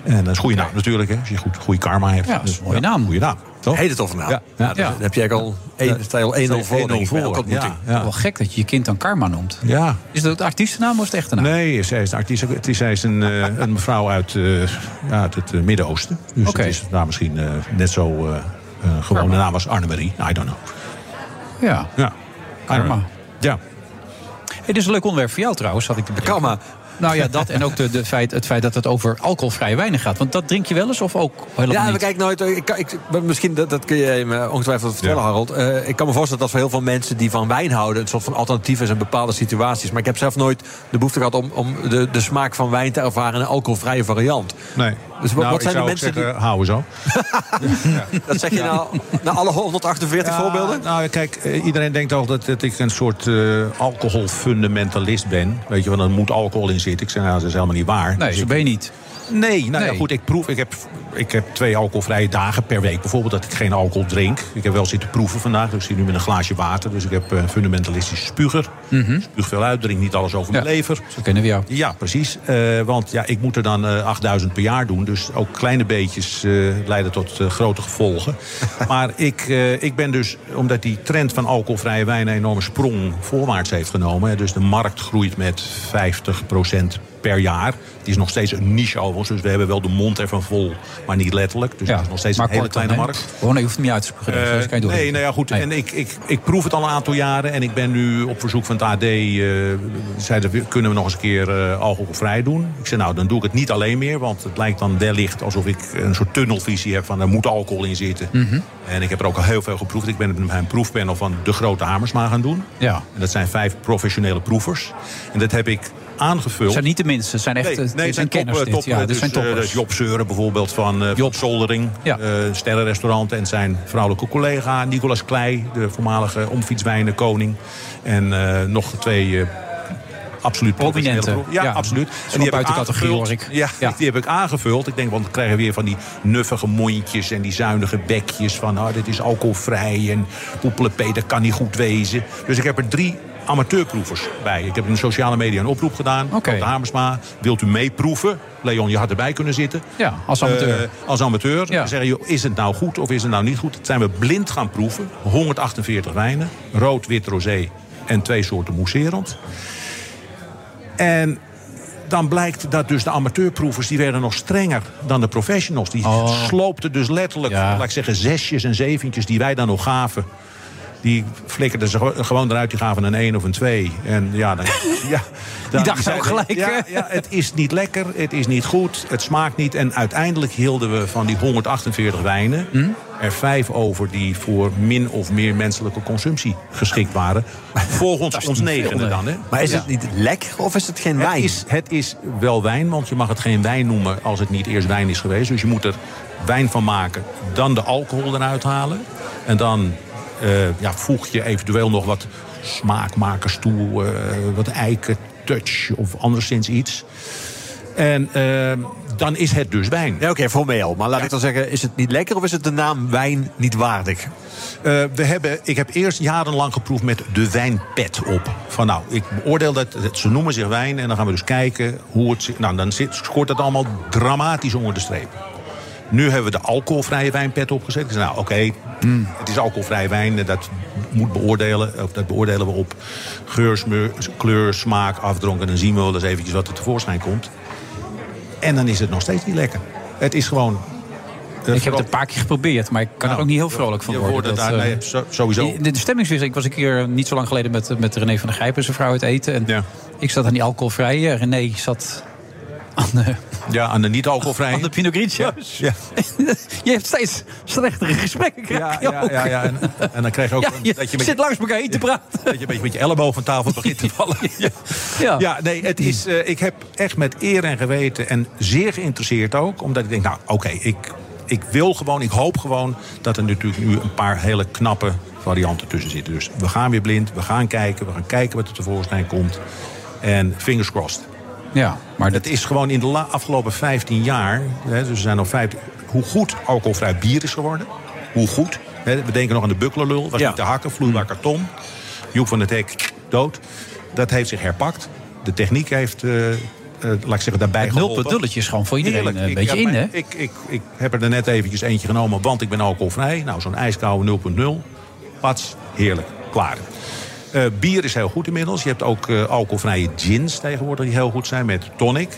M: En dat is een goede naam natuurlijk, hè, als je goed, goede karma hebt.
G: Ja, dat is
M: Dus,
G: een mooie naam.
M: Goede naam, toch?
H: Hele toffe naam.
M: Ja,
H: Ja,
M: ja.
H: daar heb je eigenlijk al één- sta je al 1-0 voor. denk ik, bij elke ontmoeting.
M: Ja,
G: Wel gek dat je je kind dan Karma noemt.
M: ja.
G: Is dat de artiestennaam of is het echte naam?
M: Nee, zij is, een artiest, het is, zij is een, eh, een mevrouw uit, eh, ja, uit het eh, Midden-Oosten. Dus het is daar misschien eh, net zo eh eh, gewoon de naam als Annemarie. I don't know.
G: Ja.
M: Ja.
G: Karma.
M: Ja.
G: Hey, dit is een leuk onderwerp voor jou trouwens, had ik te.
H: Karma.
G: Nou ja, dat en ook de, de feit, het feit dat het over alcoholvrije wijnen gaat. Want dat drink je wel eens of ook helemaal
H: Ja,
G: niet?
H: we kijken nooit. Ik, kan- ik, maar misschien, dat, dat kun je me ongetwijfeld vertellen, Harold. Eh, ik kan me voorstellen dat voor heel veel mensen die van wijn houden... een soort van alternatief is in bepaalde situaties. Maar ik heb zelf nooit de behoefte gehad om, om de, de smaak van wijn te ervaren... in een alcoholvrije variant.
M: Nee.
H: Dus wat,
M: Nou,
H: wat zijn de mensen
M: zeggen,
H: die...
M: houden zo.
H: Dat zeg je nou na alle 148
M: Ja,
H: voorbeelden?
M: Nou, kijk, eh, iedereen denkt altijd dat ik een soort eh, alcoholfundamentalist ben. Weet je, want er moet alcohol in zitten. Ik zeg, nou, dat is helemaal niet waar.
G: Nee,
M: Dus
G: ben je niet.
M: Nee, nou
G: Nee.
M: ja, goed, ik proef. Ik heb, ik heb twee alcoholvrije dagen per week. Bijvoorbeeld dat ik geen alcohol drink. Ik heb wel zitten proeven vandaag. Dus ik zit nu met een glaasje water. Dus ik heb een fundamentalistische spuger. Spuug veel uit, drink niet alles over mijn lever.
G: Zo kennen we jou.
M: Ja, precies. Eh, want ja, ik moet er dan eh 8000 per jaar doen. Dus ook kleine beetjes eh, leiden tot eh, grote gevolgen. maar ik, eh, ik ben dus, omdat die trend van alcoholvrije wijn... een enorme sprong voorwaarts heeft genomen. Dus de markt groeit met 50% per jaar. Het is nog steeds een niche overigens. Dus we hebben wel de mond ervan vol, maar niet letterlijk. Dus het is nog steeds een hele kleine markt.
G: Gewoon, je hoeft hem niet uit te.
M: Eh,
G: dat kan je doen.
M: nee, nou ja, goed. En ik, ik, ik proef het al een aantal jaren. En ik ben nu op verzoek van het AD... eh zeiden we, kunnen we nog eens een keer eh, alcoholvrij doen? Ik zei, nou, dan doe ik het niet alleen meer. Want het lijkt dan wellicht alsof ik een soort tunnelvisie heb... van er moet alcohol in zitten.
G: Mhm.
M: En ik heb er ook al heel veel geproefd. Ik ben met mijn proefpanel van de Grote Hamersma gaan doen.
G: Ja.
M: En dat zijn vijf professionele proefers. En dat heb ik aangevuld.
G: Het zijn niet de minste, het zijn echt
M: Nee, nee,
G: zijn
M: het zijn
G: kenners.
M: top,
G: dit.
M: top,
G: ja,
M: dus,
G: zijn
M: eh,
G: toppers.
M: dus Job Zeuren bijvoorbeeld van, eh van Zoldering.
G: Ja.
M: eh, sterrenrestaurant. En zijn vrouwelijke collega Nicolas Klei. De voormalige omfietswijnenkoning. En eh, nog twee... eh, Absoluut
G: Prominente.
M: Ja,
G: Ja.
M: absoluut.
G: Is wel buiten categorie, hoor ik.
M: Ja,
G: Ja.
M: die heb ik aangevuld. Ik denk, want dan krijgen we weer van die nuffige mondjes en die zuinige bekjes van, oh, dit is alcoholvrij en poepelepee, dat kan niet goed wezen. Dus ik heb er drie amateurproevers bij. Ik heb in de sociale media een oproep gedaan. Oké. Hamersma, wilt u meeproeven? Leon, je had erbij kunnen zitten.
G: Ja, als amateur.
M: Eh, als amateur.
G: Ja.
M: Zeggen, joh, is het nou goed of is het nou niet goed? Dat zijn we blind gaan proeven. 148 wijnen. Rood, wit, rosé en twee soorten mousserend. En dan blijkt dat dus de amateurproevers... die werden nog strenger dan de professionals. Die sloopten dus letterlijk, laat ik zeggen, zesjes en zeventjes... die wij dan nog gaven. Die flikkerden ze ge- gewoon eruit, die gaven een 1 of een 2. En ja, dan, ja, dan
G: dachten
M: zeiden-
G: ook gelijk,
M: Ja,
G: hè?
M: ja, het is niet lekker, het is niet goed, het smaakt niet. En uiteindelijk hielden we van die 148 wijnen...
G: Hm?
M: er vijf over die voor min of meer menselijke consumptie geschikt waren. Volgens ons negende dan. Hè?
H: Maar is het niet lekker of is het geen wijn?
M: Het is, het is wel wijn, want je mag het geen wijn noemen als het niet eerst wijn is geweest. Dus je moet er wijn van maken, dan de alcohol eruit halen. En dan ja, voeg je eventueel nog wat smaakmakers toe, eh, wat eiken, touch of anderszins iets. En eh, dan is het dus wijn.
H: Ja, oké, formeel. Maar laat ik dan zeggen, is het niet lekker of is het de naam wijn niet waardig?
M: Eh, we hebben, ik heb eerst jarenlang geproefd met de wijnpet op. Van nou, ik beoordeel dat, dat- ze noemen zich wijn... en dan gaan we dus kijken hoe het... zit. Nou, dan zit, scoort dat allemaal dramatisch onder de streep. Nu hebben we de alcoholvrije wijnpet opgezet. Ik zei, nou, oké, het is alcoholvrij wijn. en Dat, moet beoordelen, of dat beoordelen we op geur, smeur, kleur, smaak, afdronk. En dan zien we wel eens eventjes wat er tevoorschijn komt. En dan is het nog steeds niet lekker. Het is gewoon...
G: Ik heb het een paar keer geprobeerd, maar ik kan er ook niet heel vrolijk van
M: Nou, je
G: worden.
M: er daar-
G: eh,
M: nee, sowieso.
G: De, de stemmingswisseling. Ik was een keer niet zo lang geleden met, met René van der Grijpen, zijn vrouw, uit eten. En Ik zat aan die alcoholvrije. René zat aan de,
M: Ja, aan de niet-alcoholvrije.
G: aan de Pinot Grigios.
M: Ja.
G: je hebt steeds slechtere gesprekken.
M: ja,
G: ook.
M: ja, ja. En, en dan krijg je ook
G: Ja, je
M: dat je met
G: zit langs elkaar heen te praten.
M: Dat je een beetje met je elleboog van tafel begint te vallen. Ja,
G: Ja.
M: nee, het is, eh, ik heb echt met eer en geweten en zeer geïnteresseerd ook. Omdat ik denk, nou oké, ik, ik wil gewoon, ik hoop gewoon... dat er natuurlijk nu een paar hele knappe varianten tussen zitten. Dus we gaan weer blind, we gaan kijken, we gaan kijken wat er tevoorschijn komt. En fingers crossed.
G: Ja, maar
M: Het is gewoon in de afgelopen 15 jaar, hè, dus we zijn al 15, hoe goed alcoholvrij bier is geworden. Hoe goed. Hè, we denken nog aan de Bucklerlul, was
H: Ja.
M: niet te hakken, vloeibaar karton. Joep van het Hek, dood. Dat heeft zich herpakt. De techniek heeft, eh, eh, laat ik zeggen, daarbij
G: Het
M: geholpen.
G: nulpuntdulletje is gewoon voor iedereen
M: Heerlijk.
G: eh, een beetje in, hè?
M: Ik, ik, ik heb er net eventjes eentje genomen, want ik ben alcoholvrij. Nou, zo'n ijskoude 0.0. Pats, heerlijk. Klaar. Eh, bier is heel goed inmiddels. Je hebt ook eh, alcoholvrije gins tegenwoordig die heel goed zijn met tonic.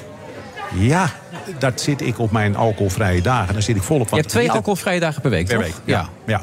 M: Ja, dat zit ik op mijn alcoholvrije dagen. Daar zit ik volop van
G: Je hebt twee alcoholvrije dagen per week,
M: Per
G: toch?
M: week, ja. ja.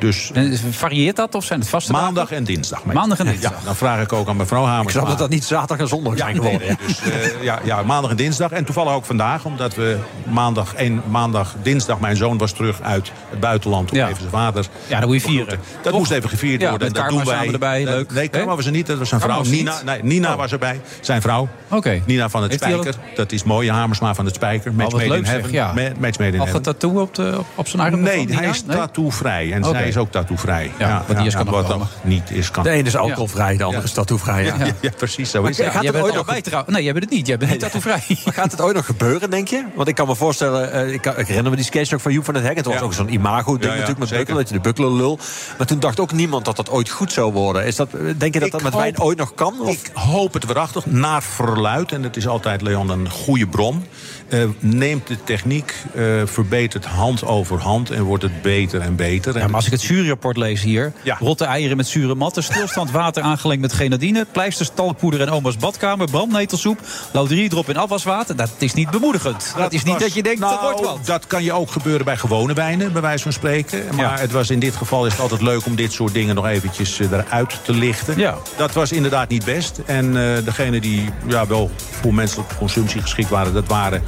M: Dus
G: En varieert dat of zijn het vaste dagen?
M: maandag en dinsdag. meestal.
G: Maandag en dinsdag.
M: Ja, dan vraag ik ook aan mevrouw Hamers.
H: Ik snap dat dat niet zaterdag en zondag zijn geworden.
M: nee, dus, eh, ja, ja, maandag en dinsdag. En toevallig ook vandaag, omdat we maandag, één, maandag, dinsdag... mijn zoon was terug uit het buitenland om
G: Ja.
M: even zijn vader...
G: Ja, dat moet je vieren.
M: Dat moest even gevierd
G: Ja,
M: worden.
G: met
M: en dat doen wij.
G: samen erbij, leuk.
M: Nee, Karma was er niet. Dat was zijn vrouw.
G: was
M: Nina, nee, Nina
G: Oh.
M: was erbij. Zijn vrouw.
G: Oké.
M: Nina van het
G: Heeft hij al
M: Spijker. Dat is mooie Hamersma van het Spijker. Match
G: Oh,
M: made in heaven. Match made in
G: tattoo op, de, op, zijn arm?
M: Nee, hij is tattoovrij. En zij is ook tattoovrij.
G: Ja, wat die is kan nog
M: wat
G: komen.
M: niet is kan.
H: De ene is alcoholvrij, de andere is tattoovrij. Ja.
M: Ja, ja, precies, zo is
G: Ja,
M: het.
H: Gaat
G: jij
H: het
G: bent
H: ooit nog
G: trouw- Nee, jij bent het niet. Jij bent niet tattoovrij.
H: Maar gaat het ooit nog gebeuren, denk je? Want ik kan me voorstellen, eh, ik, kan- ik herinner me die sketch ook van Joep van het Hek. Het was
M: Ja.
H: ook zo'n imago-ding
M: Ja, ja,
H: natuurlijk met. Bukkelen, dat je de Bukkelen lul. Maar toen dacht ook niemand dat dat ooit goed zou worden. Is dat, denk je dat
M: Ik
H: dat met wijn ooit nog kan?
M: Ik hoop het waarachtig. Naar verluid, en het is altijd, Leon, een goede bron. Eh, neemt de techniek, eh, verbetert hand over hand en wordt het beter en beter.
G: Ja, maar als ik het juryrapport lees hier...
M: Ja.
G: rotte eieren met zure matten, stilstand water aangelengd met grenadine... pleisters, talkpoeder en oma's badkamer, brandnetelsoep... lauderiedrop in afwaswater, dat is niet bemoedigend. Dat, is niet
M: was-
G: dat je denkt, dat
M: nou,
G: wordt wat.
M: Dat kan je ook gebeuren bij gewone wijnen, bij wijze van spreken. Maar het was in dit geval is het altijd leuk om dit soort dingen nog eventjes eh, eruit te lichten.
G: Ja.
M: Dat was inderdaad niet best. En degene die ja, wel voor menselijke consumptie geschikt waren... dat waren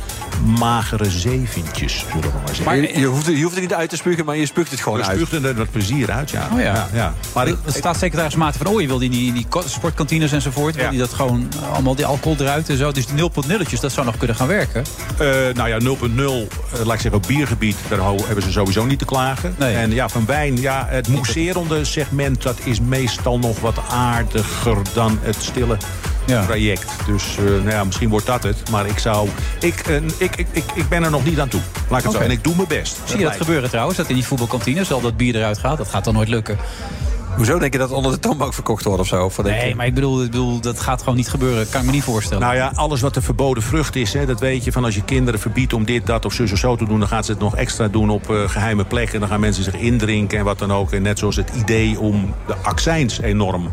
M: magere zeventjes, zullen we maar zeggen.
H: Maar je, je, hoeft, je hoeft het niet uit te spugen, maar je spuugt het gewoon
M: Je
H: uit.
M: spuugt er wat plezier uit, ja.
G: Oh ja.
M: ja, Maar ik,
G: De staatssecretaris Maarten van Ooyen wil die, die, die sportkantines enzovoort... wil
M: Ja.
G: die dat gewoon eh, allemaal die alcohol eruit en zo. Dus die 0.0'tjes, dat zou nog kunnen gaan werken.
M: Eh, nou ja, 0.0, eh, laat ik zeggen, op biergebied, daar hebben ze sowieso niet te klagen.
G: Nee.
M: En ja, van wijn, ja, het mousserende segment, dat is meestal nog wat aardiger dan het stille
G: Ja.
M: traject. Dus eh, nou ja, misschien wordt dat het. Maar ik zou, ik, eh, ik, ik, ik, ik ben er nog niet aan toe. Laat ik het
G: Oké.
M: zo. En ik doe mijn best.
G: Zie je dat gebeuren trouwens, dat in die voetbalkantines al dat bier eruit gaat? Dat gaat dan nooit lukken.
H: Hoezo denk je dat onder de toonbank verkocht wordt of zo? Of je?
G: Nee, maar ik bedoel, ik bedoel, dat gaat gewoon niet gebeuren. Kan ik me niet voorstellen.
M: Nou ja, alles wat de verboden vrucht is, hè, dat weet je van als je kinderen verbiedt om dit, dat of zus of zo te doen, dan gaan ze het nog extra doen op eh, geheime plekken. Dan gaan mensen zich indrinken en wat dan ook. En net zoals het idee om de accijns enorm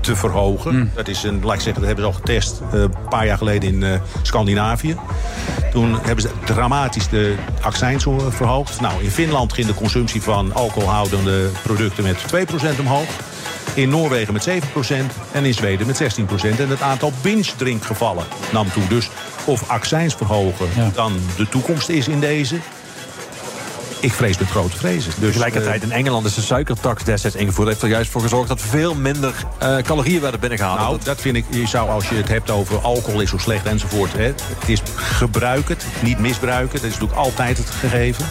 M: te verhogen. Dat is een, laat ik zeggen, dat hebben ze al getest eh, een paar jaar geleden in eh, Scandinavië. Toen hebben ze dramatisch de accijns verhoogd. Nou, in Finland ging de consumptie van alcoholhoudende producten met 2% omhoog. In Noorwegen met 7% en in Zweden met 16%. En het aantal binge-drinkgevallen nam toe. Dus of accijns verhogen dan de toekomst is in deze... Ik vrees met grote vrezen. Dus,
H: Tegelijkertijd in Engeland is de suikertax destijds ingevoerd. heeft er juist voor gezorgd dat veel minder eh, calorieën werden binnengehaald.
M: Nou, dat vind ik, je zou als je het hebt over alcohol is zo slecht enzovoort. Hè, het is gebruik het, niet misbruiken. Dat is natuurlijk altijd het gegeven.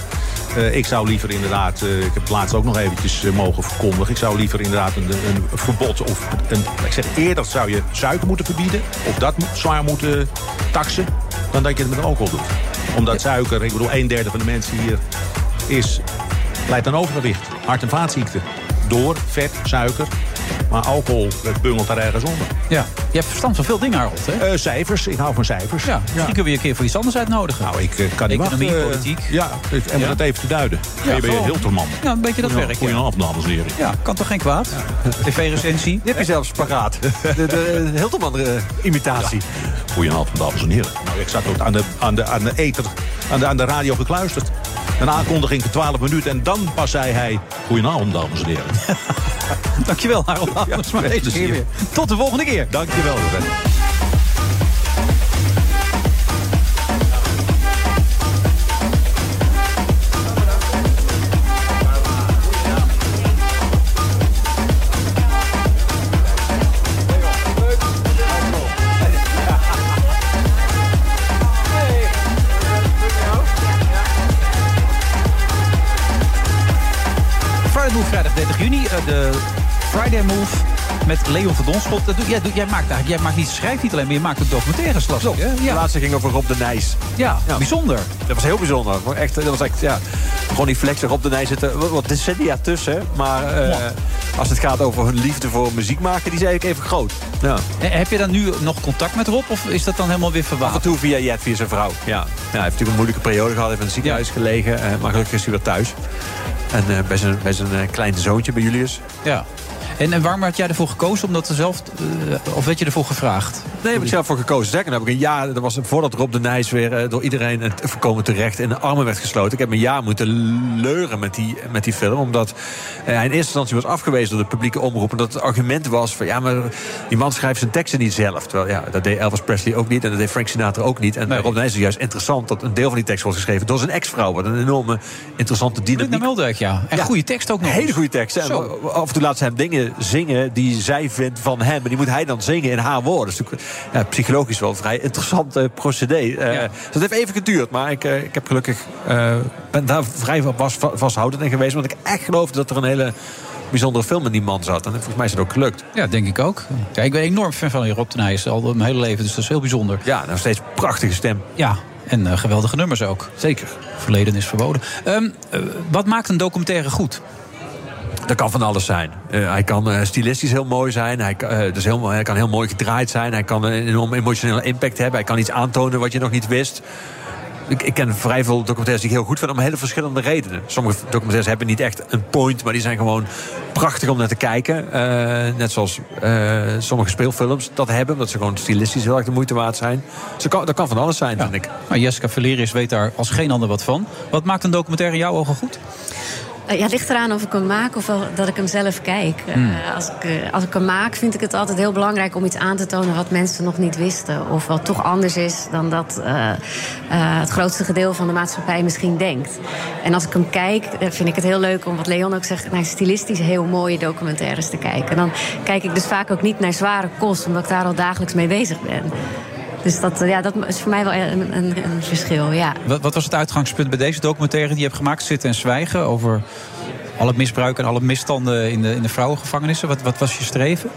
M: Eh, ik zou liever inderdaad, eh, ik heb het laatst ook nog eventjes eh, mogen verkondigen. Ik zou liever inderdaad een, een verbod of een, ik zeg eerder zou je suiker moeten verbieden. Of dat zwaar moeten taxen. Dan dat je het met alcohol doet. Omdat suiker, ik bedoel een derde van de mensen hier is, leidt aan overgewicht. Hart- en vaatziekten. Door vet, suiker. Maar alcohol dat bungelt daar ergens onder.
G: Ja, je hebt verstand van veel dingen, Harold. Hè?
M: Eh, cijfers, ik hou van cijfers.
G: Ja, misschien kunnen we je een keer voor iets anders uitnodigen.
M: Nou, ik eh, kan niet
G: Economie,
M: wachten.
G: politiek.
M: Ja, ik- en om
G: Ja.
M: dat even te duiden.
G: Ja,
M: Ja, je. Hilterman.
G: Ja, een beetje dat werk, ja.
M: Goedenavond, dames en heren.
G: Ja, kan toch geen kwaad? TV-recensie.
H: Die heb je zelfs paraat. De, de Hilterman-imitatie.
M: Goedenavond, dames en heren. Nou, ik zat ook aan de, aan de, aan de ether, aan de, aan de radio gekluisterd. Een aankondiging voor 12 minuten en dan pas zei hij... Goedenavond, dames en heren.
G: Dankjewel, Harold. Ja. Tot de volgende keer.
M: Dankjewel, Ruben.
G: 30 juni. de Friday Move met Leon van Donschot. Dat doe, jij, doe- jij maakt eigenlijk, jij maakt niet, schrijft niet alleen, maar je maakt ook documentaires, las ik, hè?
H: De laatste ging over Rob de Nijs.
G: Ja, bijzonder.
H: Dat was heel bijzonder. Echt, dat was echt, ja, gewoon die flex Rob de Nijs zitten wat, decennia tussen. Maar eh, als het gaat over hun liefde voor muziek maken, die is eigenlijk even groot. Ja.
G: Heb je dan nu nog contact met Rob of is dat dan helemaal weer
H: Af en toe via Jet, via zijn vrouw. Ja. Ja, hij heeft natuurlijk een moeilijke periode gehad. Heeft in het ziekenhuis gelegen. eh, maar gelukkig is hij weer thuis. En eh, bij zijn, bij zijn eh, kleine zoontje, bij Julius.
G: Ja. En, en waarom had jij ervoor gekozen? Omdat er zelf, eh, of werd je ervoor gevraagd?
H: Nee, heb ik zelf voor gekozen. Zeker, dan heb ik een jaar, dat was voordat Rob de Nijs weer eh, door iedereen het voorkomen terecht in de armen werd gesloten. Ik heb een jaar moeten leuren met die, met die film. Omdat eh, hij in eerste instantie was afgewezen door de publieke omroep. Omdat het argument was van ja, maar die man schrijft zijn teksten niet zelf. Terwijl ja, dat deed Elvis Presley ook niet en dat deed Frank Sinatra ook niet. En Rob de Nijs is juist interessant dat een deel van die tekst wordt geschreven door zijn ex-vrouw. Wat een enorme interessante dynamiek.
G: Meldijk, ja. En goede tekst ook nog.
H: Hele goede tekst. En af en toe laat ze hem dingen zingen die zij vindt van hem. En die moet hij dan zingen in haar woorden. Dat is natuurlijk ja, psychologisch wel een vrij interessant procedé. Eh, Dus dat heeft even geduurd. Maar ik, eh, ik heb gelukkig eh, ben daar vrij vast, vasthoudend in geweest. Want ik echt geloofde dat er een hele bijzondere film in die man zat. En volgens mij is het ook gelukt.
G: Ja, denk ik ook. Ja, ik ben enorm fan van Rob de Nijs. Al mijn hele leven, dus dat is heel bijzonder.
H: Ja, nog steeds prachtige stem.
G: Ja, en geweldige nummers ook.
H: Zeker.
G: Verleden is verboden. Ehm, eh, wat maakt een documentaire goed?
H: Dat kan van alles zijn. Eh, hij kan eh, stilistisch heel mooi zijn. Hij, kan- eh, dus heel, hij kan heel mooi gedraaid zijn. Hij kan een enorm emotionele impact hebben. Hij kan iets aantonen wat je nog niet wist. Ik, ik ken vrij veel documentaires die ik heel goed vind om hele verschillende redenen. Sommige documentaires hebben niet echt een point, maar die zijn gewoon prachtig om naar te kijken. Net zoals sommige speelfilms dat hebben, omdat ze gewoon stilistisch heel erg de moeite waard zijn. Dus dat kan, dat kan van alles zijn, vind ik.
G: Nou, Jessica Valerius weet daar als geen ander wat van. Wat maakt een documentaire in jouw ogen goed?
S: Eh, Ja, het ligt eraan of ik hem maak of dat ik hem zelf kijk. Eh,
G: Hmm.
S: als, ik, eh, als ik hem maak, vind ik het altijd heel belangrijk om iets aan te tonen wat mensen nog niet wisten. Of wat toch anders is dan dat het grootste gedeelte van de maatschappij misschien denkt. En als ik hem kijk, vind ik het heel leuk om wat Leon ook zegt, naar stilistisch heel mooie documentaires te kijken. Dan kijk ik dus vaak ook niet naar zware kost, omdat ik daar al dagelijks mee bezig ben. Dus dat, ja, dat is voor mij wel een, een, een verschil, ja.
G: Wat, wat was het uitgangspunt bij deze documentaire die je hebt gemaakt? Zitten en zwijgen over alle misbruik en alle misstanden in de, in de vrouwengevangenissen? Wat, wat was je streven?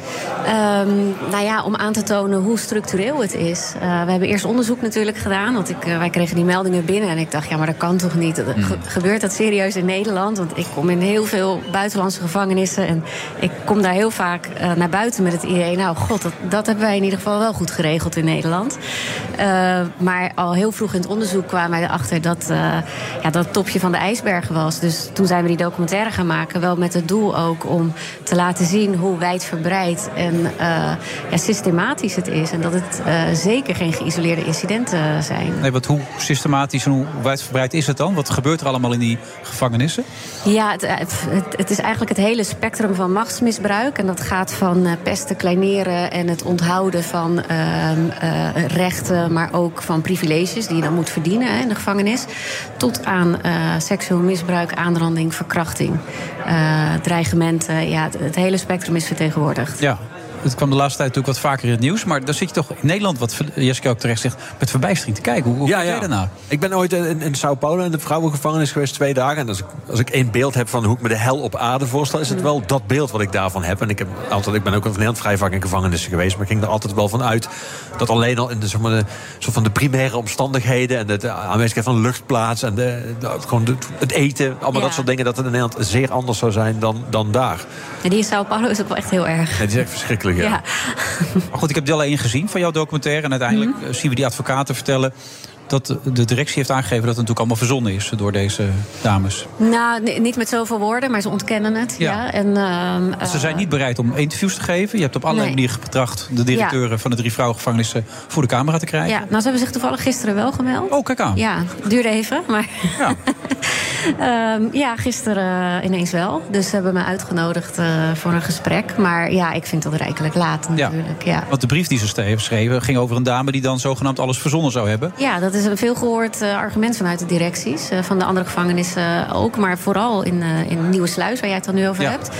S: Ehm, nou ja, om aan te tonen hoe structureel het is. Eh, we hebben eerst onderzoek natuurlijk gedaan. Want ik, eh, wij kregen die meldingen binnen. En ik dacht, ja, maar dat kan toch niet?
G: Hmm.
S: Ge- gebeurt dat serieus in Nederland? Want ik kom in heel veel buitenlandse gevangenissen. En ik kom daar heel vaak eh, naar buiten met het idee... nou, god, dat, dat hebben wij in ieder geval wel goed geregeld in Nederland. Maar al heel vroeg in het onderzoek kwamen wij erachter... dat ja, dat het topje van de ijsberg was. Dus toen zijn we die documentaire maken. Wel met het doel ook om te laten zien hoe wijdverbreid en eh, ja, systematisch het is. En dat het eh, zeker geen geïsoleerde incidenten zijn.
G: Nee, wat, hoe systematisch en hoe wijdverbreid is het dan? Wat gebeurt er allemaal in die gevangenissen?
S: Ja, het, het, het is eigenlijk het hele spectrum van machtsmisbruik. En dat gaat van eh, pesten, kleineren en het onthouden van ehm, eh, rechten, maar ook van privileges die je dan moet verdienen hè, in de gevangenis. Tot aan eh, seksueel misbruik, aanranding, verkrachting, eh, dreigementen. Ja, het, het hele spectrum is vertegenwoordigd.
G: Ja. Het kwam de laatste tijd natuurlijk wat vaker in het nieuws. Maar dan zit je toch in Nederland, wat Jessica ook terecht zegt... met verbijstering te kijken. Hoe, hoe
H: Ja,
G: kijk
H: ja.
G: jij daarnaar?
H: Ik ben ooit in, in Sao Paulo in de vrouwengevangenis geweest twee dagen. En als ik, als ik één beeld heb van hoe ik me de hel op aarde voorstel... is het wel dat beeld wat ik daarvan heb. En ik, heb altijd, ik ben ook in Nederland vrij vaak in gevangenissen geweest... maar ik ging er altijd wel van uit dat alleen al in de, zeg maar, de, soort van de primaire omstandigheden... en de, de aanwezigheid van luchtplaats en de, de- gewoon de- het eten... allemaal
S: Ja.
H: dat soort dingen, dat het in Nederland zeer anders zou zijn dan, dan daar.
S: En die in Sao Paulo is ook wel echt heel erg.
H: Het is echt verschrikkelijk, ja.
S: Ja.
G: Maar goed, ik heb deel 1 gezien van jouw documentaire. En uiteindelijk
S: Mhm.
G: eh, zien we die advocaten vertellen... dat de directie heeft aangegeven dat het natuurlijk allemaal verzonnen is... door deze dames.
S: Nou, ni- niet met zoveel woorden, maar ze ontkennen het.
G: Ja.
S: Ja. En, ehm,
G: Ze
S: eh,
G: zijn niet bereid om interviews te geven. Je hebt op allerlei
S: Nee.
G: manieren betracht... de directeuren van de drie vrouwengevangenissen voor de camera te krijgen.
S: Ja, nou, ze hebben zich toevallig gisteren wel gemeld.
G: Oh, kijk aan.
S: Ja, duurde even, maar... Ja, ja gisteren eh, ineens wel. Dus ze hebben me uitgenodigd eh, voor een gesprek. Maar ja, ik vind dat rijkelijk laat natuurlijk. Ja.
G: Want de brief die ze schreven ging over een dame... die dan zogenaamd alles verzonnen zou hebben.
S: Ja, dat is een veelgehoord eh, argument vanuit de directies. eh, van de andere gevangenissen ook. Maar vooral in, eh, in Nieuwe Sluis, waar jij het dan nu over
G: Ja.
S: hebt.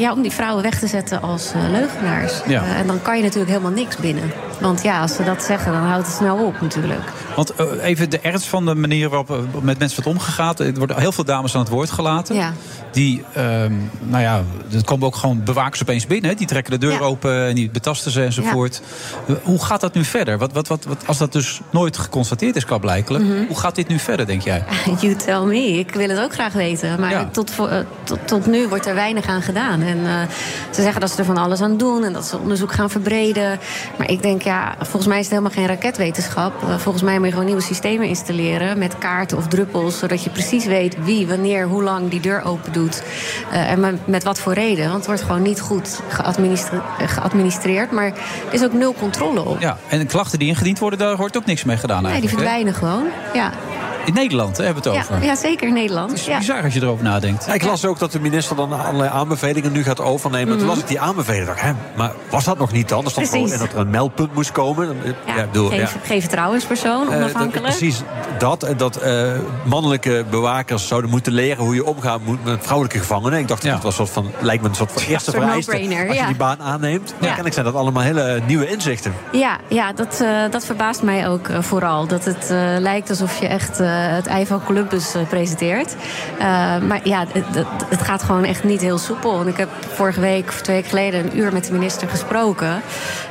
S: Ja, om die vrouwen weg te zetten als leugenaars.
G: Ja.
S: En dan kan je natuurlijk helemaal niks binnen. Want ja, als ze dat zeggen, dan houdt het snel op natuurlijk.
G: Want even de ernst van de manier waarop met mensen wordt omgegaan. Er worden heel veel dames aan het woord gelaten.
S: Ja.
G: Die, ehm, nou ja, er komen ook gewoon bewakers opeens binnen. Die trekken de deur
S: Ja.
G: open en die betasten ze enzovoort. Hoe gaat dat nu verder? Wat, wat, wat, wat, als dat dus nooit geconstateerd is, blijkelijk.
S: Mhm.
G: Hoe gaat dit nu verder, denk jij?
S: You tell me. Ik wil het ook graag weten. Maar
G: Ja.
S: tot, voor- eh, tot, tot nu wordt er weinig aan gedaan. En eh, ze zeggen dat ze er van alles aan doen en dat ze onderzoek gaan verbreden. Maar ik denk, ja, volgens mij is het helemaal geen raketwetenschap. Eh, volgens mij moet je gewoon nieuwe systemen installeren met kaarten of druppels. Zodat je precies weet wie, wanneer, hoe lang die deur open doet. En met, met wat voor reden. Want het wordt gewoon niet goed geadministre- geadministreerd. Maar er is ook nul controle op.
G: Ja, en de klachten die ingediend worden, daar wordt ook niks mee gedaan
S: Nee, die verdwijnen gewoon. Ja,
G: In Nederland hè, hebben we het
S: ja,
G: over.
S: ja zeker in Nederland.
G: Het is
S: Ja.
G: bizar als je erover nadenkt.
H: Ja, ik las ook dat de minister dan allerlei aanbevelingen nu gaat overnemen. Toen
S: Mhm.
H: las ik die dacht ik, hè, maar was dat nog niet dan? Er stond gewoon in dat er een meldpunt moest komen. Ja, bedoel,
S: Geen,
H: ja.
S: geen vertrouwenspersoon,
H: Eh,
S: onafhankelijk.
H: dat- precies dat. En dat eh, mannelijke bewakers zouden moeten leren hoe je omgaat moet met vrouwelijke gevangenen. Ik dacht, dat was een soort van, lijkt me een soort van eerste vereiste. Als je
S: ja.
H: die baan aanneemt.
S: Ja.
H: Ja. En ik zijn dat allemaal hele nieuwe inzichten.
S: Ja, ja dat, eh, dat verbaast mij ook eh, vooral. Dat het eh, lijkt alsof je echt eh, het ei van Columbus eh, presenteert. Eh, maar ja, het, het- gaat gewoon echt niet heel soepel. En ik heb vorige week, of twee weken geleden, een uur met de minister gesproken.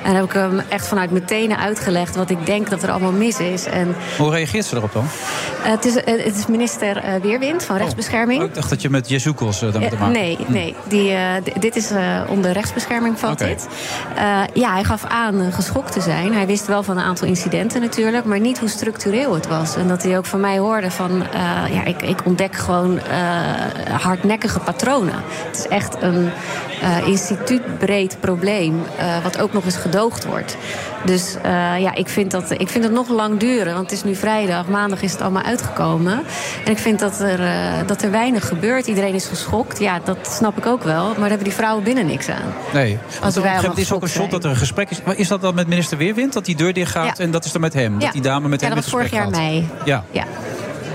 S: En heb ik hem echt vanuit mijn tenen uitgelegd wat ik denk dat er allemaal mis is. En
G: Hoe reageert ze erop dan?
S: eh, het, is, eh, het is minister eh, Weerwind van Rechtsbescherming.
G: Oh, ik dacht dat je met Jezoekels dan met te
S: Eh,
G: maken
S: nee, nee. Die, eh, dit is eh, onder rechtsbescherming valt dit. Eh, ja, hij gaf aan eh, geschokt te zijn. Hij wist wel van een aantal incidenten natuurlijk, maar niet hoe structureel het was. En dat hij ook van mij hoorde van, eh, ja, ik, ik ontdek gewoon eh, hardnekkige patronen. Het is echt een eh, instituutbreed probleem, wat ook nog eens gedoogd wordt. Dus eh, ja, ik vind, dat, ik vind het nog lang duren. Want het is nu vrijdag, maandag is het allemaal uitgekomen. En ik vind dat er, eh, dat er weinig gebeurt. Iedereen is geschokt. Ja, dat snap ik ook wel. Maar daar hebben die vrouwen binnen niks aan.
G: Nee. Want
S: wij allemaal
G: moment is ook een shot dat er een gesprek is. Maar is dat dan met minister Weerwind? Dat die deur dicht gaat
S: Ja.
G: en dat is dan met hem?
S: Ja.
G: Dat die dame met
S: Ja,
G: hem
S: dat was vorig jaar mei.
G: Ja.
S: Ja.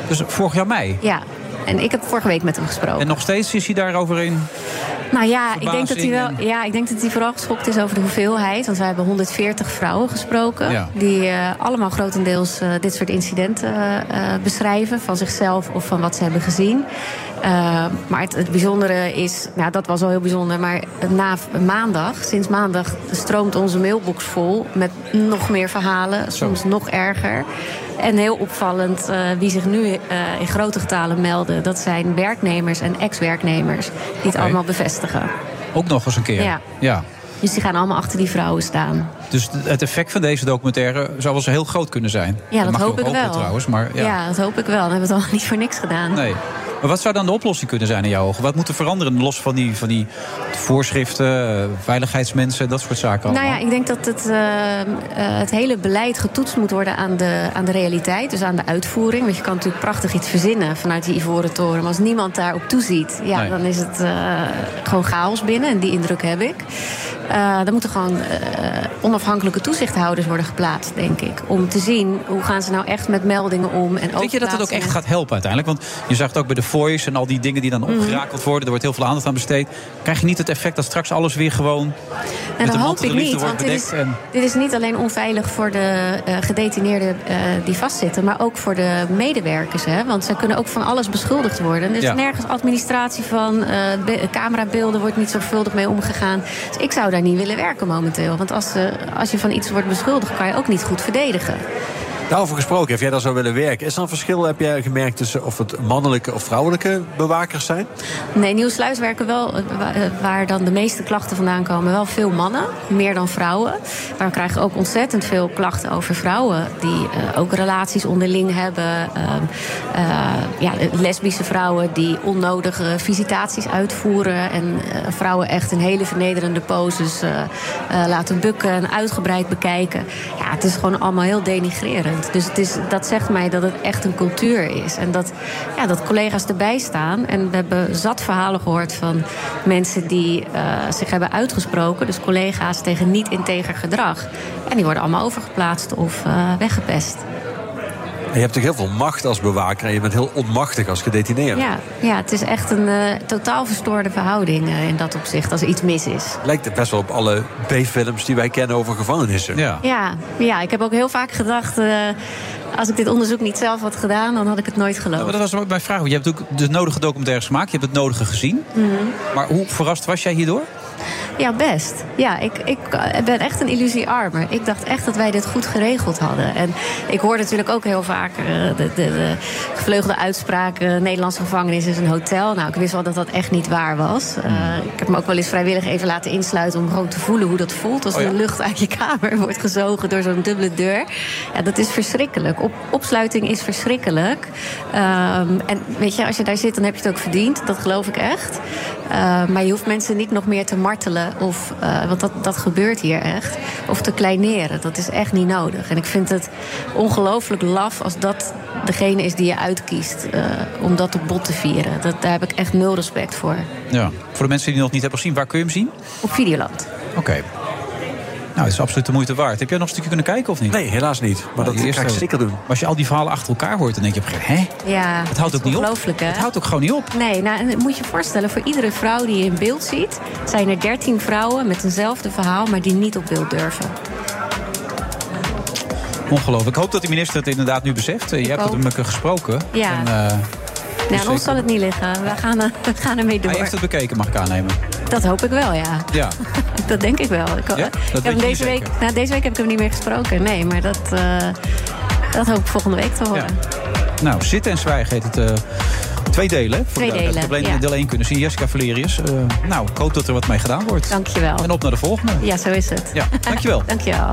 G: Dus vorig jaar mei.
S: ja. En ik heb vorige week met hem gesproken.
G: En nog steeds is hij daarover in.
S: Nou ja, ik denk, dat hij wel, ja, ik denk dat hij vooral geschokt is over de hoeveelheid. Want wij hebben 140 vrouwen gesproken.
G: Ja.
S: Die eh, allemaal grotendeels eh, dit soort incidenten eh, beschrijven. Van zichzelf of van wat ze hebben gezien. Maar het, het bijzondere is, nou dat was al heel bijzonder, maar na maandag, sinds maandag, stroomt onze mailbox vol met nog meer verhalen, soms nog erger. En heel opvallend, wie zich nu in grote getalen melden, dat zijn werknemers en ex-werknemers die het allemaal bevestigen.
G: Ook nog eens een keer.
S: Ja.
G: ja.
S: Dus die gaan allemaal achter die vrouwen staan.
G: Dus het effect van deze documentaire zou wel eens heel groot kunnen zijn.
S: Ja, dat hoop
G: ook
S: ik
G: hopen
S: wel.
G: trouwens. Maar ja.
S: Ja. dat hoop ik wel. Dan hebben we het allemaal niet voor niks gedaan.
G: Nee. Maar wat zou dan de oplossing kunnen zijn in jouw ogen? Wat moet er veranderen los van die, van die voorschriften, eh, veiligheidsmensen, dat soort zaken allemaal?
S: Nou ja, ik denk dat het, eh, eh, het hele beleid getoetst moet worden aan de, aan de realiteit. Dus aan de uitvoering. Want je kan natuurlijk prachtig iets verzinnen vanuit die Ivoren Toren. Maar als niemand daarop toeziet, ja,
T: Nee.
S: dan is het gewoon chaos binnen. En die indruk heb ik. Eh er moeten gewoon eh, onafhankelijke toezichthouders worden geplaatst, denk ik. Om te zien hoe gaan ze nou echt met meldingen om. En
G: Denk je dat het ook echt gaat helpen uiteindelijk? Want je zag het ook bij de Voice en al die dingen die dan
S: Mhm.
G: opgerakeld worden. Er wordt heel veel aandacht aan besteed. Krijg je niet het effect dat straks alles weer gewoon...
S: Nou,
G: met
S: dat hoop ik niet, want dit is,
G: en-
S: dit is niet alleen onveilig voor de eh, gedetineerden die vastzitten, maar ook voor de medewerkers. Hè? Want zij kunnen ook van alles beschuldigd worden. Er is
T: Ja.
S: nergens administratie van, be- camerabeelden wordt niet zorgvuldig mee omgegaan. Dus ik zou daar niet willen werken momenteel. Want als, eh, als je van iets wordt beschuldigd, kan je ook niet goed verdedigen.
H: Daarover gesproken, heb jij daar zou willen werken? Is er een verschil, heb jij gemerkt, tussen of het mannelijke of vrouwelijke bewakers zijn?
S: Nee, Nieuwsluis werken wel, eh, eh, waar dan de meeste klachten vandaan komen, wel veel mannen, meer dan vrouwen. Maar we krijgen ook ontzettend veel klachten over vrouwen die eh, ook relaties onderling hebben. Ehm, eh, ja, lesbische vrouwen die onnodige visitaties uitvoeren en vrouwen echt in hele vernederende poses laten bukken en uitgebreid bekijken. Ja, het is gewoon allemaal heel denigrerend. Dus dat zegt mij dat het echt een cultuur is. En dat, ja, dat collega's erbij staan. En we hebben zat verhalen gehoord van mensen die eh, zich hebben uitgesproken. Dus collega's tegen niet-integer gedrag. En die worden allemaal overgeplaatst of eh, weggepest.
H: En je hebt natuurlijk heel veel macht als bewaker en je bent heel onmachtig als gedetineerde.
S: Ja, ja, het is echt een eh, totaal verstoorde verhouding eh, in dat opzicht als er iets mis is.
H: Lijkt het best wel op alle B-films die wij kennen over gevangenissen.
G: Ja.
S: Ja, ja, ik heb ook heel vaak gedacht... eh, als ik dit onderzoek niet zelf had gedaan, dan had ik het nooit geloofd.
G: Maar dat was ook mijn vraag. Je hebt ook de nodige documentaires gemaakt. Je hebt het nodige gezien.
S: Mhm.
G: Maar hoe verrast was jij hierdoor?
S: Ja, best. Ja, ik, ik eh, ben echt een illusiearmer. Ik dacht echt dat wij dit goed geregeld hadden. En ik hoor natuurlijk ook heel vaak eh, de, de, de gevleugelde uitspraken... Nederlandse gevangenis is een hotel. Nou, ik wist wel dat dat echt niet waar was. Eh, ik heb me ook wel eens vrijwillig even laten insluiten... om gewoon te voelen hoe dat voelt als
T: Oh ja.
S: de lucht uit je kamer wordt gezogen... door zo'n dubbele deur. Ja, dat is verschrikkelijk. Op, opsluiting is verschrikkelijk. Ehm, en weet je, als je daar zit, dan heb je het ook verdiend. Dat geloof ik echt. Eh, maar je hoeft mensen niet nog meer te martelen. Of, eh, want dat, dat gebeurt hier echt. Of te kleineren. Dat is echt niet nodig. En ik vind het ongelooflijk laf als dat degene is die je uitkiest. eh, om dat op bot te vieren. Dat, daar heb ik echt nul respect voor.
G: Ja. Voor de mensen die het nog niet hebben gezien, waar kun je hem zien?
S: Op Videoland.
G: Oké. Nou, het is absoluut de moeite waard. Heb jij nog een stukje kunnen kijken of niet?
H: Nee, helaas niet. Maar dat
G: die
H: ga ik zeker doen.
G: Maar als je al die verhalen achter elkaar hoort, dan denk je op een gegeven moment, hè?
S: Ja,
G: Het houdt ook niet op.
S: hè?
G: Het houdt ook gewoon niet op.
S: Nee, nou, en moet je je voorstellen, voor iedere vrouw die je in beeld ziet, zijn er 13 vrouwen met eenzelfde verhaal, maar die niet op beeld durven.
G: Ongelooflijk. Ik hoop dat de minister het inderdaad nu beseft. Eh, Je hebt
S: ook.
G: met hem gesproken.
S: Ja.
G: En, eh,
S: Nou, aan ons zal het niet liggen. We gaan, er- we gaan ermee door.
G: hij heeft het bekeken, mag ik aannemen.
S: Dat hoop ik wel, ja.
G: Ja.
S: Dat denk ik wel. Ik,
G: Ja? Dat
S: ik heb deze, week, nou, deze week heb ik hem niet meer gesproken. Nee, maar dat, eh, dat hoop ik volgende week te horen.
G: Nou, Zitten en Zwijgen heet het. eh, twee delen. Voor
S: Twee
G: de
S: delen,
G: alleen
S: ja.
G: deel 1 kunnen zien. Jessica Valerius. Eh, nou, ik hoop dat er wat mee gedaan wordt.
S: Dankjewel.
G: En op naar de volgende.
S: Ja, zo is het.
G: Ja, dankjewel.
S: dankjewel.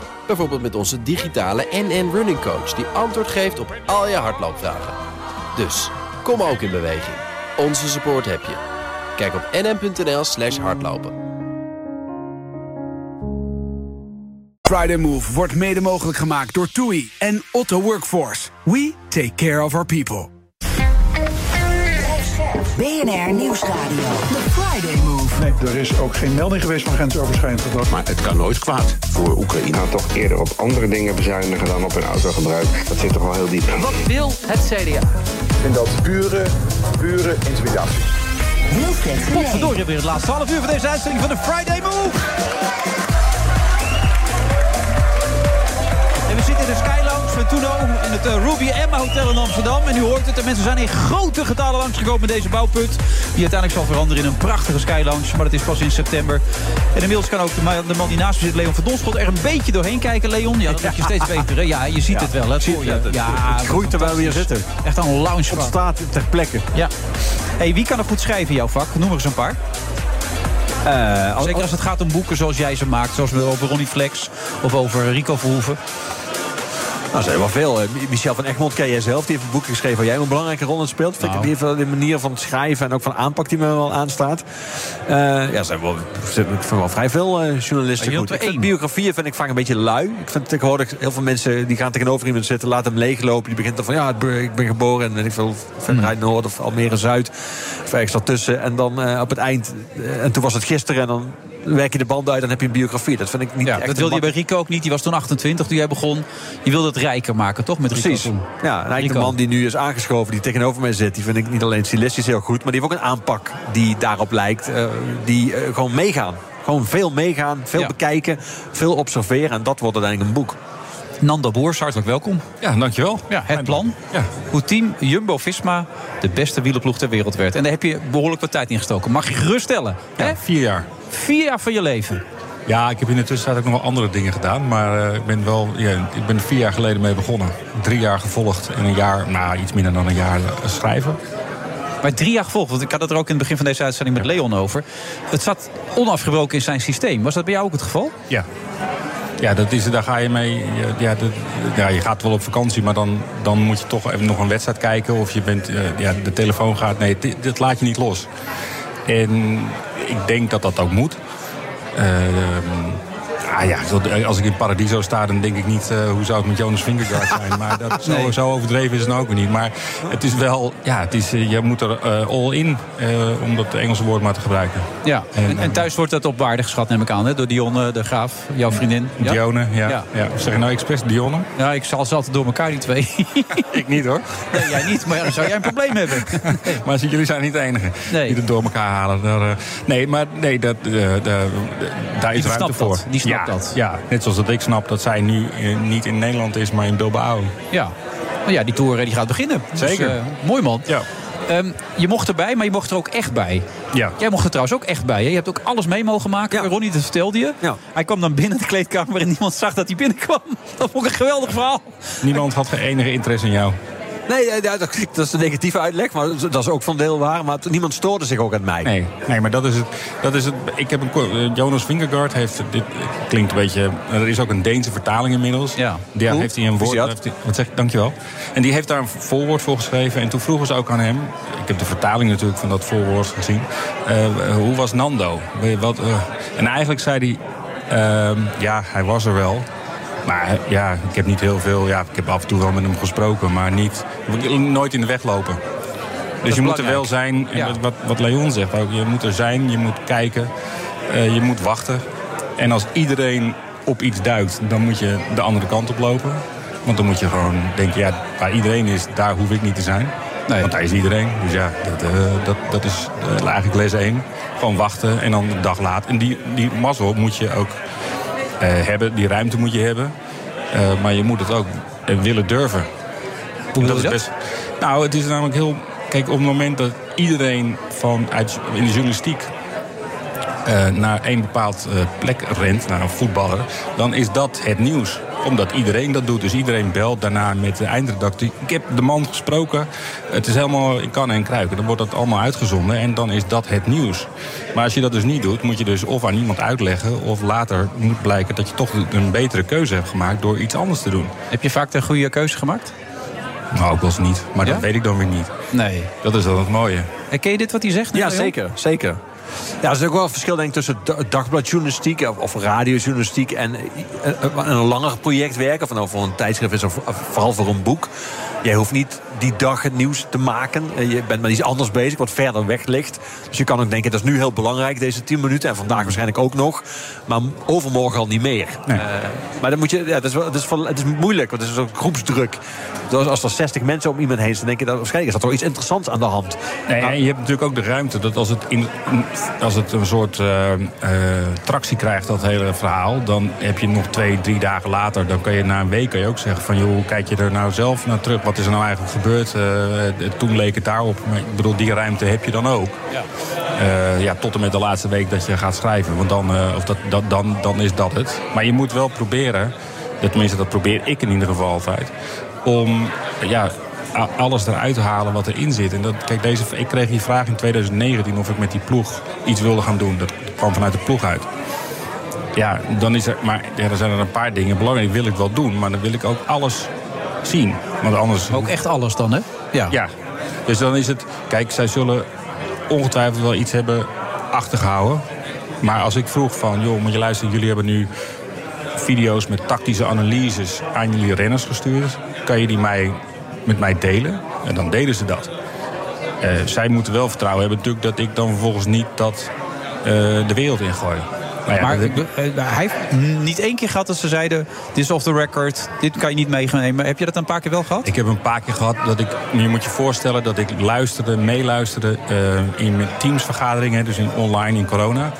A: Bijvoorbeeld met onze digitale NN Running Coach... die antwoord geeft op al je hardloopvragen. Dus, kom ook in beweging. Onze support heb je. Kijk op nn.nl slash hardlopen.
B: Friday Move wordt mede mogelijk gemaakt door TUI en Otto Workforce. We take care of our people.
C: BNR BNR Nieuwsradio.
O: Er is ook geen melding geweest van grensoverschrijdend gedrag.
F: Maar het kan nooit kwaad voor Oekraïne. Nou, toch eerder op andere dingen bezuinigen dan op hun autogebruik. Dat zit toch wel heel diep.
T: Wat wil het CDA?
D: Ik vind dat pure, pure intimidatie.
C: Wilfred.
G: Potverdorie, weer het laatste half uur van deze uitzending van de Friday Move. En we zitten in de Sky Lounge van Tuno in het eh, Ruby Emma Hotel in Amsterdam. En u hoort het, de mensen zijn in grote getalen langsgekomen met deze bouwput. Die uiteindelijk zal veranderen in een prachtige Sky Lounge. Maar dat is pas in september. En inmiddels kan ook de man, die naast me zit, Leon van Donschot, er een beetje doorheen kijken, Leon. Ja, dat moet je steeds beter. Hè? Ja, je ziet het wel. Hè? Voor
H: je, het-
G: Ja,
H: het groeit terwijl we hier zitten.
G: Echt een lounge.
H: Het staat ter plekke.
G: Ja. Hey, wie kan er goed schrijven in jouw vak? Noem er eens een paar.
H: Eh,
G: Zeker als het gaat om boeken zoals jij ze maakt. Zoals we over Ronnie Flex of over Rico Verhoeven.
H: Nou, zijn wel veel. Michel van Egmond ken jij zelf. Die heeft een boek geschreven waar jij een belangrijke rol in speelt. Vind ik
G: Nou.
H: wel de manier van schrijven en ook van aanpak die me wel aanstaat. Eh, ja, zijn wel, zijn- wel vrij veel eh, journalisten goed. Ik vind biografieën vind ik vaak een beetje lui. Ik vind tegenwoordig heel veel mensen die gaan tegenover iemand zitten, laten hem leeglopen. Die begint dan van ja, ik ben- geboren en ik veel verder uit Noord of Almere Zuid. Of ergens daartussen. En dan eh, op het eind, en toen was het gisteren en dan werk je de band uit, dan heb je een biografie. Dat vind ik niet
G: Ja,
H: echt
G: dat
H: een
G: wilde je bij Rico ook niet. Die was toen 28 toen jij begon. Je wilde het rijker maken, toch? Met Rico
H: Precies.
G: toen.
H: Ja, en eigenlijk
G: Rico.
H: de man die nu is aangeschoven, die tegenover mij zit... die vind ik niet alleen stilistisch heel goed... maar die heeft ook een aanpak die daarop lijkt. eh, die eh, gewoon meegaan. Gewoon veel meegaan, veel
G: Ja.
H: bekijken, veel observeren. En dat wordt uiteindelijk een boek.
G: Nando Boers, hartelijk welkom.
U: Ja, dankjewel.
G: Ja, het plan.
U: Ja.
G: Hoe team Jumbo-Visma de beste wielerploeg ter wereld werd. En daar heb je behoorlijk wat tijd in gestoken. Mag je geruststellen.
U: Ja, vier jaar.
G: Vier jaar van je leven.
U: Ja, ik heb in de tussentijd ook nog wel andere dingen gedaan. Maar eh, ik ben wel, ja, ik ben er vier jaar geleden mee begonnen. Drie jaar gevolgd en een jaar, nou iets minder dan een jaar eh, schrijven.
G: Maar drie jaar gevolgd, want ik had het er ook in het begin van deze uitzending met Leon over. Het zat onafgebroken in zijn systeem. Was dat bij jou ook het geval?
U: Ja. Ja, dat is, daar ga je mee. je- Ja, dat, ja, je gaat wel op vakantie, maar dan, dan moet je toch even nog een wedstrijd kijken. Of je bent, eh, ja, de telefoon gaat. Nee, dit, dit laat je niet los. En ik denk dat dat ook moet. Ehm, ah ja, zo- als ik in Paradiso sta, dan denk ik niet eh, hoe zou het met Jonas Vingegaard zijn. Maar dat, zo,
G: Nee.
U: zo overdreven is het nou ook weer niet. Maar het is wel, ja, het is, eh, je moet er eh, all in, eh, om dat Engelse woord maar te gebruiken.
G: Ja. En, en thuis wordt dat op waarde geschat, neem ik aan, hè? door Dionne de Graaf, jouw vriendin. Ja?
U: Dionne, ja.
G: Ja.
U: ja. Zeg je nou expres Dionne?
G: Ja, ik zal ze altijd door elkaar, die twee.
U: ik niet hoor.
G: Nee, jij niet, maar dan zou jij een probleem hebben.
U: Maar zie, jullie zijn niet de enige die het door elkaar halen. Eh, nee, maar nee, dat, eh, daar is ruimte voor.
G: die snapt
U: ja,
G: dat.
U: Ja, net zoals dat ik snap dat zij nu eh, niet in Nederland is, maar in Bilbao.
G: Ja. Nou ja, die tour die gaat beginnen.
U: Zeker.
G: Dus, eh, mooi man.
U: Ja.
G: Ehm, je mocht erbij, maar je mocht er ook echt bij.
U: Ja.
G: Jij mocht er trouwens ook echt bij. Hè? Je hebt ook alles mee mogen maken. Ronnie, dat vertelde je. Hij kwam dan binnen de kleedkamer en niemand zag dat hij binnenkwam. Dat vond ik een geweldig verhaal.
U: Niemand had geen enige interesse in jou.
H: Nee, ja, dat, dat is de negatieve uitleg, maar dat is ook van deel waar. Maar niemand stoorde zich ook aan mij.
U: Nee, nee maar dat is het. Dat is het ik heb een, eh, Jonas Vingegaard heeft. Dit klinkt een beetje. Er is ook een Deense vertaling inmiddels. Ja. Daar
H: Cool.
U: heeft hij een woord. Heeft hij- wat zeg je? Dankjewel. En die heeft daar een voorwoord voor geschreven. En toen vroegen ze ook aan hem. Ik heb de vertaling natuurlijk van dat voorwoord gezien. eh, hoe was Nando? Wat, eh, en eigenlijk zei hij. ehm, ja, hij was er wel. Maar ja, ik heb niet heel veel. Ja, ik heb af en toe wel met hem gesproken, maar niet. Nooit in de weg lopen. Dus je moet er wel zijn. En
G: Ja.
U: wat, wat, Leon zegt ook. Je moet er zijn, je moet kijken, eh, je moet wachten. En als iedereen op iets duikt, dan moet je de andere kant op lopen. Want dan moet je gewoon denken, ja, waar iedereen is, daar hoef ik niet te zijn. Want daar is iedereen. Dus ja, dat, eh, dat, dat is eh, eigenlijk les 1. Gewoon wachten en dan een dag later. En die, die mazzel moet je ook hebben, die ruimte moet je hebben. Eh, maar je moet het ook eh, willen durven.
G: Hoe
U: dat is
G: dat?
U: best. Nou, het is namelijk heel. Kijk, op het moment dat iedereen van uit, in de journalistiek eh, naar één bepaald eh, plek rent, naar een voetballer, dan is dat het nieuws. Omdat iedereen dat doet. Dus iedereen belt daarna met de eindredactie. Ik heb de man gesproken. Het is helemaal in kannen en kruiken. Dan wordt dat allemaal uitgezonden en dan is dat het nieuws. Maar als je dat dus niet doet, moet je dus of aan iemand uitleggen... of later moet blijken dat je toch een betere keuze hebt gemaakt door iets anders te doen.
G: Heb je vaak de goede keuze gemaakt?
U: Nou, ook wel eens niet. Maar
G: Ja?
U: dat weet ik dan weer niet.
G: Nee.
U: Dat is dan het mooie.
G: Ken je dit wat hij zegt?
H: Ja, zeker. zeker. Ja, er is ook wel een verschil denk ik, tussen da- dagbladjournalistiek of, radiojournalistiek en eh, eh, een langer project werken. Of nou voor een tijdschrift is of vooral voor een boek. Jij hoeft niet die dag het nieuws te maken. Eh, Je bent met iets anders bezig, wat verder weg ligt. Dus je kan ook denken, dat is nu heel belangrijk, deze 10 minuten. En vandaag waarschijnlijk ook nog. Maar overmorgen al niet meer. Eh, maar dan moet je, ja, het, is wel, het, is het is moeilijk, want het is ook groepsdruk. Dus als er 60 mensen om iemand heen zijn, denk je dat waarschijnlijk is dat toch iets interessants aan de hand.
U: Nee, en je hebt natuurlijk ook de ruimte dat als het, in, als het een soort eh, tractie krijgt, dat hele verhaal, dan heb je nog twee, drie dagen later, dan kan je na een week kan je ook zeggen van joh, kijk je er nou zelf naar terug? Wat is er nou eigenlijk gebeurd? Eh, toen leek het daarop. Maar ik bedoel, die ruimte heb je dan ook.
G: Ja.
U: Eh, ja, tot en met de laatste week dat je gaat schrijven. Want dan, eh, of dat, dat, dan, dan is dat het. Maar je moet wel proberen, tenminste dat probeer ik in ieder geval altijd, om ja, alles eruit te halen wat erin zit. En dat, kijk, deze, ik kreeg die vraag in 2019 of ik met die ploeg iets wilde gaan doen. Dat kwam vanuit de ploeg uit. Ja, dan is er, maar ja, er zijn er een paar dingen belangrijk. wil ik wel doen, maar dan wil ik ook alles zien. Want anders...
G: Ook echt alles dan, hè? Ja.
U: Ja. Dus dan is het... Kijk, zij zullen ongetwijfeld wel iets hebben achtergehouden. Maar als ik vroeg van... joh, moet je luisteren, jullie hebben nu video's met tactische analyses aan jullie renners gestuurd. Kan je die mij, met mij delen? En dan deden ze dat. Eh, zij moeten wel vertrouwen hebben natuurlijk dat ik dan vervolgens niet dat eh, de wereld ingooi. Ja,
G: maar eh, hij heeft niet één keer gehad dat ze zeiden... dit is off the record, dit kan je niet meegenemen. Heb je dat een paar keer wel gehad?
U: Ik heb een paar keer gehad dat ik. Je moet je voorstellen dat ik luisterde, meeluisterde eh, in teamsvergaderingen, dus in online in corona.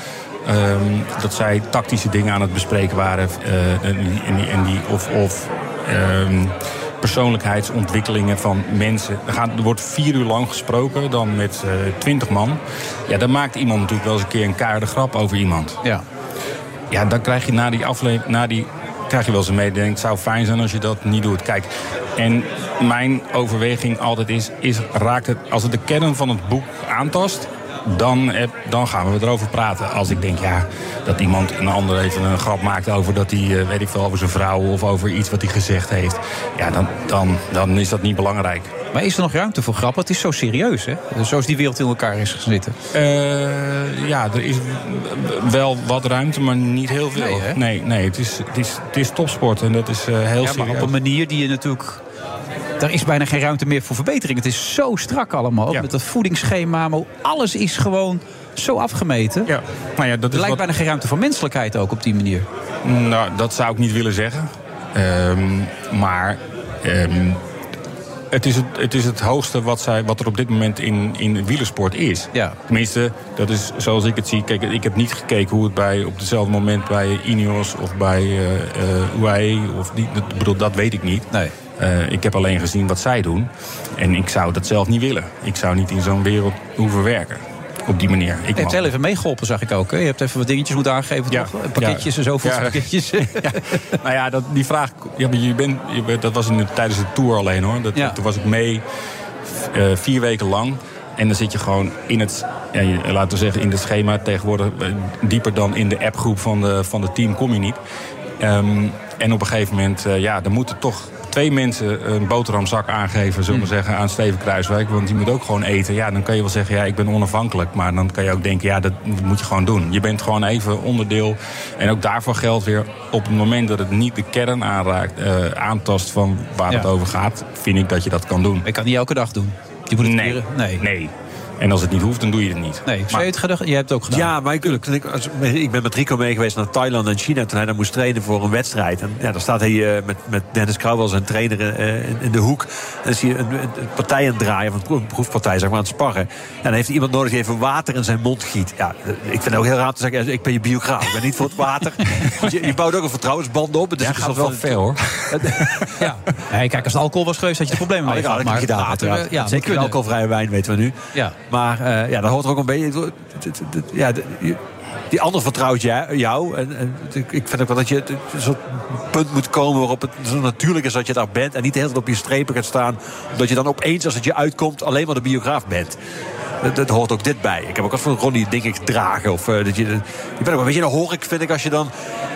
U: Ehm, dat zij tactische dingen aan het bespreken waren. eh, en die, en die, en die, of of ehm, persoonlijkheidsontwikkelingen van mensen. Er, gaat, er wordt vier uur lang gesproken, dan met eh, twintig man. Ja, dan maakt iemand natuurlijk wel eens een keer een keiharde grap over iemand.
G: Ja.
U: Ja, dan krijg je na die aflevering, na die krijg je wel eens een mededeling. Het zou fijn zijn als je dat niet doet. Kijk, en mijn overweging altijd is, is raakt het, als het de kern van het boek aantast, dan, heb, dan gaan we erover praten. Als ik denk, ja, dat iemand een ander even een grap maakt over dat hij, eh, weet ik veel, over zijn vrouw of over iets wat hij gezegd heeft. Ja, dan, dan, dan is dat niet belangrijk.
G: Maar is er nog ruimte voor grappen? Het is zo serieus, hè? Zoals die wereld in elkaar is gezitten.
U: Eh, ja, er is wel wat ruimte, maar niet heel veel.
G: Nee, hè?
U: nee, nee, het, is, het, is, het is topsport en dat is eh, heel
G: Ja, maar op een manier die je natuurlijk... Daar is bijna geen ruimte meer voor verbetering. Het is zo strak allemaal. Met dat voedingsschema. Maar alles is gewoon zo afgemeten.
U: Ja. Nou ja, dat
G: er
U: is
G: lijkt
U: wat-
G: bijna geen ruimte voor menselijkheid ook op die manier.
U: Nou, dat zou ik niet willen zeggen. Ehm, maar ehm, het, is het, het is het hoogste wat, zij, wat er op dit moment in, in wielersport is.
G: Ja.
U: Tenminste, dat is zoals ik het zie. Kijk, ik heb niet gekeken hoe het bij, op hetzelfde moment bij Ineos of bij eh eh, UAE... Of die, dat, bedoel, dat weet ik niet.
G: Nee.
U: Eh, ik heb alleen gezien wat zij doen. En ik zou dat zelf niet willen. Ik zou niet in zo'n wereld hoeven werken. Op die manier. Ik
G: Je hebt heel even meegeholpen, zag ik ook. Hè? Je hebt even wat dingetjes moeten aangeven.
U: Ja.
G: toch? Pakketjes
U: Ja.
G: en zoveel
U: Ja.
G: pakketjes.
U: Nou ja, dat, die vraag. Ja, je bent, je dat was in de, tijdens de tour alleen hoor. Dat,
G: Ja.
U: Toen was ik mee eh, vier weken lang. En dan zit je gewoon in het, ja, laten we zeggen, in het schema. Tegenwoordig eh, dieper dan in de appgroep van de, van het team kom je niet. Ehm, en op een gegeven moment, ja, dan moeten toch twee mensen een boterhamzak aangeven, zullen we
G: Hmm.
U: zeggen, aan Steven Kruiswijk. Want die moet ook gewoon eten. Ja, dan kan je wel zeggen, ja, ik ben onafhankelijk. Maar dan kan je ook denken, ja, dat moet je gewoon doen. Je bent gewoon even onderdeel. En ook daarvoor geldt weer, op het moment dat het niet de kern aanraakt, eh, aantast van waar het over gaat, vind ik dat je dat kan doen.
G: Ik kan niet elke dag doen. Je moet het
U: nee.
G: Nee.
U: nee. En als het niet hoeft, dan doe je het niet.
G: Nee, zou je het gedaan? Je hebt het ook gedaan.
H: Ja, maar ik, ik, als- ik ben met Rico mee geweest naar Thailand en China... toen hij daar moest trainen voor een wedstrijd. En ja, dan staat hij eh, met, met Dennis Krauwel, zijn trainer, eh, in, in de hoek. En dan zie je een, een, een partij aan het draaien, of een proefpartij, zeg maar, aan het sparren. En dan heeft hij iemand nodig die even water in zijn mond giet. Ja, ik vind het ook heel raar te zeggen, ik ben je biograaf. Ik ben niet voor het water. Je, je bouwt ook een vertrouwensband op. Dus
G: Ja,
H: het is
G: gaat wel
H: het-
G: ver, hoor. ja. Nee, kijk, als het alcohol was geweest, had je problemen
H: Oh,
G: mee
H: het niet gedaan,
G: water, eh, ja,
H: Zeker alcoholvrije wijn, weten we nu.
G: Ja.
H: Maar eh, ja, daar hoort er ook een beetje... Ja, die ander vertrouwt jou. en, en ik vind ook wel dat je een soort punt moet komen waarop het zo natuurlijk is dat je daar bent. En niet de hele tijd op je strepen gaat staan. Omdat je dan opeens, als het je uitkomt, alleen maar de biograaf bent. Dat, dat hoort ook dit bij. Ik heb ook wat van Ronnie, denk ik, dragen. Of, eh, dat je, je bent ook een beetje een hork, vind ik, als je dan...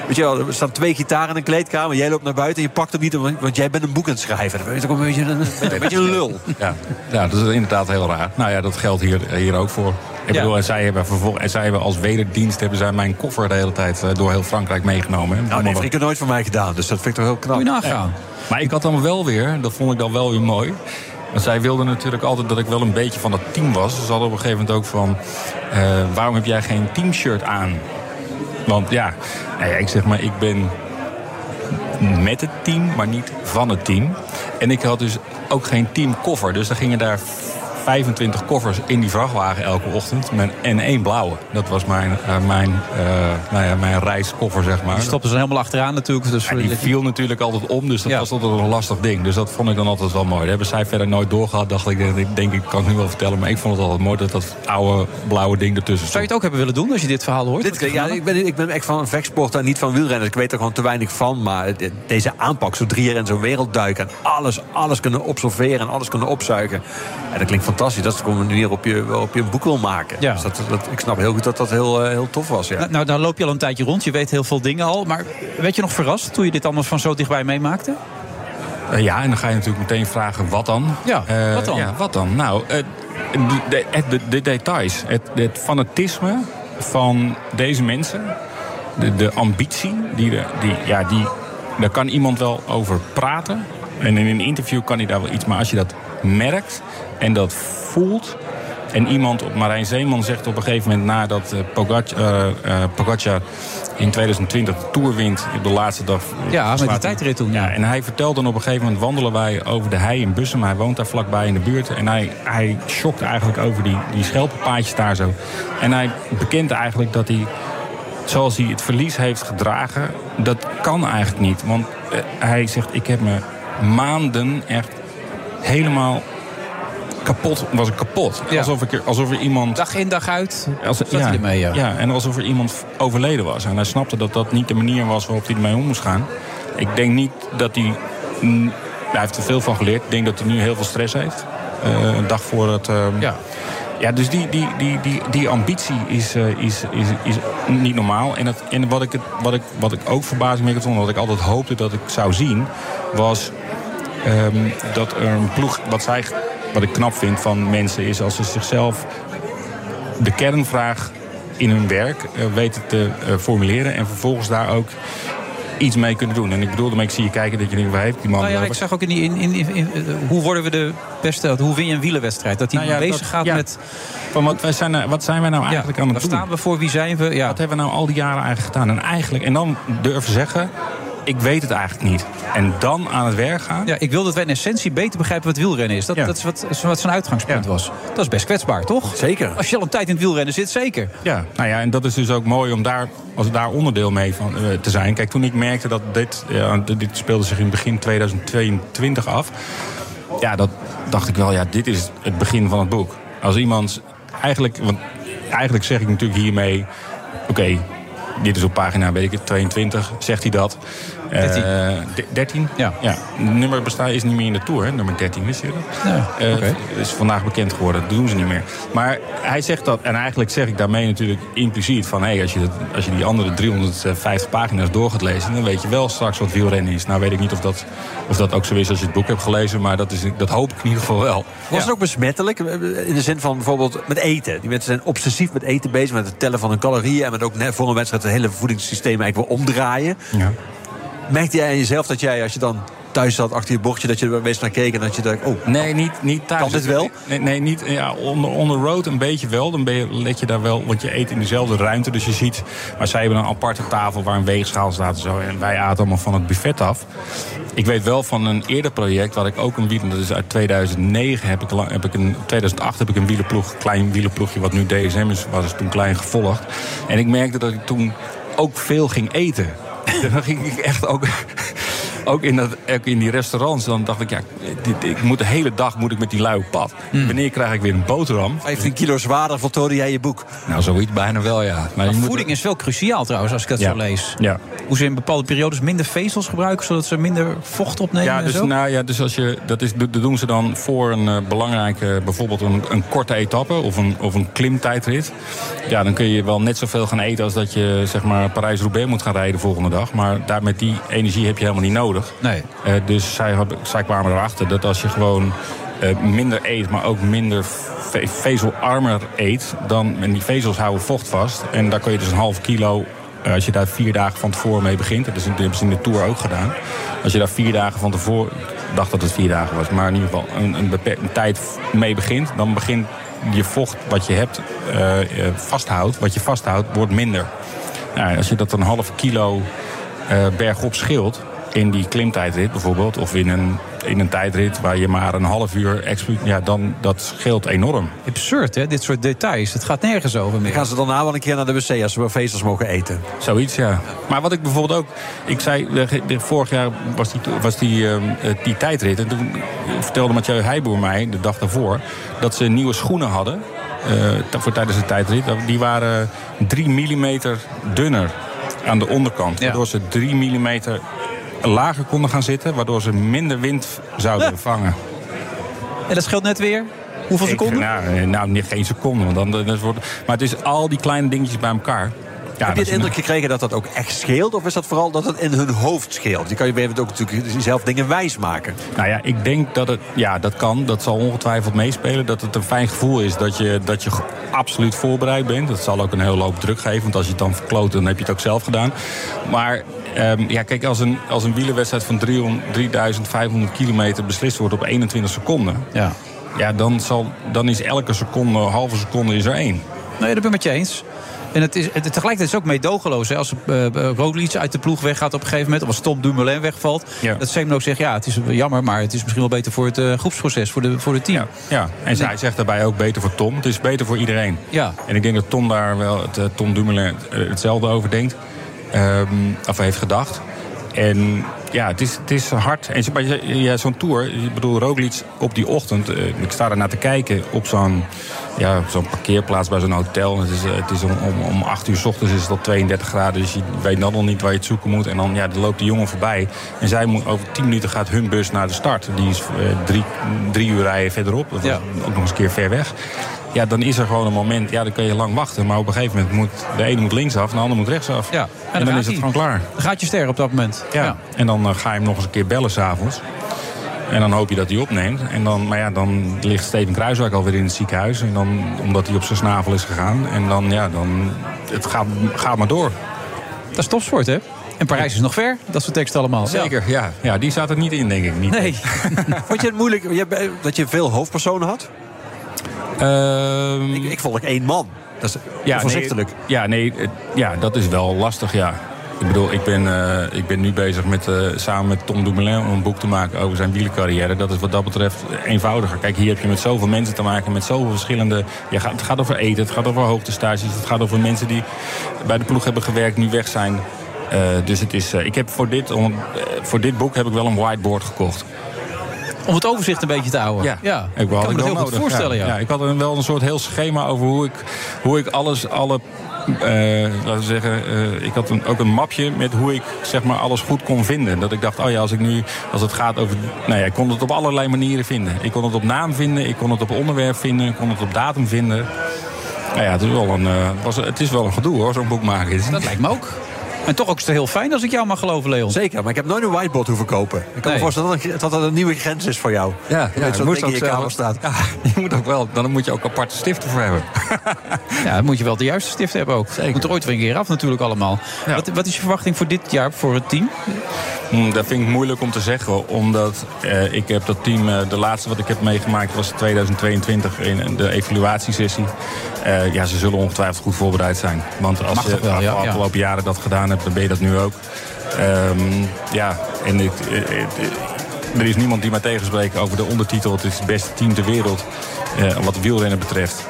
H: Weet je wel, er staan twee gitaren in een kleedkamer. Jij loopt naar buiten en je pakt hem niet, want jij bent een boek aan het schrijven. Dat is ook een beetje een, een beetje een lul.
U: Ja, ja, dat is inderdaad heel raar. Nou ja, dat geldt hier, hier ook voor. Ik
G: Ja.
U: bedoel, en zij hebben, en zij hebben als wederdienst hebben zij mijn koffer de hele tijd eh, door heel Frankrijk meegenomen. hè.
H: Nou,
U: Allemaal
H: nee, ik heb nooit van mij gedaan, dus dat vind ik toch heel knap.
G: Moet je nagaan.
U: Maar ik had dan wel weer, dat vond ik dan wel weer mooi. Want zij wilden natuurlijk altijd dat ik wel een beetje van dat team was. Ze hadden op een gegeven moment ook van... eh, waarom heb jij geen teamshirt aan? Want ja, nou ja, ik zeg maar, ik ben met het team, maar niet van het team. En ik had dus ook geen teamkoffer. Dus er gingen daar 25 koffers in die vrachtwagen elke ochtend. En één blauwe. Dat was mijn, eh, mijn, eh, nou ja, mijn reiskoffer, zeg maar.
G: Die stopten ze helemaal achteraan natuurlijk. Dus
U: Ja, die viel natuurlijk altijd om, dus dat was altijd een lastig ding. Dus dat vond ik dan altijd wel mooi. Dat hebben zij verder nooit doorgehad, dacht ik. Ik denk, ik kan het nu wel vertellen, maar ik vond het altijd mooi dat dat oude blauwe ding ertussen
G: Zou
U: stond.
G: je het ook hebben willen doen als je dit verhaal hoort?
H: Dit, ja, ik, ben, ik ben echt van vechtsport en niet van wielrennen. Ik weet er gewoon te weinig van. Maar de- deze aanpak, zo drie jaar in zo'n wereld duiken... en alles, alles kunnen observeren en alles kunnen opzuigen... Ja, dat klinkt fantastisch. Dat is een manier op je, op je een boek wil maken.
G: Ja.
H: Dus dat, dat, ik snap heel goed dat dat heel, eh, heel tof was. Ja.
G: Nou, nou, dan loop je al een tijdje rond. Je weet heel veel dingen al. Maar werd je nog verrast toen je dit allemaal van zo dichtbij meemaakte?
U: Eh, ja, en dan ga je natuurlijk meteen vragen, wat dan?
G: Ja,
U: Eh,
G: wat dan?
U: Ja, wat dan? Nou, eh, de, de, de, de details. Het, het fanatisme van deze mensen. De, de ambitie. Die, de, die, ja, die, daar kan iemand wel over praten. En in een interview kan hij daar wel iets. Maar als je dat merkt en dat voelt... En iemand, Marijn Zeeman zegt op een gegeven moment nadat eh, eh, eh, Pogacar in 2020 de Tour wint op de laatste dag.
G: Ja, met die
U: hij-
G: tijdrit toen.
U: Ja, en hij vertelt dan op een gegeven moment wandelen wij over de hei in Bussum. Hij woont daar vlakbij in de buurt. En hij, hij schokt eigenlijk over die, die schelpenpaadjes daar zo. En hij bekent eigenlijk dat hij, zoals hij het verlies heeft gedragen, dat kan eigenlijk niet. Want hij zegt, ik heb me maanden echt helemaal kapot, was ik kapot.
G: Ja.
U: Alsof, ik er, alsof er iemand...
G: Dag in, dag uit.
U: Als,
G: Zat hij ermee, ja.
U: en alsof er iemand overleden was. En hij snapte dat dat niet de manier was waarop hij ermee om moest gaan. Ik denk niet dat hij... Hij heeft er veel van geleerd. Ik denk dat hij nu heel veel stress heeft. Eh, een dag voor het... ehm,
G: ja.
U: Ja, dus die, die, die, die, die ambitie is, eh, is, is, is niet normaal. En, het, en wat, ik het, wat, ik, wat ik ook verbazingwekkend vond, wat ik altijd hoopte dat ik zou zien, was ehm, dat er een ploeg, wat, zij, wat ik knap vind van mensen, is als ze zichzelf de kernvraag in hun werk eh, weten te eh, formuleren en vervolgens daar ook iets mee kunnen doen. En ik bedoel ik zie je kijken dat je denkt, waar heeft die man
G: Nou ja,
U: het
G: ik zag ook in die. In, in, in- in- eh, hoe worden we de beste. Hoe win je een wielerwedstrijd? Dat hij
U: Nou ja,
G: bezig
U: dat-
G: gaat
U: ja.
G: met.
U: Van wat, wij zijn, nou- wat zijn wij nou eigenlijk aan het
G: waar
U: doen?
G: staan we voor? Wie zijn we? Ja.
U: Wat hebben we nou al die jaren eigenlijk gedaan? En eigenlijk, en dan durven zeggen, ik weet het eigenlijk niet. En dan aan het werk gaan.
G: Ja, ik wil dat wij in essentie beter begrijpen wat wielrennen is. Dat,
U: Ja.
G: dat is wat, wat zijn uitgangspunt was. Dat is best kwetsbaar, toch?
H: Zeker.
G: Als je al een tijd in het wielrennen zit, zeker.
U: Ja, nou ja, en dat is dus ook mooi om daar, als daar onderdeel mee van, eh, te zijn. Kijk, toen ik merkte dat dit, ja, dit speelde zich in begin 2022 af. Ja, dat dacht ik wel, ja, dit is het begin van het boek. Als iemand, eigenlijk, want eigenlijk zeg ik natuurlijk hiermee, oké, dit is op pagina, weet ik het, 22, zegt hij dat. Eh,
G: 13.
U: de- 13?
G: Ja.
U: ja. Het nummer bestaat, is niet meer in de Tour, hè? nummer 13, wist je dat?
G: Ja,
U: Eh,
G: oké.
U: is vandaag bekend geworden, dat doen ze niet meer. Maar hij zegt dat, en eigenlijk zeg ik daarmee natuurlijk impliciet van... Hey, als, je dat, als je die andere 350 pagina's door gaat lezen... dan weet je wel straks wat wielrennen is. Nou weet ik niet of dat, of dat ook zo is als je het boek hebt gelezen... maar dat, is, dat hoop ik in ieder geval wel.
H: Was het ook besmettelijk? In de zin van bijvoorbeeld met eten. Die mensen zijn obsessief met eten bezig. Met het tellen van hun calorieën. En met ook net voor een wedstrijd het hele voedingssysteem eigenlijk wil omdraaien.
U: Ja.
H: Merkte jij aan jezelf dat jij, als je dan thuis zat achter je bordje... dat je er meest naar keek en dat je dacht... Oh,
U: Nee, niet, niet thuis.
H: Kan dit wel?
U: Nee, nee niet, ja, onder, onder road een beetje wel. Dan ben je, let je daar wel, want je eet in dezelfde ruimte. Dus je ziet, maar zij hebben een aparte tafel waar een weegschaal staat en zo. En wij aten allemaal van het buffet af. Ik weet wel van een eerder project, waar ik ook een wielen, dat is uit 2009, heb ik, lang- heb ik een, 2008 heb ik een wielerploeg, klein wielerploegje, wat nu DSM is, was toen klein gevolgd. En ik merkte dat ik toen ook veel ging eten. Dan ging ik echt ook ook in, dat, ook in die restaurants, dan dacht ik, ja, dit, ik moet de hele dag moet ik met die lui op pad.
G: Hmm.
U: Wanneer krijg ik weer een boterham?
H: 15 kilo zwaarder voltooide jij je boek.
U: Nou, zoiets bijna wel, ja. Maar,
G: Maar
U: je moet-
G: voeding is wel cruciaal trouwens, als ik dat
U: Ja.
G: zo lees.
U: Ja.
G: Hoe ze in bepaalde periodes minder vezels gebruiken... zodat ze minder vocht opnemen
U: Ja,
G: en
U: dus,
G: zo?
U: nou, ja, dus als je, dat, is, dat doen ze dan voor een eh, belangrijke, bijvoorbeeld een, een korte etappe of een, of een klimtijdrit. Ja, dan kun je wel net zoveel gaan eten als dat je zeg maar Parijs-Roubaix moet gaan rijden de volgende dag. Maar daar met die energie heb je helemaal niet nodig.
G: Nee.
U: Eh, dus zij, zij kwamen erachter dat als je gewoon. eh, minder eet, maar ook minder ve- vezelarmer eet, dan, en die vezels houden vocht vast. En daar kun je dus een half kilo, eh, als je daar vier dagen van tevoren mee begint, dat is in- dat hebben ze in de Tour ook gedaan. Als je daar vier dagen van tevoren, ik dacht dat het vier dagen was, maar in ieder geval een, een beperkte tijd mee begint, dan begint je vocht wat je hebt vasthoudt, wat je vasthoudt, wordt minder. Nou, als je dat een half kilo bergop scheelt in die klimtijdrit bijvoorbeeld, of in een, in een tijdrit waar je maar een half uur ja, dan dat scheelt enorm.
G: Absurd, hè? Dit soort details. Het gaat nergens over meer.
H: Gaan ze dan nou wel een keer naar de wc als ze vezels mogen eten?
U: Zoiets, ja. Maar wat ik bijvoorbeeld ook... Ik zei, vorig jaar was die, was die, ehm, eh, die tijdrit. En toen vertelde Mathieu Heijboer mij, de dag daarvoor... dat ze nieuwe schoenen hadden eh, voor tijdens de tijdrit. Die waren 3 mm dunner aan de onderkant. Waardoor ze 3 mm lager konden gaan zitten. Waardoor ze minder wind zouden vangen.
G: En dat scheelt net weer? Hoeveel
U: Ik-
G: seconden?
U: nou, nou, niet geen seconde. Want dan, dat wordt, maar het is al die kleine dingetjes bij elkaar. Ja,
H: Heb je het indruk gekregen dat dat ook echt scheelt? Of is dat vooral dat het in hun hoofd scheelt? Je kan je ook natuurlijk zelf dingen wijs maken.
U: Nou ja, ik denk dat het, ja, dat kan. Dat zal ongetwijfeld meespelen. Dat het een fijn gevoel is dat je, dat je absoluut voorbereid bent. Dat zal ook een hele hoop druk geven. Want als je het dan verkloot, dan heb je het ook zelf gedaan. Maar ehm, ja, kijk, als een, als een wielerwedstrijd van 300, 3500 kilometer beslist wordt op 21 seconden.
G: Ja.
U: Ja, dan, zal, dan is elke seconde, halve seconde is er één.
G: Nee, dat ben ik met je eens. En het is, het, tegelijkertijd is het ook meedogenloos. Hè? Als uh, Roglic uit de ploeg weggaat op een gegeven moment... of als Tom Dumoulin wegvalt... dat Semen ook zegt, ja, het is jammer... maar het is misschien wel beter voor het uh, groepsproces, voor, de, voor het team.
U: Ja, en zij zegt daarbij ook beter voor Tom. Het is beter voor iedereen.
G: Ja.
U: En ik denk dat Tom daar wel, het, Tom Dumoulin hetzelfde over denkt. Um, of heeft gedacht. En ja, het is, het is hard. En ja, zo'n tour, ik bedoel, Roglic op die ochtend... Uh, ik sta er naar te kijken op zo'n ja, zo'n parkeerplaats bij zo'n hotel. Het is, het is om, om, om 8 uur s ochtends is het al 32 graden, dus je weet dan nog niet waar je het zoeken moet. En dan, ja, dan loopt die jongen voorbij. En zij moet, over 10 minuten gaat hun bus naar de start. Die is uh, drie, drie uur rijden verderop. Dat was ja. ook nog eens een keer ver weg. Ja, dan is er gewoon een moment, ja, dan kun je lang wachten. Maar op een gegeven moment moet de ene moet linksaf en de ander moet rechtsaf.
G: Ja,
U: en, en dan, dan is het gewoon klaar.
G: Dan gaat je ster op dat moment.
U: Ja, ja. en dan uh, ga je hem nog eens een keer bellen s'avonds. En dan hoop je dat hij opneemt. En dan, maar ja, dan ligt Steven Kruiswijk alweer in het ziekenhuis. En dan, omdat hij op zijn snavel is gegaan. En dan, ja, dan... Het gaat, gaat maar door.
G: Dat is topsport, hè? En Parijs is nog ver, dat soort teksten allemaal.
U: Zeker, ja. ja. die staat er niet in, denk ik. Niet.
G: Nee.
H: Vond je het moeilijk dat je veel hoofdpersonen had?
U: Uh,
H: ik, ik volg één man. Dat is ja, voorzichtig.
U: Nee, ja, nee, ja, dat is wel lastig, ja. Ik bedoel, ik ben, uh, ik ben nu bezig met, uh, samen met Tom Dumoulin om een boek te maken over zijn wielercarrière. Dat is wat dat betreft eenvoudiger. Kijk, hier heb je met zoveel mensen te maken, met zoveel verschillende... Ja, het gaat over eten, het gaat over hoogtestages, het gaat over mensen die bij de ploeg hebben gewerkt, nu weg zijn. Uh, dus het is, ik heb voor dit, om, voor dit boek heb ik wel een whiteboard gekocht.
G: Om het overzicht een beetje te houden.
U: Ja,
G: ja.
U: ik,
G: kan me dat heel
U: nodig.
G: goed voorstellen. Ja.
U: Ja. ik had een, wel een soort heel schema over hoe ik, hoe ik alles, alle uh, laten we zeggen, uh, ik had een, ook een mapje met hoe ik zeg maar alles goed kon vinden. Dat ik dacht, oh ja, als ik nu, als het gaat over, nou ja, ik kon het op allerlei manieren vinden. Ik kon het op naam vinden, ik kon het op onderwerp vinden, ik kon het op datum vinden. Nou ja, het is wel een, uh, was, het is wel een gedoe hoor, zo'n boek maken.
G: Dat lijkt me ook. En toch ook heel fijn als ik jou mag geloven, Leon.
H: Zeker, maar ik heb nooit een whiteboard hoeven kopen. Ik kan nee. me voorstellen dat dat een nieuwe grens is voor jou.
U: Ja, ja
H: dat
U: moet
H: in je kamer staat.
U: Ja, je moet ook wel, dan moet je ook aparte stiften voor hebben.
G: ja, dan moet je wel de juiste stift hebben ook. Zeker. Moet er ooit weer een keer af natuurlijk allemaal. Ja. Wat, wat, is je verwachting voor dit jaar voor het team?
U: Mm, dat vind ik moeilijk om te zeggen. Omdat uh, ik heb dat team, uh, de laatste wat ik heb meegemaakt was 2022 in de evaluatiesessie. Uh, ja, ze zullen ongetwijfeld goed voorbereid zijn. Want als
G: wel,
U: de
G: ja,
U: afgelopen ja. jaren dat gedaan hebt, dan ben je dat nu ook. Um, ja, en het, het, het, er is niemand die mij tegenspreekt over de ondertitel. Het is het beste team ter wereld uh, wat wielrennen betreft.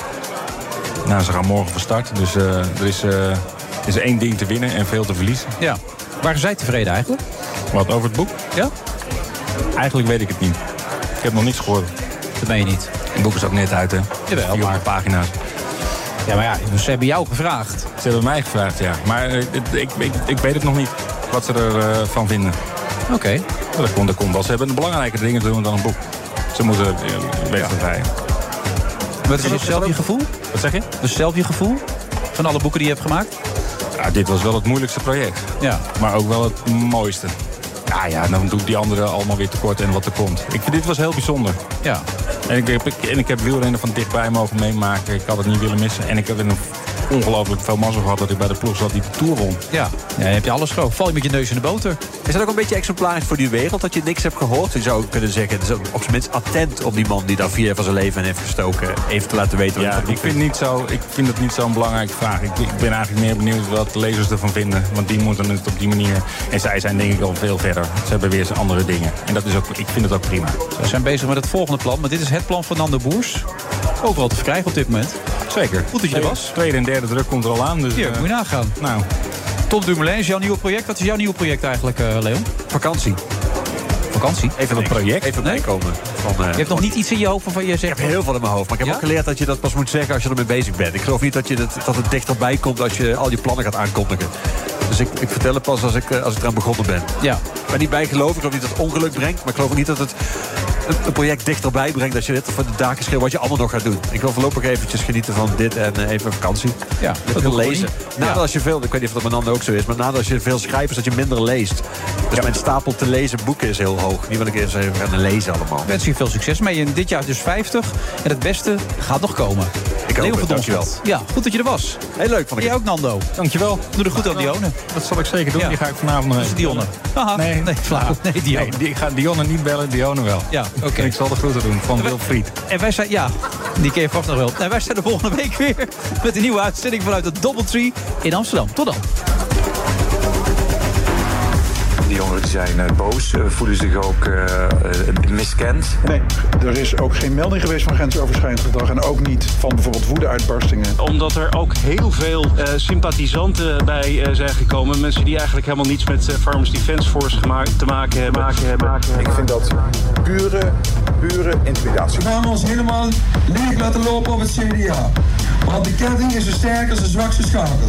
U: Nou, ze gaan morgen van start. Dus uh, er is, uh, is één ding te winnen en veel te verliezen.
G: Ja. Waren zij tevreden eigenlijk?
U: Wat, over het boek?
G: Ja.
U: Eigenlijk weet ik het niet. Ik heb nog niets gehoord.
G: Dat meen je niet.
U: Het boek is ook net uit, hè?
G: Jawel, maar...
U: pagina's.
G: Ja, maar ja, ze hebben jou gevraagd.
U: Ze hebben mij gevraagd, ja. Maar uh, ik, ik, ik, weet het nog niet, wat ze ervan van vinden.
G: Oké. Okay.
U: Dat komt, dat komt wel. Ze hebben belangrijke dingen te doen dan een boek. Ze moeten uh, weten ja. rijden.
G: Wat is dus zelf je gevoel?
U: Wat zeg je?
G: Dus zelf je gevoel van alle boeken die je hebt gemaakt?
U: Ja, dit was wel het moeilijkste project.
G: Ja.
U: Maar ook wel het mooiste. Ja, ja, dan doet die andere allemaal weer tekort en wat er komt. Ik vind dit was heel bijzonder.
G: Ja.
U: En ik heb, en ik heb wielrennen van dichtbij mogen meemaken. Ik had het niet willen missen. En ik heb een ongelooflijk veel mazzel gehad dat ik bij de ploeg zat die de Tour won.
G: Ja, ja heb je alles gewoon. Val je met je neus in de boter.
H: Is dat ook een beetje exemplarisch voor die wereld dat je niks hebt gehoord? Je zou kunnen zeggen, het is ook op zijn minst attent om die man die daar vier jaar van zijn leven heeft gestoken, even te laten weten wat
U: Ja,
H: hij
U: ik vind, niet zo, ik vind het niet zo'n belangrijke vraag. Ik, ik ben eigenlijk meer benieuwd wat de lezers ervan vinden. Want die moeten het op die manier. En zij zijn denk ik al veel verder. Ze hebben weer eens andere dingen. En dat is ook, ik vind het ook prima.
G: We zijn bezig met het volgende plan. Maar dit is het plan van Nando Boers. Overal te verkrijgen op dit moment.
U: Zeker.
G: Goed dat je er was.
U: Tweede en derde druk komt er al aan. Dus,
G: Hier,
U: eh,
G: moet je nagaan.
U: Nou.
G: Tom Dumoulin is jouw nieuwe project. Wat is jouw nieuwe project eigenlijk, eh, Leon?
H: Vakantie.
G: Vakantie?
H: Even een project. Even bijkomen. Van, eh,
G: Je hebt nog niet iets in je hoofd waarvan je zegt...
H: Ik heb heel veel in mijn hoofd. Maar ik heb
G: Ja?
H: ook geleerd dat je dat pas moet zeggen als je ermee bezig bent. Ik geloof niet dat, je dat, dat het dichterbij komt als je al je plannen gaat aankondigen. Dus ik, ik vertel het pas als ik, als ik eraan begonnen ben.
G: Ja.
H: Ik ben niet bijgelovig. Ik geloof niet dat het ongeluk brengt. Maar ik geloof ook niet dat het een, een project dichterbij brengt... als je dit voor de daken schreeuwt wat je allemaal nog gaat doen. Ik wil voorlopig eventjes genieten van dit en eh, even vakantie.
G: Ja, dat ik
H: lezen. Nadat
G: Ja.
H: als je veel, ik weet niet of dat met Nando ook zo is... maar nadat als je veel schrijft is dat je minder leest. Dus mijn stapel te lezen boeken is heel hoog. Die wil ik eerst even gaan lezen allemaal.
G: Ik wens je veel succes mee. En dit jaar dus 50. En het beste gaat nog komen.
H: Ik hoop het,
G: van
H: dankjewel.
G: Ja, goed dat je er was.
H: Heel leuk vond ik
G: Jij ook, Nando.
U: Dankjewel.
G: Doe er goed aan Dionne.
U: Dat zal ik zeker doen.
G: Ja.
U: Die ga ik vanavond nog
G: Dat is
U: even
G: Dionne. Aha.
U: Nee,
G: Nee. Nee, Dionne.
U: Nee, die, ik ga Dionne niet bellen, Dionne wel.
G: Ja, oké.
U: Ik zal de groeten doen van Wilfried.
G: En wij zijn, ja, die ken je vast nog wel. En wij zijn de volgende week weer met een nieuwe uitzending vanuit de Doubletree in Amsterdam. Tot dan.
T: Die jongeren die zijn eh, boos, eh, voelen zich ook eh, miskend.
O: Nee, er is ook geen melding geweest van grensoverschrijdend gedrag. En ook niet van bijvoorbeeld woedeuitbarstingen.
K: Omdat er ook heel veel eh, sympathisanten bij eh, zijn gekomen. Mensen die eigenlijk helemaal niets met Farmers Defence Force gemaakt, te maken hebben. Maken hebben.
D: Ik vind dat pure, pure intimidatie.
V: We gaan ons helemaal leeg laten lopen op het CDA. Want de ketting is zo sterk als de zwakste schakel.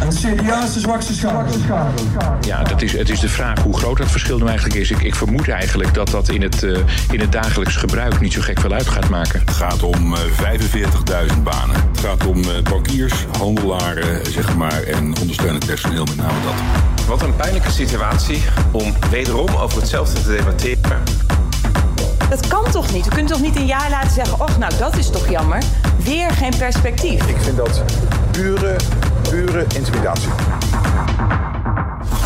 V: En het CDA is de zwakste schakel.
W: Ja, dat is, het is de vraag hoe groot dat verschil nu eigenlijk is. Ik, ik vermoed eigenlijk dat dat in het, eh, in het dagelijks gebruik niet zo gek veel uit gaat maken.
E: Het gaat om eh, 45.000 banen. Het gaat om eh, bankiers, handelaren, zeg maar, en ondersteunend personeel, met name dat.
X: Wat een pijnlijke situatie om wederom over hetzelfde te debatteren.
Y: Dat kan toch niet? We kunnen toch niet een jaar laten zeggen... och, nou, dat is toch jammer. Weer geen perspectief.
D: Ik vind dat pure, pure intimidatie.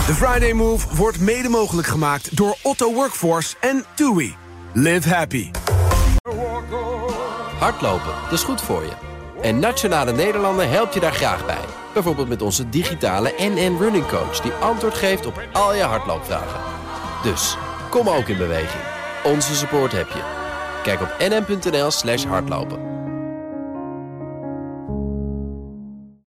B: De Friday Move wordt mede mogelijk gemaakt door Otto Workforce en TUI. Live happy.
A: Hardlopen, dat is goed voor je. En Nationale Nederlanden helpt je daar graag bij. Bijvoorbeeld met onze digitale NN Running Coach... die antwoord geeft op al je hardloopvragen. Dus, kom ook in beweging. Onze support heb je. Kijk op nn.nl slash hardlopen.